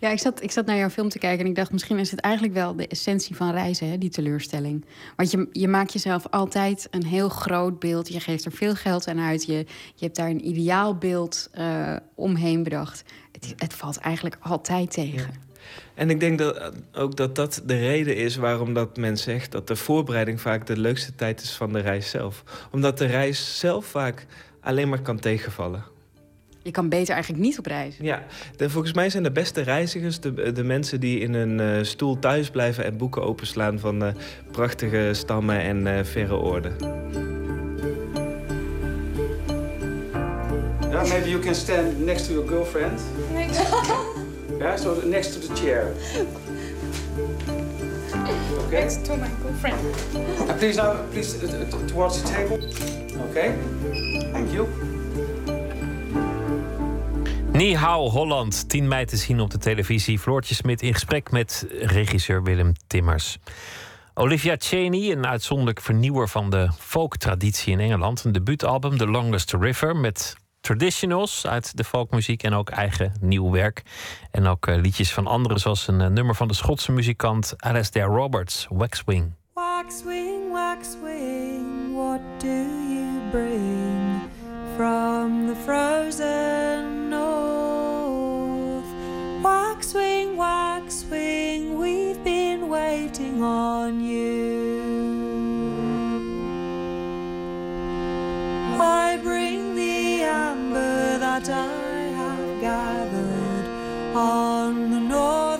Ja, ik zat, ik zat naar jouw film te kijken en ik dacht... misschien is het eigenlijk wel de essentie van reizen, hè, die teleurstelling. Want je, je maakt jezelf altijd een heel groot beeld. Je geeft er veel geld aan uit. Je, je hebt daar een ideaal beeld uh, omheen bedacht. Het, het, valt eigenlijk altijd tegen. Ja. En ik denk dat ook dat dat de reden is waarom dat men zegt... dat de voorbereiding vaak de leukste tijd is van de reis zelf. Omdat de reis zelf vaak alleen maar kan tegenvallen. Je kan beter eigenlijk niet op reizen. Ja, de, volgens mij zijn de beste reizigers de, de mensen die in een uh, stoel thuis blijven en boeken openslaan van uh, prachtige stammen en uh, verre oorden. Yeah, maybe you can stand next to your girlfriend. Yeah, so next to the chair. Okay. Next to my girlfriend. And please now, please towards the table. Okay. Thank you. Ni Hao Holland, 10 mei te zien op de televisie. Floortje Smit in gesprek met regisseur Willem Timmers. Olivia Cheney, een uitzonderlijk vernieuwer van de folktraditie in Engeland. Een debuutalbum, The Longest River, met traditionals uit de folkmuziek en ook eigen nieuw werk. En ook eh, liedjes van anderen, zoals een eh, nummer van de Schotse muzikant Alastair Roberts, Waxwing. Waxwing, waxwing, what do you bring from the frozen north? Waxwing, waxwing, we've been waiting on you. That I have gathered on the northern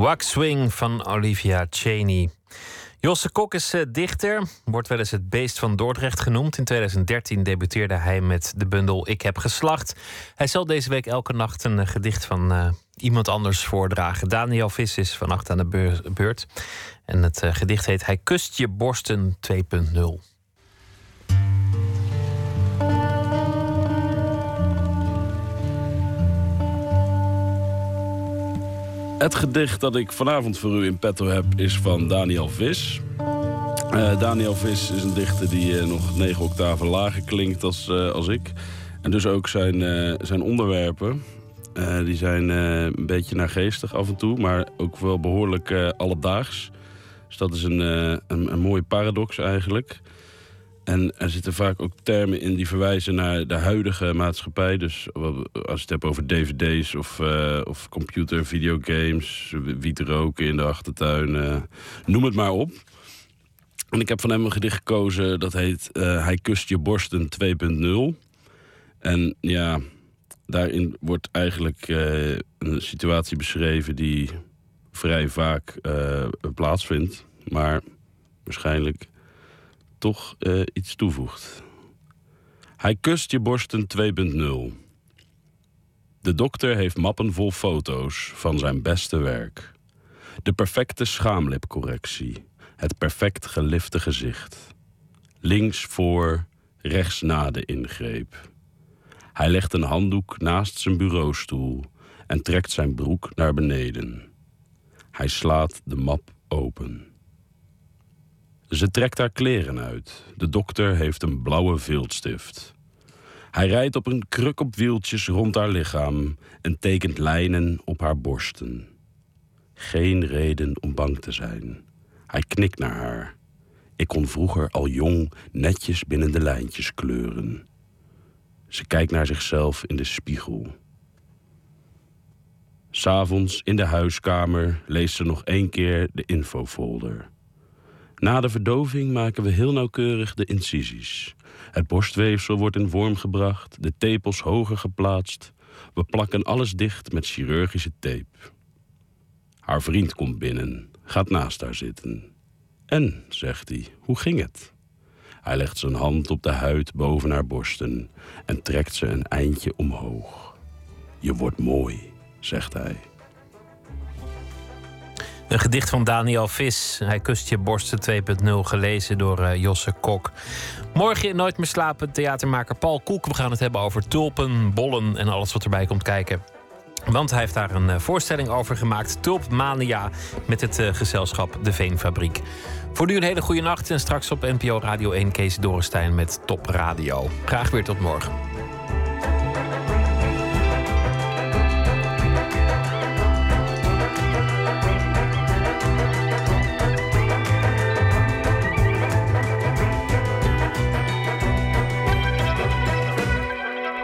Waxwing van Olivia Cheney. Josse Kok is eh, dichter, wordt wel eens het beest van Dordrecht genoemd. In 2013 debuteerde hij met de bundel Ik heb geslacht. Hij zal deze week elke nacht een eh, gedicht van eh, iemand anders voordragen. Daniel Vis is vannacht aan de beur- beurt. En het gedicht heet Hij kust je borsten 2.0. Het gedicht dat ik vanavond voor u in petto heb is van Daniel Vis. Eh, Daniel Vis is een dichter die eh, nog negen octaven lager klinkt als, eh, als ik. En dus ook zijn, zijn onderwerpen. die zijn een beetje naargeestig af en toe, maar ook wel behoorlijk eh, alledaags. Dus dat is een, een, een mooie paradox eigenlijk. En er zitten vaak ook termen in die verwijzen naar de huidige maatschappij. Dus als je het hebt over dvd's of, eh, of computer, videogames... wiet roken in de achtertuin, eh, noem het maar op. En ik heb van hem een gedicht gekozen dat heet... eh, Hij kust je borsten 2.0. En ja, daarin wordt eigenlijk een situatie beschreven... die vrij vaak plaatsvindt. Maar waarschijnlijk toch eh, iets toevoegt. Hij kust je borsten 2.0. De dokter heeft mappen vol foto's van zijn beste werk. De perfecte schaamlipcorrectie. Het perfect gelifte gezicht. Links voor, rechts na de ingreep. Hij legt een handdoek naast zijn bureaustoel en trekt zijn broek naar beneden. Hij slaat de map open. Ze trekt haar kleren uit. De dokter heeft een blauwe viltstift. Hij rijdt op een kruk op wieltjes rond haar lichaam en tekent lijnen op haar borsten. Geen reden om bang te zijn. Hij knikt naar haar. Ik kon vroeger al jong netjes binnen de lijntjes kleuren. Ze kijkt naar zichzelf in de spiegel. S'avonds in de huiskamer leest ze nog één keer de infofolder. Na de verdoving maken we heel nauwkeurig de incisies. Het borstweefsel wordt in vorm gebracht, de tepels hoger geplaatst. We plakken alles dicht met chirurgische tape. Haar vriend komt binnen, gaat naast haar zitten. En, zegt hij, hoe ging het? Hij legt zijn hand op de huid boven haar borsten en trekt ze een eindje omhoog. Je wordt mooi, zegt hij. Een gedicht van Daniel Vis. Hij kust je borsten 2.0, gelezen door uh, Josse Kok. Morgen in Nooit meer slapen, theatermaker Paul Koek. We gaan het hebben over tulpen, bollen en alles wat erbij komt kijken. Want hij heeft daar een uh, voorstelling over gemaakt. Tulpmania met het uh, gezelschap De Veenfabriek. Voor nu een hele goede nacht en straks op NPO Radio 1 Kees Dorenstein met Top Radio. Graag weer tot morgen.